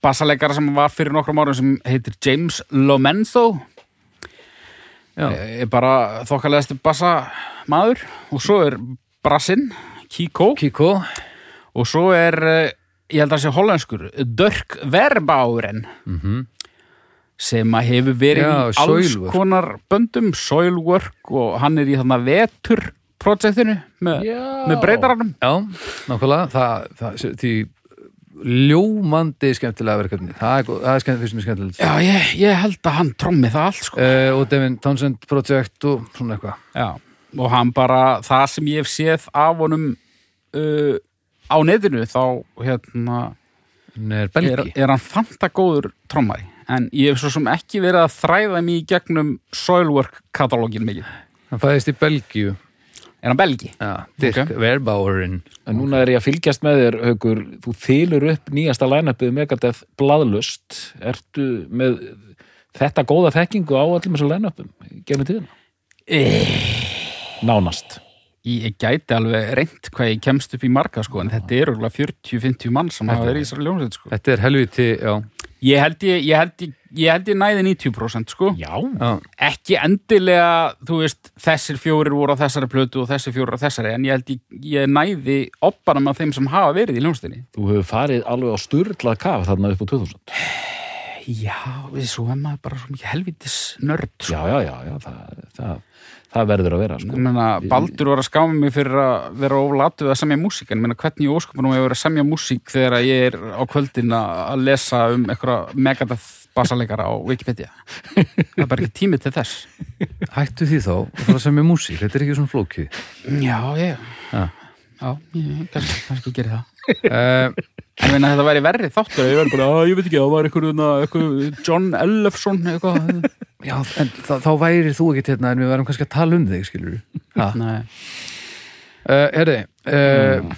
bassaleikara sem var fyrir nokkrum árum sem heitir James Lomenzo. Já. er bara þokkalegasti bassa maður og svo er brassinn Kiko. Kiko. Og svo er, eh, ég held að sé hollenskur Dörk Verbáren mm sem að hefur verið Já, alls Soilwork. konar böndum Soilwork og hann er í þarna vetur projektinu með, með breytaranum. Já, nákvæmlega. Það, það, því ljómandi skemmtilega verkefni. Það er, það er skemmt, fyrst mér skemmtilegt. Já, ég, ég held að hann trommi það allt sko. uh, og Devin Townsend Project og svona eitthvað. Já, og hann bara það sem ég hef séð af honum uh, á netinu þá hérna er er, belgi er hann fanta góður trommari en ég hef svo sem ekki verið að þræða mig í gegnum Soilwork katalógin mikið. hann fæðist í Belgíu Er hann belgi? Já, Dirk Ok. Verbauerinn En núna er ég að fylgjast með þér, Haukur, þú þylur upp nýjasta line-upið Megadeth bladlust. Ertu með þetta góða þekkingu á öllum þessu line-upum? Gefum tíðina? Nánast. Ég gæti alveg reynt hvað ég kemst upp í marga sko en þetta er örgulega 40-50 mann sem hafa verið í þessari ljónsveit sko. Þetta er helviti, já, Ég held ég, ég, held ég, ég, held ég næði 90% sko. Já. já. Ekki endilega, þú veist, þessir fjórir voru á þessari plötu og þessir fjórir á þessari en ég held ég, ég næði oppanum af þeim sem hafa verið í ljónsveitinni. Þú hefur farið alveg á sturlað kaf þarna upp á 2000. Já, svo er maður bara svo mikið helvitis nörd sko. Já, já, já, já það, það, það verður að vera, sko. Ég meina, Baldur var að skáma mig fyrir að vera oflatu við að semja músík en meina, hvernig ég óskupunum ég verið að semja músík þegar að ég er á kvöldin að að lesa um eitthvað megadeth bassaleikara á Wikipedia? Það er bara ekki tími til þess. Hættu því þá og fara að semja músík, þetta er ekki svona flókið. Já, ég. Já, ég kannski, kannski gerir það uh, Ég meina þetta væri verri þáttur. Ég verið bara, að ég veit ekki, það var eitthvað, eitthvað John Ellefson eitthvað. Já, en þá væri þú ekki hérna en við værum kannski að tala um þig, skilur við Nei, uh, Herði uh,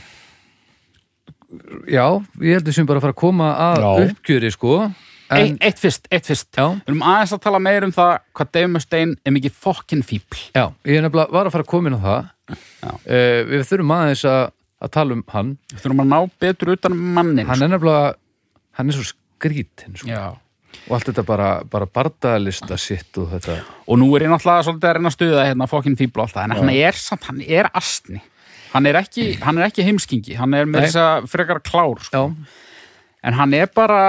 Já, ég held þessum bara að fara að koma að Já. uppgjöri, sko. En, eitt fyrst, eitt fyrst. Já, Við erum aðeins að tala meir um það hvað Dave Mustaine er mikið fokkin fíbl já, ég er nefnilega var að fara að koma inn á það. Uh, Við þurfum aðeins að, að tala um hann. Þurfum að ná betur utan mannin Hann er nefnilega, hann er svo skrítinn sko. Og allt þetta bara, bara bardaðalista sitt og þetta. Og nú er ég náttúrulega svolítið að reyna að stuða hérna fokkin fíbl og allt það, en hann er samt, hann er astni. Hann er ekki, hann er ekki heimskingi hann er með þess að frekar klár sko. En hann er bara,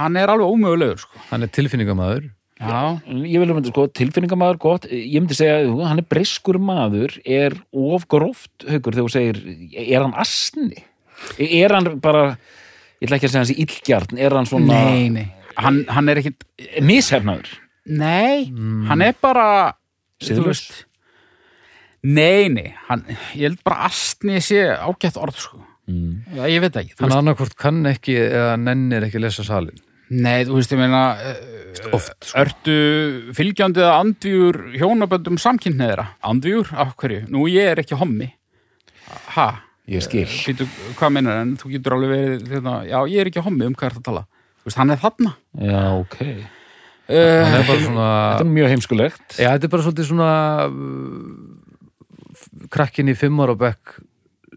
hann er alveg ómögulegur sko. hann er tilfinningamæður já, Ég vil um þetta, sko, tilfinningamaður gott, ég myndi segja, hann er breskur maður, er of gróft, haukur, þegar þú segir, er hann asni? Er hann bara, ég ætla ekki að segja hans í illgjarn, er hann svona nei, nei hann, hann er ekki, mishefnaður? nei hann er bara veist, nei, nei hann, ég held bara astni sé ágætt orð sko. Mm. já, ég veit það ekki, þú Hann veist, annarkvort kann ekki eða nennir ekki að lesa salin nei, þú veist, ég meina eh, Oft, sko. Ertu fylgjandi að andvíur hjónaböndum samkynneðra? Andvíur? Af hverju? Nú, ég er ekki hommi. Ha? Ég skil. Býtu, hvað meinar en þú getur alveg verið þetta, já, ég er ekki hommi, um hvað er að tala? Þú veist, hann er þarna. Já, ok. Uh, er bara svona Þetta er mjög heimskulegt. Já, þetta er bara svolítið svona uh, krakkin í fimm ára bekk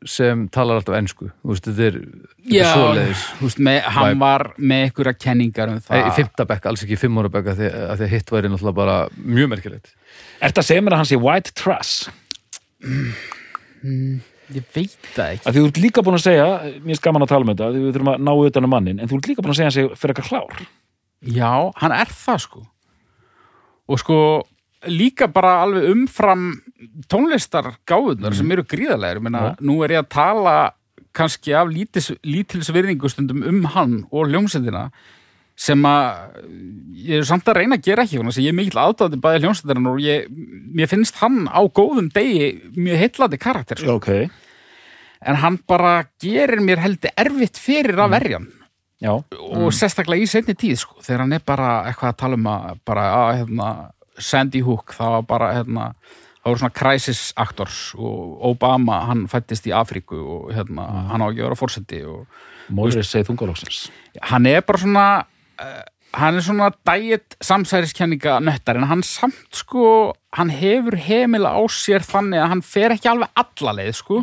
sem talar alltaf veist, þetta er, þetta er svoleiðis hann var með einhverja kenningar um það. í fimmta bekk, alls ekki í fimm ára bekk af því, af því að hitt væri náttúrulega bara mjög merkilegt Ertu að segja mér að hann sé white trash? Ég veit það ekki. Að því þú ert líka búin að segja, mér er gaman að tala um þetta, því við þurfum að ná utan um mannin, en þú ert líka búin að segja hann sé fyrir eitthvað klár. Já, hann er það sko og sko líka bara alveg umfram tónlistargáðunar sem eru gríðarlegar. Ég meina, nú er ég að tala kannski af lítis, lítilsvirðingustundum um hann og hljómsendina sem að ég er samt að reyna að gera ekki þannig að ég er mikill aðdáði bæði hljómsendina og ég, mér finnst hann á góðum degi mjög heillandi karakter sko. Ok. en hann bara gerir mér heldur erfitt fyrir að verja hann. Já. og sérstaklega í seinni tíð sko, þegar hann er bara eitthvað að tala um að bara að hérna, Sandy Hook það var bara hérna, það voru svona crisis actors og Obama hann fættist í Afríku og hérna, hann á að vera fórseti og Móðurinn segið þungalóksins. hann er bara svona uh, hann er svona dæget samsæriskenninga nöttar en hann samt sko hann hefur heimila á sér þannig að hann fer ekki alveg alla leið sko.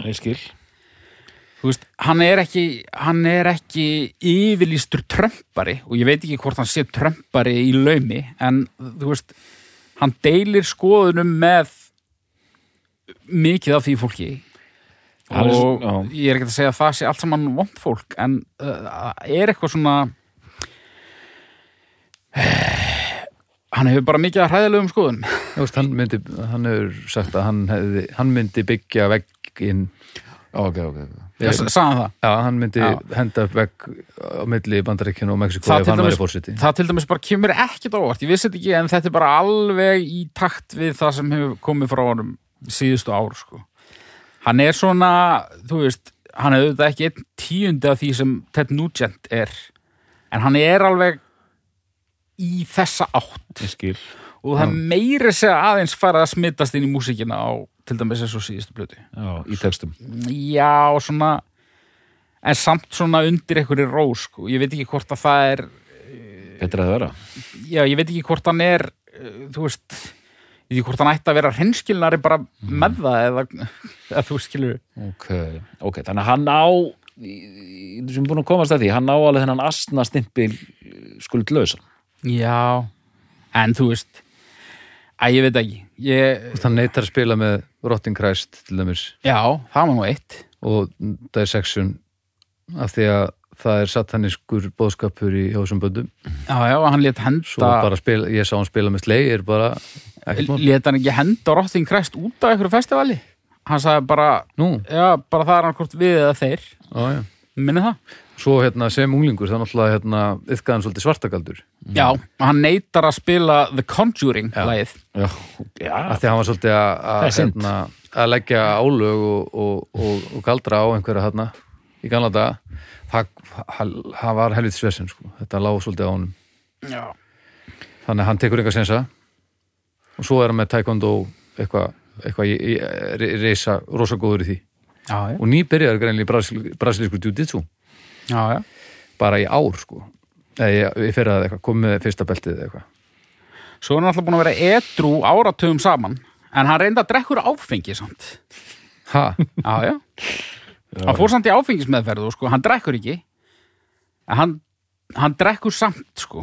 Veist, hann er ekki hann er ekki yfirlýstur trömpari og ég veit ekki hvort hann sé trömpari í laumi en þú veist, hann deilir skoðunum með mikið af því fólki. Er svo- og já. ég er ekki að segja að það sé allt saman vond fólk en uh, er eitthvað svona [SIGHS] hann hefur bara mikið að hræðilegum skoðun Þú veist, hann myndi, hann hefur sagt að hann, hefði, hann myndi byggja vegginn. Ok, ok, ok. Ég sagði það? Já, hann myndi Já. henda upp vegg á milli Bandaríkjun og Mexiko Það ef til það til dæmis bara kemur ekkert á óvart. Ég vissi þetta ekki en þetta er bara alveg í takt við það sem hefur komið frá honum síðustu ár sko. hann er svona þú veist, hann er auðvitað ekki einn tíundi af því sem Ted Nugent er en hann er alveg í þessa átt. Og það meiri segja aðeins fara að smittast inn í músíkina á til dæmis og síðustu blötu já, í textum. Já, svona en samt svona undir einhverju ró sko. ég veit ekki hvort að það er betra að vera. Já, ég veit ekki hvort hann er uh, þú veist ég veit ekki hvort hann ætti að vera hreinskilnari bara með það eða, eða þú skilur. Ok, ok, þannig að hann á sem búin að komast að því, hann á alveg þennan asna stimpil skuldlausa. Já, en þú veist að ég veit ekki ég, Hann neytar að spila með Rotting Christ til dæmis. Já, það var nú eitt. Og Dissection af því að það er satanískur bóðskapur í hjásum böndum. Já, já, hann let henda bara spila, ég sá hann spila með slei er bara let hann ekki henda Rotting Crest út af einhverju festivali? Hann sagði bara, já, bara það er hann hvort við eða þeir. Á, já. minni það? Svo hérna sem unglingur, það er náttúrulega hérna, yfkaðan svolítið svartagaldur. Já, hann neytar að spila The Conjuring Já. lagið. Já, já, því að hann var svolítið að, að, hérna, að leggja álög og, og, og, og galdra á einhverja hérna í gamla daga það, var helvið svesen sko. þetta lág svolítið á honum. Já, þannig að hann tekur enga sensa. Og svo er hann með taekwondo eitthvað eitthva, reysa rosa góður í því. Já, já, og nýbyrjar greinlega í brasil, brasilísku jiu-jitsu. Já, já. bara í ár sko. Eða ég, fyrir að komið fyrsta beltið eða eitthvað. Svo er hann alltaf búin að vera edru áratugum saman. En hann reynda að drekkur áfengi samt. ha, Já, já. Hann fór samt í áfengismeðferð og sko, hann drekkur ekki en hann, hann drekkur samt sko.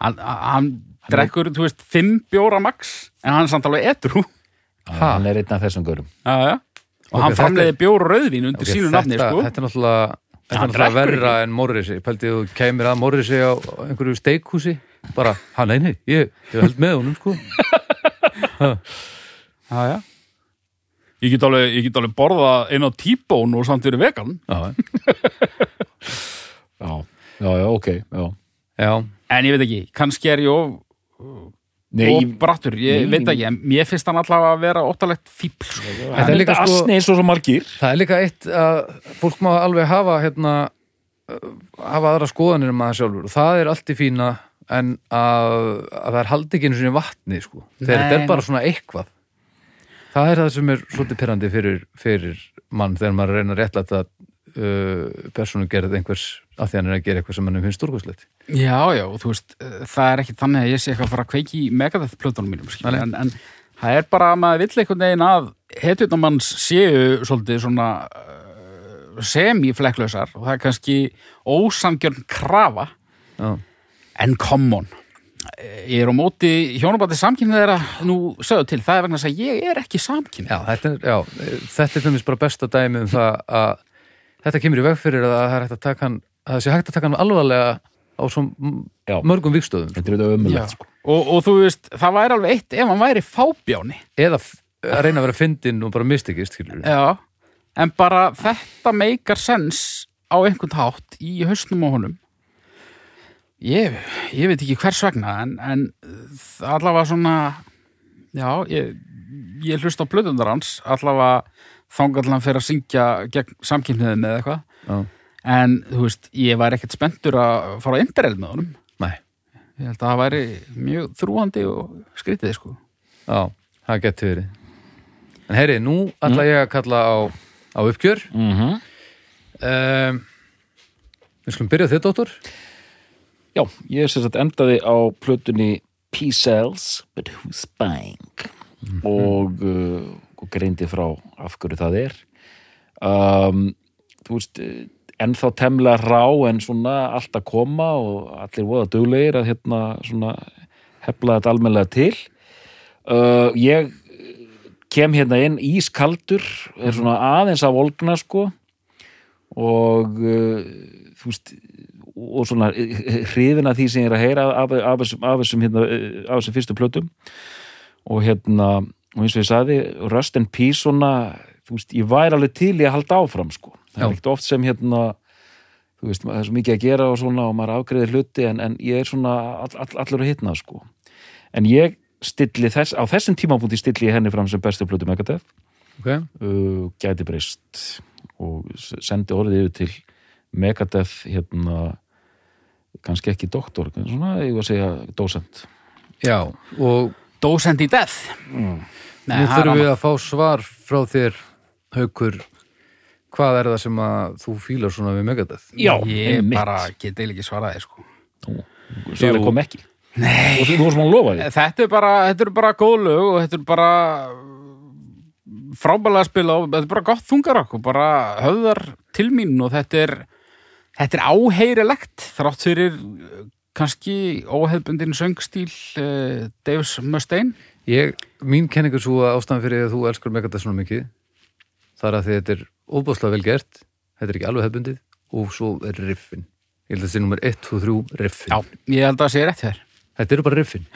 Hann, hann drekkur, þú veist, fimm bjóra max en hann er samt alveg edru. Ha? hann er einn af þessum görum Já, já. Og Ok, hann framleiði bjór og rauðvín undir Ok, sínu nafni sko. þetta er náttúrulega þetta er náttúrulega verra en Morrisi pældi þú kemur að Morrisi á einhverju steikhúsi bara, hann nei, nei, ég, ég held með honum sko [LAUGHS] Já, já. Ég get alveg, ég get alveg borða einn á tíbón og samt verið vegan. já, [LAUGHS] já, já, já, ok já. já, En ég veit ekki, kannski er ég of Nei, og brattur, ég Nei. veit ekki en mér finnst hann allavega að vera óttalegt fíbl sko. Þetta hann er líka sko- asni eins og svo margir það er líka eitt að fólk má alveg hafa hérna hafa aðra skoðanir um það sjálfur og það er allt í fína en að, að það er haldi ekki einu sinni vatni sko, þegar þetta er bara svona eitthvað það er það sem er svolítið pyrrandi fyrir, fyrir mann þegar maður reynar rétt að uh, persónu gerð einhvers að því hann er að gera eitthvað sem hann finnst stórkostlegt. Já, já, þú veist, eh, það er ekki þannig að ég sé eitthvað að fara að kveiki í Megadeth plötunum mínum, en, en það er bara að maður vill einhvern veginn að hetjutamanns séu svolítið svona uh, semi-flekklausar og það er kannski ósamgjörn krafa. Já, en come on ég er á móti hjónabandi samkynni þeirra nú sögðu til, það er vegna þess að ég er ekki samkynni já, þetta er, já, þetta er þeimist bara besta dæmi um það að þetta kemur í veg fyrir að það er hægt að taka hann að það sé hægt að taka hann alvarlega á svo m- Já. mörgum vikstöðum þetta er Já. ömulegt sko. og, og þú veist, það væri alveg eitt ef hann væri fábjáni eða að reyna að vera fyndinn og bara mistekist skilur Já, en bara þetta meikar sens á einhvern hátt í hausnum á honum ég, ég veit ekki hvers vegna en, en allavega svona já, ég, ég hlust á blöðundar hans allavega þangallan fyrir að syngja gegn samkynniðin eða eitthvað. Já. en þú veist, ég væri ekkert spenntur að fara á interrail með honum. Nei, ég held að það væri mjög þrúandi og skrítið sko. Já, það getur verið. En heyri, nú ætla ég að kalla á, á uppgjör. Mm -hmm. um, Við skulum byrja þitt, dóttur já, ég sem sagt endaði á plötunni P-Cells. But who's buying? Og, uh, og greindi frá af hverju það er. Um, þú veist eh, ennþá temlega rá en svona allt að koma og allir voða duglegir að hérna svona hefla þetta almennilega til. Uh, ég kem hérna inn ískaldur er svona aðeins af volgna sko. Og uh, þú veist og svona hrifin að því sem ég er að heyra af, af, þessum, af, þessum, hérna, fyrstu plötum. Og hérna og eins og ég sagði, Rust and Peace svona, þú veist, ég væri alveg til í að halda áfram sko, það er ekkert oft sem hérna þú veist, það er svo mikið að gera og svona og maður afgreðir hluti en, en ég er svona all, all, allur að hitna sko. En ég stilli þess, á þessum tímapunkti stilli ég henni fram sem bestu plötu Megadeth. Ok, uh, gæti breyst og sendi orðið yfir til Megadeth hérna kannski ekki doktor, en svona ég var að segja dósent já og Docent í death mm. Nei, nú það er þurfum við að fá svar frá þér haukur hvað er það sem að þú fílar svona við Megadeth Já, Ég einmitt. bara get eiginlega ekki svaraði sko. Svarið kom ekki Nei. og þú þú varst maður að lofa því Þetta er bara, þetta er bara góð lög og þetta er bara frábælega að spila og þetta er bara gott þungarakk og bara höfðar til mín og þetta er þetta er áheyrilegt þrátt fyrir eh, kannski óhefbundin söngstíl uh, Davis Mustaine. Ég, mín kenning er svo að ástæðan fyrir að þú elskar Megadeth svona mikið það er að þetta er óbúslega vel gert þetta er ekki alveg hefbundið og svo er riffin. Ég held að þetta er nummer 1, 2, 3 riffin. Já, ég held að það sé rétt hér þetta eru bara riffin.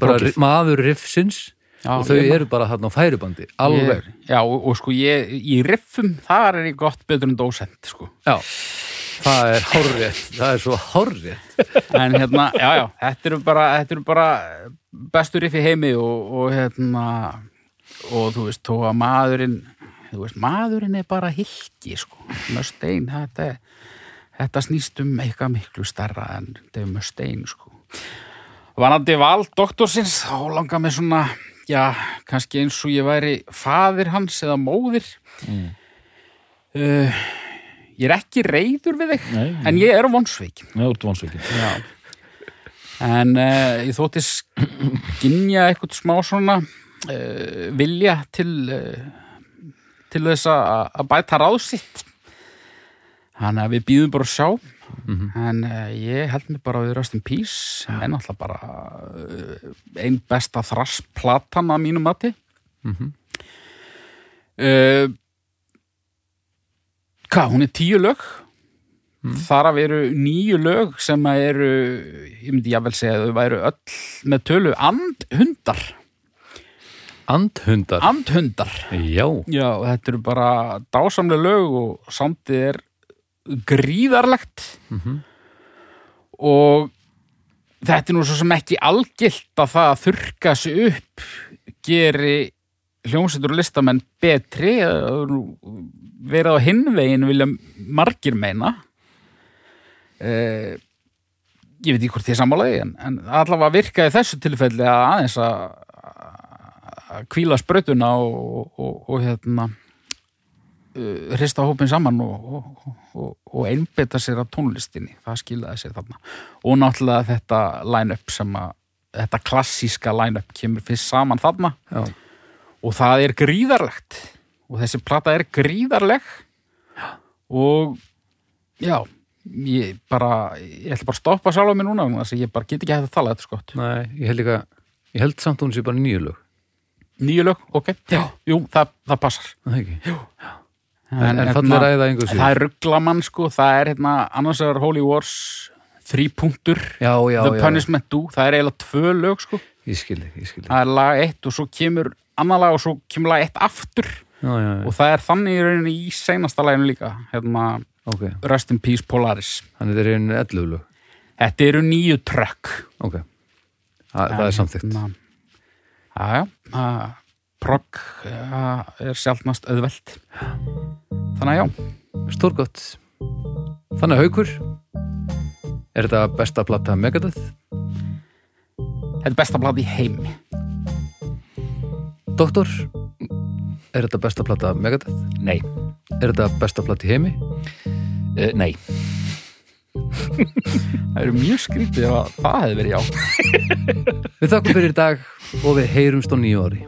Bara maður riffsins Já, og þau eru bara þarna á færibandi alveg, ég, Já, og, og sko ég, í riffum þar er ég gott betur en dósent sko. já. Það er hárrétt, það er svo hárrétt. En hérna, já, já, þetta eru bara, þetta eru bara bestu riff í heimi og, og hérna og þú veist, þó að maðurinn þú veist, maðurinn er bara hilki sko, Mustaine þetta, þetta snýst um eitthvað miklu starra en Dave Mustaine sko. Vanandi val doktorsins, þá langar mér svona já, kannski eins og ég væri faðir hans eða móðir uh, ég er ekki reyður við þig Nei, en ég er Já. En uh, ég þótti skinja eitthvað smá svona uh, vilja til til þess að bæta ráð sitt. Þannig að við býðum bara að sjá. En uh, ég held mér bara við Rust in Peace sem er náttúrulega bara uh, ein besta þrassplatan að mínu mati. Mhm. uh, Hvað, hún er tíu lög? Þar af eru nýju lög sem að eru, ég myndi jável segja að þau væru öll með tölu andhundar. andhundar Andhundar. já, Já, þetta eru bara dásamlega lög og samtið er gríðarlegt Mhm. og þetta er nú svo sem ekki algilt að það að þurka sig upp geri hljómsveitur og listamenn betri verið á hinvegin vilja margir meina eh, ég veit ekki hvort ég er sammálaði en, en allavega virkaði þessu tilfelli að aðeins að kvíla sprautuna og, og, og hérna uh, hrista hópin saman og, og, og, og einbeta sér að tónlistinni. Það skilaði sér þarna. Og náttúrulega þetta line-up sem að þetta klassíska line-up kemur fyrst saman þarna. Já, og það er gríðarlegt. Og þessi plata er gríðarleg. Og já ég bara, ég ætla bara að stoppa sjálf á mig núna þess að ég bara get ekki hægt að tala þetta skott. Nei, ég held líka ég held samt að hún sé bara nýju lög. Nýju lög, ok, já, jú, það, það passar. Það ekki? en, en, en fallir ræða einhver sér það er rugglamann sko, það er hérna annars vegar Holy Wars þrý punktur, já, já, The já, Punishment Do það er eiginlega tvö lög sko. Ég skildi, ég skildi það er lag eitt og svo kemur annar lag og svo kemur lag eitt aftur. Já, já, já, og það er þannig í rauninni í seinasta laginu líka hérna ok, Rest in Peace Polaris. Þannig þetta er einu 11 lög? Þetta eru nýju trökk. Ok, Þa, það er samþykkt. Aðja, progg er sjálfnast auðvelt. Þannig að já. Stórgott. Þannig að haukur er þetta besta platta Megadeth? þetta er besta blad í heimi. Doktor, er þetta besta plata Megadeth? Nei, Er þetta besta plata í heimi? uh, nei [LAUGHS] það eru mjög skrítið ef að það hefði verið já. [LAUGHS] Við þakkum fyrir í dag og við heyrumst á nýju ári